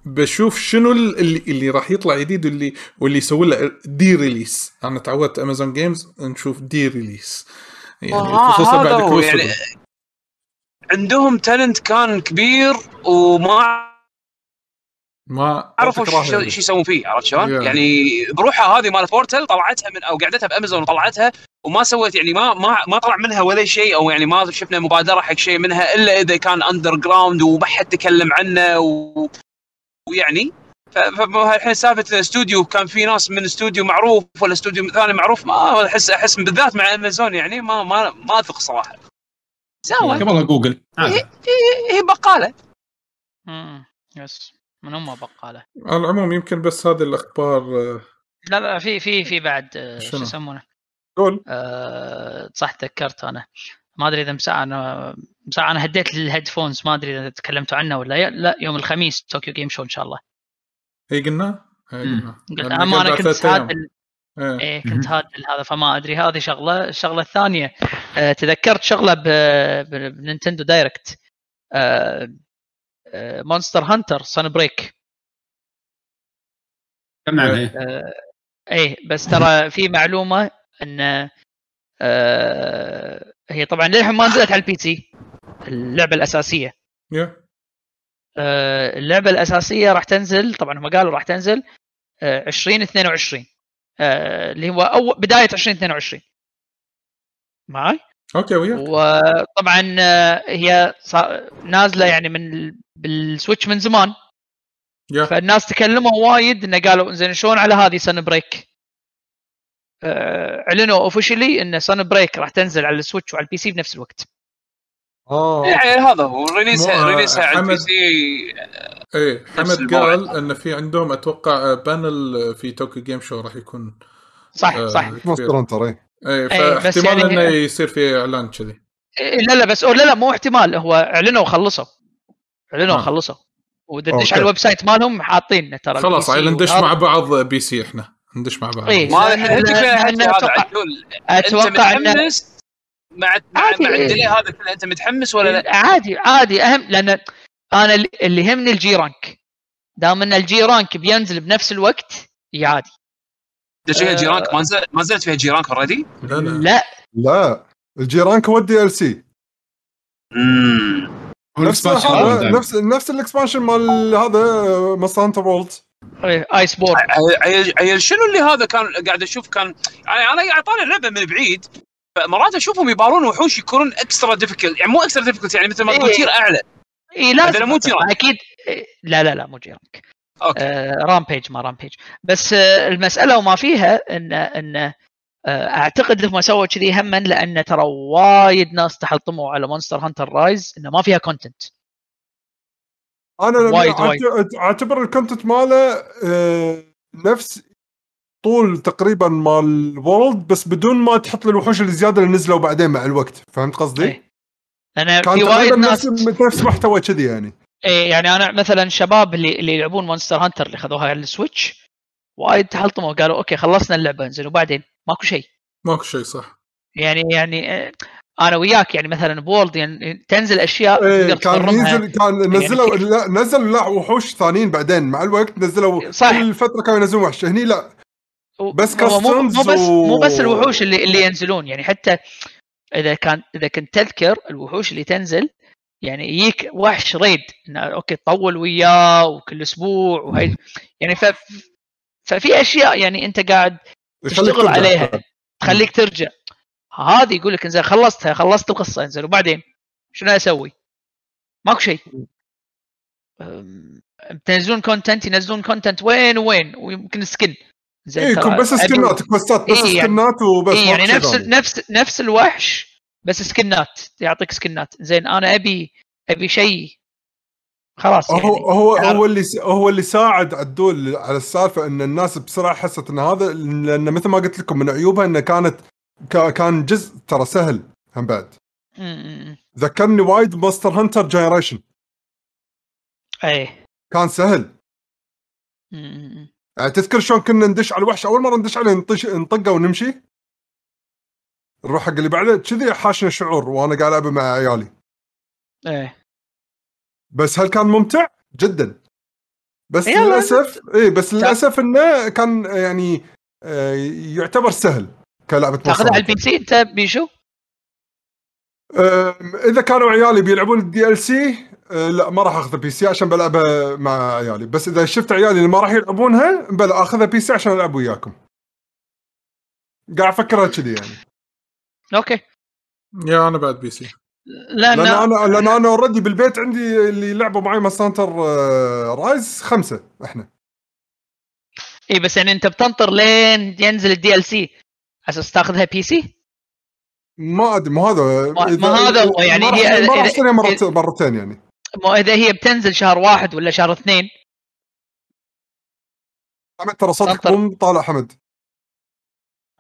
بشوف شنو ال- اللي اللي راح يطلع جديد واللي واللي يسوي له de-release أنا تعودت Amazon Games نشوف de-release يعني آه، خصوصا بعد يعني عندهم talent كان كبير وما ما عرفوا شو. شو يسوون فيه عرفت شلون؟ Yeah. يعني بروحها هذه مال Portal طلعتها من أو قعدتها بأمازون وطلعتها وما سوت يعني ما ما ما طلع منها ولا شيء أو يعني ما شفنا مبادرة حق شيء منها إلا إذا كان underground وما حد تكلم عنه و... ويعني فالحين سالفة استوديو كان في ناس من استوديو معروف ولا استوديو ثاني معروف ما احس أحس بالذات مع امازون يعني ما ما ما أثق صراحة سوا قبل جوجل عادي هي هي بقالة. يس من هم بقاله على العموم يمكن بس هذه الأخبار آه، لا لا في في في بعد آه، شو؟ يسمونه؟ قول. آه، صح تذكرت أنا. ما أدري إذا مساء أنا مساء أنا هديت الهيدفونز ما أدري إذا تكلمتوا عنه ولا لا. يوم الخميس طوكيو جيم شو إن شاء الله. اي قلنا؟ قلنا. قلت أما أنا كنت. هادل. إيه. إيه مهم. كنت هادل هذا فما أدري. هذه شغلة الشغله الثانية آه، تذكرت شغلة ب Nintendo Direct. آه، آه، Monster Hunter Sunbreak كم عليه إيه؟ بس ترى في معلومة إن آه، هي طبعا للحين ما نزلت على ال PC اللعبة الأساسية. آه، اللعبة الأساسية راح تنزل طبعا هم قالوا راح تنزل آه، 2022 آه، اللي هو أول بداية 2022 معي أوكي وياك. وطبعا آه، هي صا- نازلة يعني من ال- بال Switch من زمان. yeah. فالناس تكلموا وايد إنه قالوا زين شلون على هذه Sunbreak آه، أعلنوا officially إن Sunbreak راح تنزل على ال Switch وعلى ال PC بنفس الوقت. آه يعني هذا هو. release ها آه، release ها على ال P حمد- C إيه حمد. قال إن في عندهم أتوقع panel في Tokyo Game Show راح يكون صح آه، صح. Monster Hunter اي إيه إيه، بس فاحتمال يعني- انه يصير في إعلان كذي إيه، لا لا بس أو لا لا مو احتمال هو إعلنوا وخلصوا إعلنوا آه. وخلصوا ودش. على ال website مالهم حاطين ترى خلاص عيل ندش. مع بعض PC إحنا ندش مع بعض إيه. ما أتوقع ان متحمس مع مع, عادي. مع ال DLC هذا كله أنت متحمس ولا لا؟ عادي عادي أهم لأن أنا اللي- اللي يهمني ال G rank دام إن ال G rank بينزل بنفس الوقت عادي فيها آه. G rank؟ ما نزلت ما نزلت فيها G rank already؟ لا لا. لا. لا. ال G rank هو ال DLC نفس هذا دائماً. نفس نفس ال expansion مال هذا Hunter World Iceborne عيل عيل شنو اللي هذا كان قاعد أشوف كان يعني أنا قاعد طالع لعبة من بعيد مرات أشوفهم يبارون وحوش يكونون extra difficult يعني مو extra difficult يعني مثل ما تقول إيه. tier أعلى. اي لازم هذا مو. أكيد. إيه، لا لا لا مو G rank أوكي. آه Rampage ما Rampage بس آه المسألة وما فيها إن إن آه أعتقد لهم سووا كذي هما لأن ترى وايد ناس تحلطموا على Monster Hunter Rise إنه ما فيها content أنا وايد. أعتبر ال content ماله آه، نفس طول تقريبا مال World بس بدون ما تحط لي الوحوش الزيادة اللي نزلوا بعدين مع الوقت. فهمت قصدي؟ لأن كان في وايد ناس نفس محتوى كذي يعني. إيه يعني أنا مثلا شباب اللي اللي يلعبون Monster Hunter اللي خذوها على ال Switch وايد تحلطموا قالوا أوكي خلصنا اللعبة انزين وبعدين ماكو شيء ماكو شيء صح يعني يعني آه، أنا وياك يعني مثلا World يعني تنزل أشياء إيه كان ينزل كان نزلوا كيف؟ لا نزلوا لا وحوش ثانيين بعدين مع الوقت نزلوا صح. كل فترة كانوا ينزلون وحش هني لا بس هو مو, بس و- مو بس الوحوش اللي اللي ينزلون يعني حتى إذا كان إذا كنت تذكر الوحوش اللي تنزل يعني يجيك وحش raid إنه أوكي تطول وياه وكل أسبوع وهي يعني ف ففي أشياء يعني أنت قاعد تشتغل. عليها. تخليك ترجع. هذه يقول لك إنزين خلصتها خلصت القصة إنزين. وبعدين شنو أسوي؟ ماكو شيء. أم، تنزلون content ينزلون content وين وين؟ ويمكن skin زين يكون بس سكنات كوستات بس إيه يعني- سكنات وبس إيه يعني نفس. نفس نفس الوحش بس سكنات يعطيك سكنات زين أنا أبي أبي شيء. خلاص يعني. هو هو تعرف- هو اللي هو اللي ساعد عدول على السالفة إن الناس بسرعة حست إن هذا لأن مثل ما قلت لكم من عيوبها إنه كانت كا- كان جزء ترى سهل هم بعد. ذكرني وايد Monster Hunter Generations. إيه. كان سهل. يعني تذكر شلون كنا ندش على الوحش؟ أول مرة ندش عليه نطش نطقه ونمشي؟ نروح حق اللي بعده كذي حاشنا شعور وأنا قاعد ألعب مع عيالي. إيه. بس هل كان ممتع؟ جدا. بس يلا، للأسف اي بس للأسف إنه كان يعني آه، يعتبر سهل كلعبة تاخذها على ال PC أنت بيشو؟ إذا كانوا عيالي بيلعبون ال DLC أه، لا ما راح أخذ PC عشان بلعبها مع عيالي. بس إذا شفت عيالي اللي ما راح يلعبونها بلا اخذها PC عشان ألعب وياكم. قاعد افكرها كذي يعني. okay. يا أنا بعد PC. لأن لأن أنا لأن أنا already بالبيت عندي اللي لعبوا معي Monster Rise خمسة إحنا. اي بس يعني أنت بتنطر لين ينزل ال DLC. أساس تاخذها PC؟ ما أدري مو هذا ما- ما هذا هو، يعني ما هي- ما راح إذا- اشتريها مرت- مرتين يعني. مو إذا هي بتنزل شهر واحد ولا شهر اثنين. حمد ترى صوتك. مو طالع حمد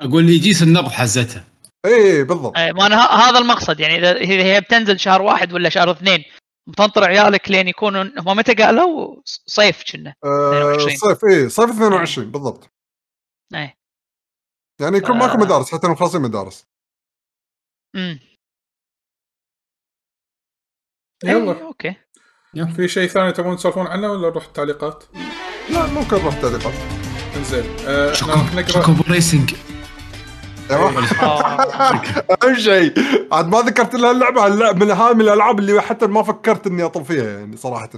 أقول لي يجيس النبض حزتها. اي بالضبط. آه، ما أنا ه- هذا المقصد يعني إذا إذا هي بتنزل شهر واحد ولا شهر اثنين بتنطر عيالك لين يكونوا هم متى قالوا؟ صيف كنا 22. صيف اي صيف 22 بالضبط. إيه. يعني يكون ماكو آه. مدارس حتى مخلصين مدارس. امم يلا. إيه، okay في شيء ثاني تبون تسولفون عنه ولا نروح التعليقات؟ لا ممكن نروح تعليقات إنزين. آه، إحنا راح نقرا racing أيوه آه. أهم شيء عاد ما ذكرت لها اللعبة اللعب من هاي من الألعاب اللي حتى ما فكرت إني اطل فيها يعني صراحة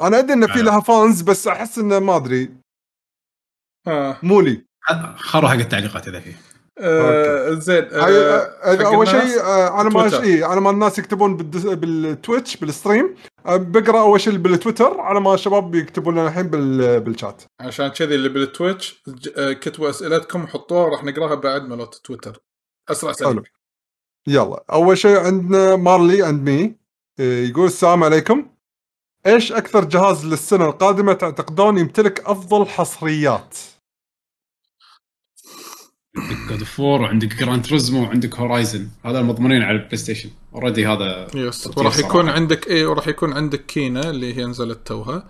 أنا أدري إن في آه. لها fans بس أحس إنه ما أدري آه. مو لي خلوا حق التعليقات إذا فيه آه. زين آه. هذا حق أول؟ شيء آه، على ما تويتر. اي على ما الناس يكتبون بالتويتش بال stream آه، بقرأ أول شيء بالتويتر على ما الشباب يكتبون لنا الحين بال- بالشات عشان كذي اللي بالتويتش آه، كتبوا أسئلتكم وحطوها راح نقراها بعد مالت تويتر أسرع. سليم يلا أول شيء عندنا Marley and Me يقول السلام عليكم إيش أكثر جهاز للسنة القادمة تعتقدون يمتلك أفضل حصريات؟ عندك God of War وعندك Gran Turismo وعندك Horizon هذا المضمونين على ال PlayStation already هذا yes وراح يكون صراحة. عندك إيه وراح يكون عندك Kena اللي هي نزلت توها.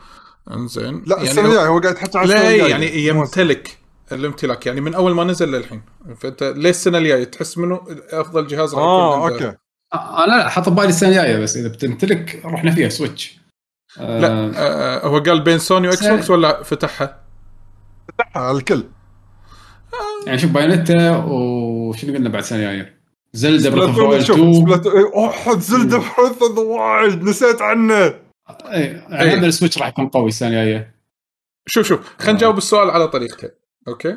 انزين. لا السنة الجايه هو قاعد عن السنة لا الجاية. يعني يمتلك الامتلاك. يعني من أول ما نزل للحين. فأنت ليه السنة الجاية؟ تحس منه أفضل جهاز راح آه يكون عنده؟ okay. آه لا لا حط ببالي السنة الجاية بس إذا بتمتلك رحنا فيها Switch آه لا آه هو قال بين سوني و Xbox ولا فتحها؟ على الكل. يعني شوف Bayonetta وشنو قلنا بعد سنه جاية Zelda Breath of شوف 2 Splatoon إيه، اوه Zelda Breath of Wild نسيت عنه. اي يعني هم ال Switch راح يكون قوي السنة الجايه شوف شوف خلينا نجاوب السؤال على طريقتين okay؟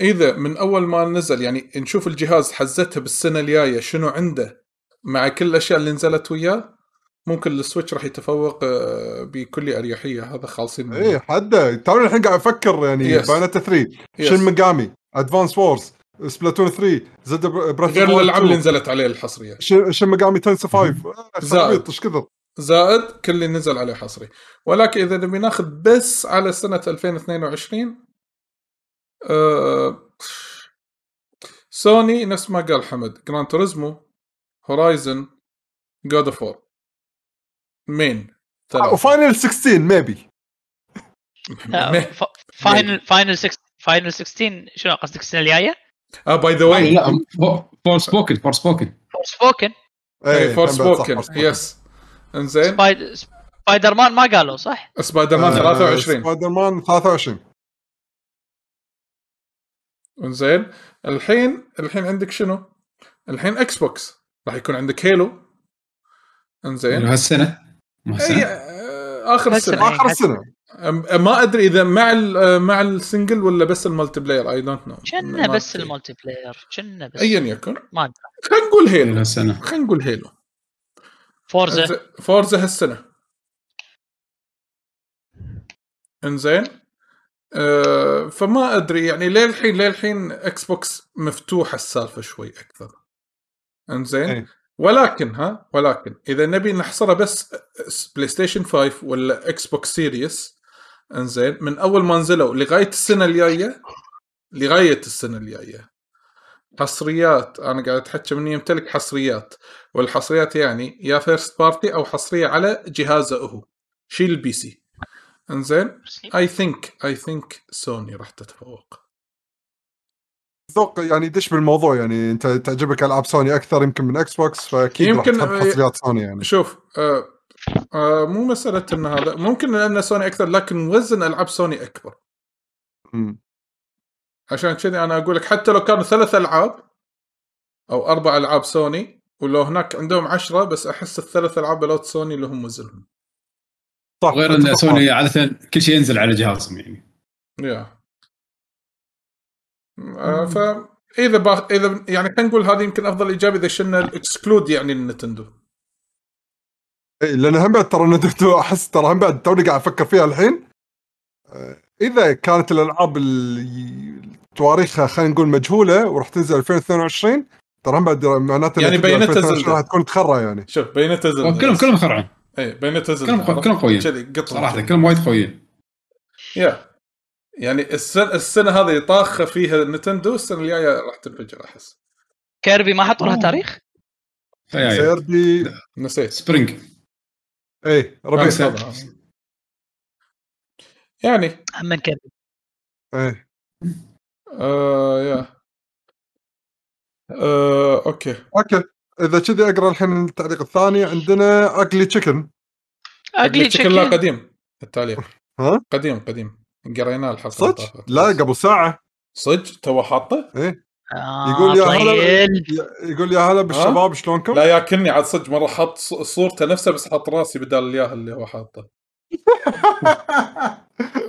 إذا من أول ما نزل يعني نشوف الجهاز حزتها بالسنة الجاية شنو عنده مع كل الأشياء اللي نزلت وياه ممكن ال Switch راح يتفوق آه، بكل أريحية. هذا خالصين. اي حده. توني الحين قاعد أفكر يعني Yes. Bayonetta 3 Yes. Shin Megami Advance Wars Splatoon 3 Zelda Breath غير الالعاب اللي نزلت عليه الحصرية. Shin Megami Tensei 5 زائد. خربيط إيش كثر زائد كل اللي نزل عليه حصري. ولكن إذا نبي ناخذ بس على سنة 2022 آه سوني نفس ما قال حمد. Gran Turismo Horizon God of War مين؟ ثلاثة. و Final 16 maybe. Final Final 6 Final 16 شنو قصدك السنة الجاية؟ آه by the way لا Forspoken Forspoken Forspoken إيه، Forspoken. yes إنزين. سبايدر مان ما قالوا صح؟ سبايدر مان آه، 23 سبايدر مان 23 إنزين. الحين الحين عندك شنو؟ الحين Xbox راح يكون عندك Halo إنزين. هالسنة؟ اي آه، آخر. السنة. آخر السنة. ما أدري إذا مع ال- مع ال single ولا بس ال multiplayer I don't know كنا بس ال multiplayer كنا بس ايا يكن. ما أدري. خلينا نقول Halo هالسنه خلينا نقول Halo Forza. Forza هالسنة. إنزين. أه فما أدري يعني للحين للحين Xbox مفتوحه السالفة شوي أكثر. إنزين. إيه. ولكن ها ولكن إذا نبي نحصرها بس PlayStation 5 ولا Xbox Series انزين من أول ما نزلوا لغاية السنة الجاية لغاية السنة الجاية حصريات أنا قاعد أتحكى من يمتلك حصريات والحصريات يعني يا first party أو حصرية على جهازه هو شيل ال PC انزين I think I think سوني راح تتفوق. ذوق يعني دش بالموضوع يعني أنت تعجبك ألعاب سوني أكثر يمكن من Xbox فاكيد يمكن- راح تحب حصريات سوني يعني. شوف آه آه مو مسألة إن هذا ممكن لأن سوني أكثر لكن وزن ألعاب سوني أكبر. مم. عشان كذي أنا أقول لك حتى لو كانوا ثلاث ألعاب أو أربع ألعاب سوني ولو هناك عندهم عشرة بس أحس الثلاث ألعاب بلوت سوني لهم وزنهم صح غير إن سوني. عاده كل شيء ينزل على جهازهم يعني. يا آه فاذا با... اذا يعني خلينا نقول هذه يمكن أفضل اجابه إذا شلنا ال exclude يعني النينتندو. اي لأن هم بعد ترى نتندو أحس ترى هم بعد توني قاعد أفكر فيها الحين. آه، إذا كانت الألعاب اللي تواريخها خلينا نقول مجهولة وراح تنزل 2022 ترى هم بعد معناته يعني 2022 زلدة. راح تكون تخرى يعني. شوف بينتا زلدة كلهم كلهم خرعون اي بينتا زلدة كلهم؟ كلهم قويين. صراحة. كلهم وايد قويين. يا. يعني السنة السنة هذه طاخة فيها نتندو السنة الجاية راح تنفجر أحس. كيربي ما حطوا لها. تاريخ؟ كيربي. نسيت. spring. اي ربيع هذا. يعني. هم من كيربي اي آه yeah. آه okay. okay. إذا كذي أقرأ الحين التعليق الثاني. عندنا Ugly Chicken Ugly شكل لا Chicken قديم التعليق. ها؟ قديم قديم. قريناه الحلقة صدق؟ لا قبل ساعة. صدق؟ تو حاطه؟ إيه. يقول يا هلا طيب. يقول يا هلا بالشباب شلونكم؟ لا ياكلني عاد صدق مرة حط صورته نفسه بس حط راسي بدال الياهل اللي هو حاطه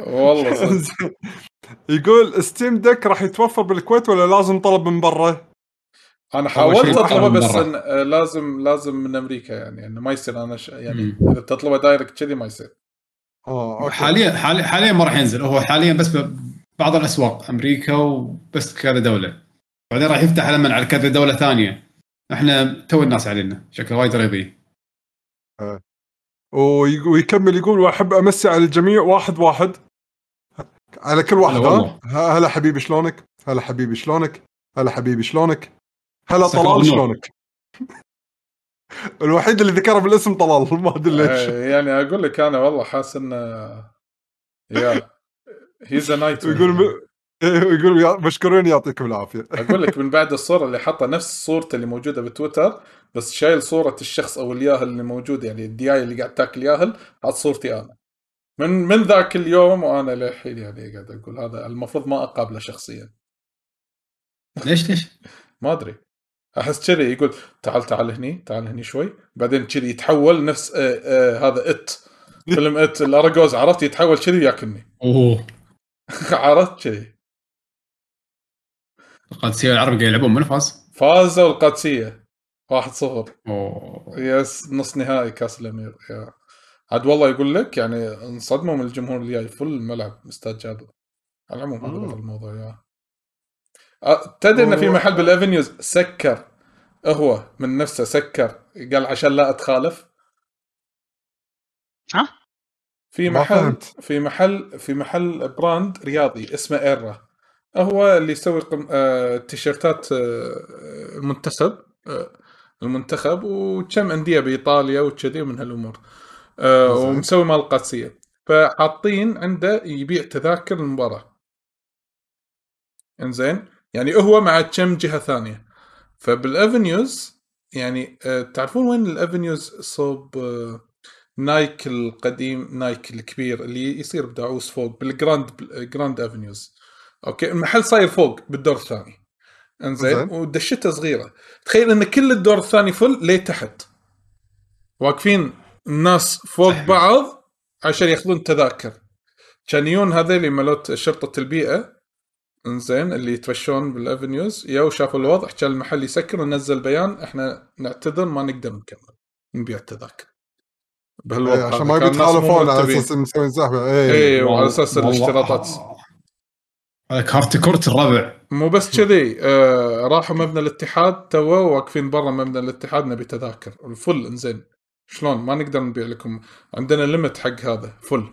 والله صدق يقول Steam Deck راح يتوفر بالكويت ولا لازم طلب من برا؟ أنا حاولت أطلبه من بس. إن آه، لازم لازم من أمريكا يعني إنه ما يصير أنا ش... يعني. إذا بتطلبه direct كذي ما يصير آه okay حاليا حاليا حاليا ما راح ينزل هو حاليا بس ببعض الأسواق أمريكا وبس كذا دولة بعدين راح يفتح لما على كذا دولة ثانية إحنا تو الناس علينا شكله وايد رياضي ويق- ويكمل يقول وأحب أمسي على الجميع واحد واحد على كل واحد هلا هلا حبيبي شلونك؟ هلا حبيبي شلونك؟ هلا حبيبي شلونك؟ هلا طلال. شلونك؟ الوحيد اللي ذكره بالاسم طلال ما أدري ليش آه، يعني أقول لك أنا والله حاسس إنه يا هيز نايت ويقول إيه، ويقول يا- مشكورين يعطيكم العافية. أقول لك من بعد الصورة اللي حطها نفس صورته اللي موجودة بتويتر بس شايل صورة الشخص أو الياهل اللي موجود يعني الدياي اللي قاعد تاكل ياهل حط صورتي أنا. من من ذاك اليوم وأنا للحين يعني قاعد أقول هذا المفروض ما أقابله شخصيا. ليش ليش؟ ما أدري. أحس كذي يقول تعال تعال هني تعال هني شوي. بعدين كذي يتحول نفس آه آه هذا إت. فيلم It الأراجوز عرفت؟ يتحول كذي ياكلني أوه. عرفت كذي. القادسية العربي قاعد يلعبون من فاز؟ فازوا القادسية. 1-0 أوه. yes نص نهائي كاس الأمير. yeah. عاد والله يقول لك يعني انصدموا من الجمهور اللي جاي full الملعب استاد جابر. على العموم هذا الموضوع yeah. تدري إن في محل بالافنيوز سكر. هو من نفسه سكر. قال عشان لا أتخالف. ها؟ في محل. في محل في محل brand رياضي اسمه Errea هو اللي يسوي قم... آه... تيشيرتات آه... المنتخب آه... المنتخب وكم أندية بإيطاليا وكذي ومن هالأمور. آه... ومسوي مال القادسيه فحاطين عنده يبيع تذاكر المباراة. إنزين؟ يعني هو مع كم جهة ثانية. فبالافنيوز يعني آه... تعرفون وين الافنيوز صوب آه... نايك القديم نايك الكبير اللي يصير بدعوس فوق بالجراند جراند افنيوز okay؟ المحل صاير فوق بالدور الثاني. إنزين؟ زين. ودشته صغيرة. تخيل إن كل الدور الثاني full ليه تحت. واقفين الناس فوق. بعض عشان ياخذون تذاكر. كان يجون هذيل مالوت شرطة البيئة. إنزين؟ اللي يتفشون بالأفنيوز. يا وشافوا الوضع. كان المحل يسكر ونزل بيان. إحنا نعتذر ما نقدر نكمل. نبيع التذاكر. بهالوضع إيه، عشان هذا. ما يتخالفون على. أساس مسوين زحمه اي إيه وعلى أساس الاشتراطات. هذا كارت كورت الربع مو بس كذي آه راحوا مبنى الاتحاد توا واقفين برا مبنى الاتحاد نبي تذاكر. الفل انزين. شلون؟ ما نقدر نبيع لكم. عندنا limit حق هذا. full.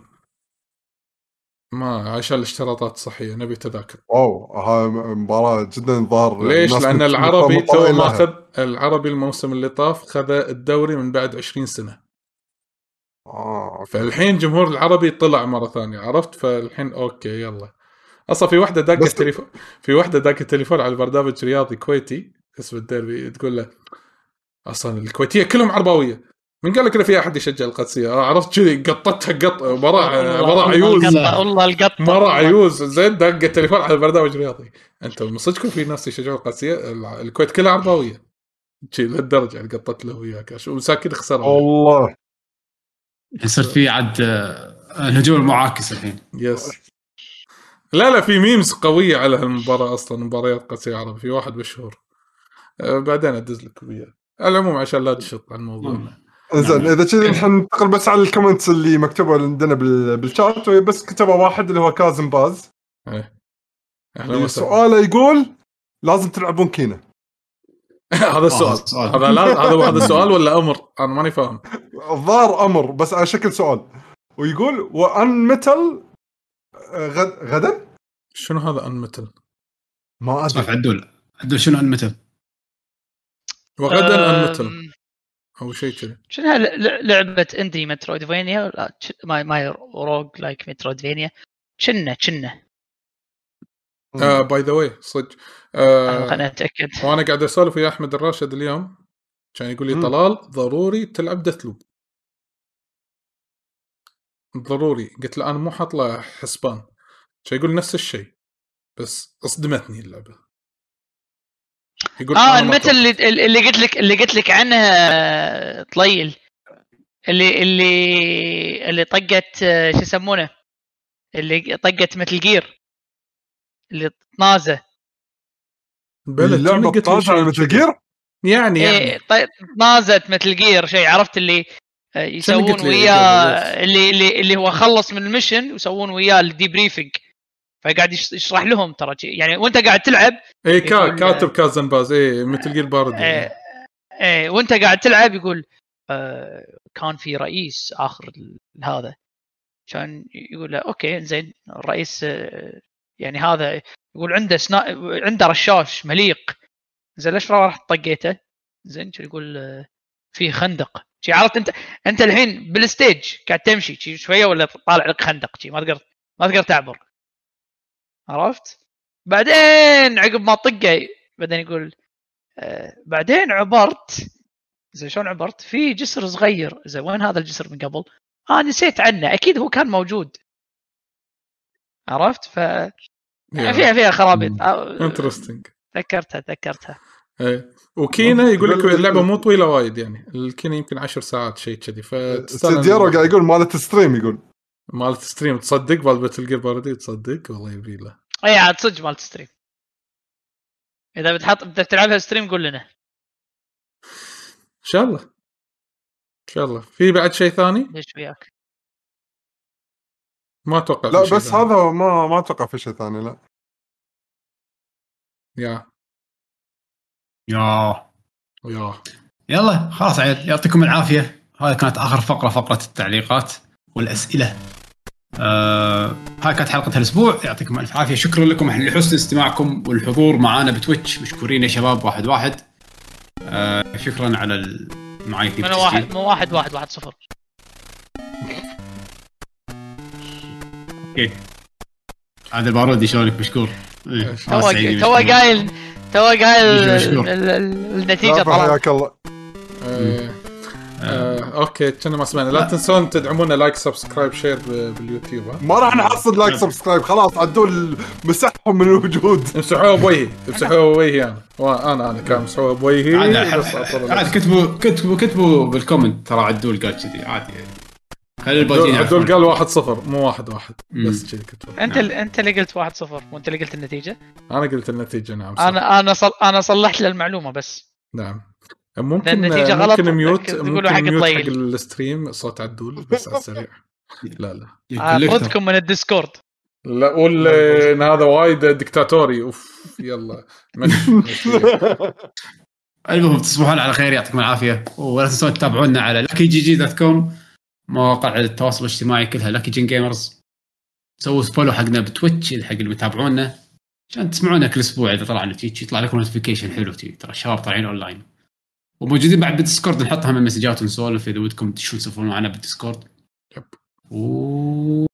ما عشان الاشتراطات الصحيه نبي تذاكر. wow ها مباراة جدا ظاهر. ليش؟ لأن العربي تو. ماخذ العربي الموسم اللي طاف خذ الدوري من بعد 20 سنة. آه okay. فالحين جمهور العربي طلع مرة ثانية عرفت؟ فالحين okay يلا. أصلا في واحدة داقه بس- تليفون في واحدة داقه تليفون على برنامج رياضي كويتي اسمه الديربي تقول له أصلا الكويتية كلهم عرباوية. من قال لك في أحد يشجع القادسيه آه، عرفت كذي قطتها قط وراه والله عيوز والله القطة. مره والله. عيوز زين دق التليفون على برنامج رياضي أنتم من صدقكم في ناس يشجعون القادسيه الع- الكويت كلها عرباوية. شي لهالدرجة يعني قطت له وياك. شو مساكين خسروا والله. يصير في عاد آه، الهجوم المعاكس الحين. يس لا لا في memes قوية على هالمباراة أصلا مباريات قادسيه عربي في واحد مشهور أه بعدين أدز لك وياه. على العموم عشان لا تشط عن موضوعنا زين إذا كذي نحن ننتقل بس على ال comments اللي مكتوبة عندنا بال- بالشات بس كتبه واحد اللي هو كازم باز. إيه. أهلا وسهلا سؤاله يقول لازم تلعبون Kena. هذا السؤال سؤال. هذا لا هذا هذا سؤال ولا أمر؟ أنا ماني فاهم. الظاهر أمر بس على شكل سؤال. ويقول وأن متل غد غدا؟ شنو هذا ان متل ما أدري. عدول. عدول شنو انمتل؟ وغدا ان متل أم، أو شيء كذي. شنو لعبة اندي مترويدفينيا ماي ماي روج لايك مترويدفينيا كنا كنا. باي ذا واي صدق. آه، آه خليني أتأكد. وأنا قاعد أسولف ويا أحمد الراشد اليوم. كان يقول لي مم. طلال ضروري تلعب دثلوب ضروري. قلت له أنا مو حاط له حسبان. يقول نفس الشيء بس أصدمتني اللعبة. يقول آه المثل. اللي اللي قلت لك اللي قلت لك عنها طليل. اللي اللي اللي طقت آه، شو يسمونه؟ اللي طقت مثل جير اللي طنازة. بلى اللعبة طاجه على مثل. جير يعني يعني إيه ط- طنازت مثل جير شيء عرفت اللي آه، يسوون وياه قبل، اللي اللي اللي هو خلص من المشن ويسوون وياه الديبريفنج فقاعد يش- يشرح لهم ترى يعني وانت قاعد تلعب اي كا كاتب كازن باز اي مثل جير بارد إيه إيه وانت قاعد تلعب يقول آه كان في رئيس آخر هذا. كان يقول له أوكي زين الرئيس آه يعني هذا. يقول عنده سنا... عنده رشاش مليق. زين ليش رحت طقيته؟ زين يقول آه في خندق. شي عرفت أنت أنت الحين بالستيج قاعد تمشي شي شوية ولا طالع لك خندق شي ما تقدر ما تقدر تعبر. عرفت؟ بعدين عقب ما طقه بعدين يقول آه بعدين عبرت. زين شلون عبرت؟ في جسر صغير. زين وين هذا الجسر من قبل؟ آه نسيت عنه. أكيد هو كان موجود. عرفت؟ ف يعني فيها فيها خرابيط. آه، انترستنج تذكرتها تذكرتها إيه. وكينا يقول لك اللعبة مو طويلة وايد يعني. الكينا يمكن عشر ساعات شيء كذي. فتستاهل سيديرو قاعد يقول مالت ستريم يقول. مالت ستريم تصدق مال باتل جير باردي تصدق؟ والله يبي له. اي عاد صدق مالت ستريم إذا بتحط بدك تلعبها ستريم قول لنا. إن شاء الله. إن شاء الله. في بعد شيء ثاني؟ ليش وياك؟ ما أتوقع لا بس ثاني. هذا ما ما أتوقع في شيء ثاني لا. يا. يا. يا. يلا خلاص عيل يعطيكم العافية. هذه كانت آخر فقرة فقرة التعليقات. والأسئلة. آه هاي كانت حلقة هالاسبوع يعطيكم ألف عافية. شكرا لكم. لحسن استماعكم والحضور معانا بتويتش. مشكورين يا شباب. واحد واحد. آه شكرا على من التسجيل. واحد من واحد واحد واحد صفر. okay. عاد البارودي شلونك؟ مشكور. إيه، تو- تو سعيدين تو. قايل تو قايل النتيجة طلعت. حياك الله. آه. آه. okay كنا ما سمعنا. لا تنسون تدعمونا like subscribe share باليوتيوب ها؟ ما راح نحصل لايك subscribe خلاص عدول مسحهم من الوجود. امسحوها بوجهي امسحوها بوجهي أنا. وأنا أنا كان امسحوها بوجهي. عاد كتبوا كتبوا كتبوا بال comment ترى عدول قال كذي عادي يعني. خلي الباقيين عدول قال واحد صفر مو واحد واحد مم. بس كذي كتبوا. أنت ال- أنت اللي قلت واحد صفر وأنت اللي قلت النتيجة؟ أنا قلت النتيجة نعم صح. أنا أنا صل... أنا صلحت له المعلومة بس. نعم. ممكن النتيجة غلط، ممكن mute تقولوا حق ممكن mute حق الطيل. ال stream صوت عدول بس على السريع. لا لا. collector. اطردكم من الديسكورد. لا قول إن هذا وايد دكتاتوري أوف يلا. المهم تصبحون على خير يعطيكم العافية. ولا تنسون تتابعونا على لكي جي جي dot com مواقع التواصل الاجتماعي كلها لكي جين gamers سووا follow حقنا بتويتش حق اللي متابعونا عشان تسمعونا كل أسبوع إذا طلعنا تيجي يطلع لكم notification حلو تي ترى الشباب طالعين اونلاين وموجودين بعد بالديسكورد نحطها من مسجات ونسولف إذا ودكم تشوفون تسولفون معنا بالديسكورد. yep. و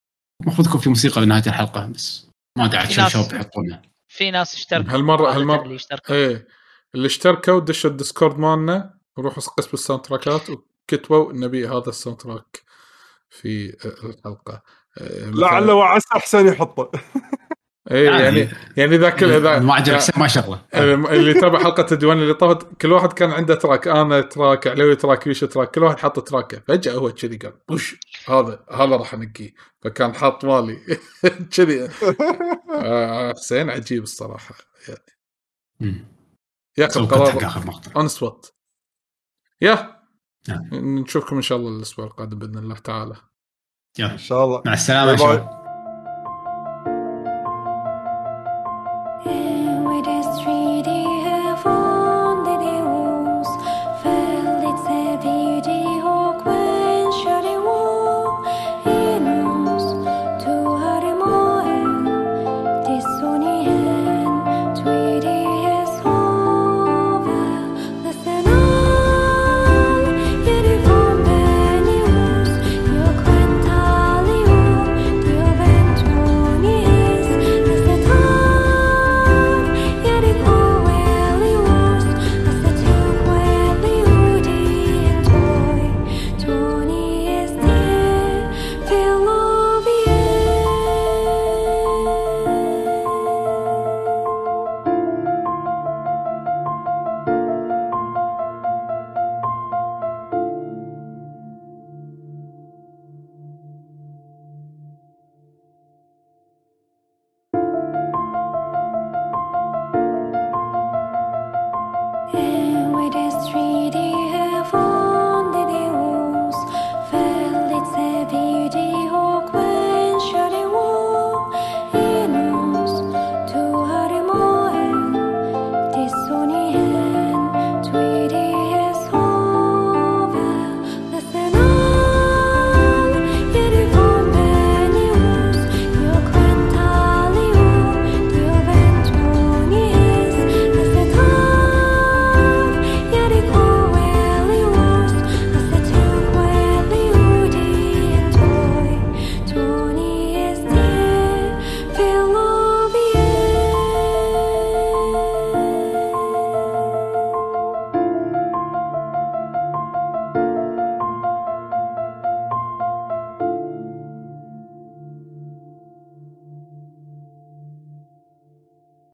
المفروض يكون في موسيقى بنهايه الحلقة بس ما أدري عاد شو الشباب يحطونها في ناس اشتركوا. عادة هالمرة. اللي اشتركوا. إيه. اللي اشتركوا دشوا الديسكورد مالنا وروحوا قسم ال soundtrack ات وكل كتبوا نبي هذا ال soundtrack في الحلقة. مثلاً- لعل وعسى حسين يحطه. اي. يعني يعني ذاك اذا ما عجبك ما شغلة. اللي تابع حلقة الديوان اللي طافت كل واحد كان عنده track أنا track علوي track يوشا track كل واحد حط track ه فجأة هو كذي قال وش هذا هذا راح أنقيه. فكان حاط مالي. كذي. آه، حسين عجيب الصراحة قرار آخر مقطع. on spot يا. نعم. نشوفكم إن شاء الله الأسبوع القادم بإذن الله تعالى. يلا. إن شاء الله. مع السلامة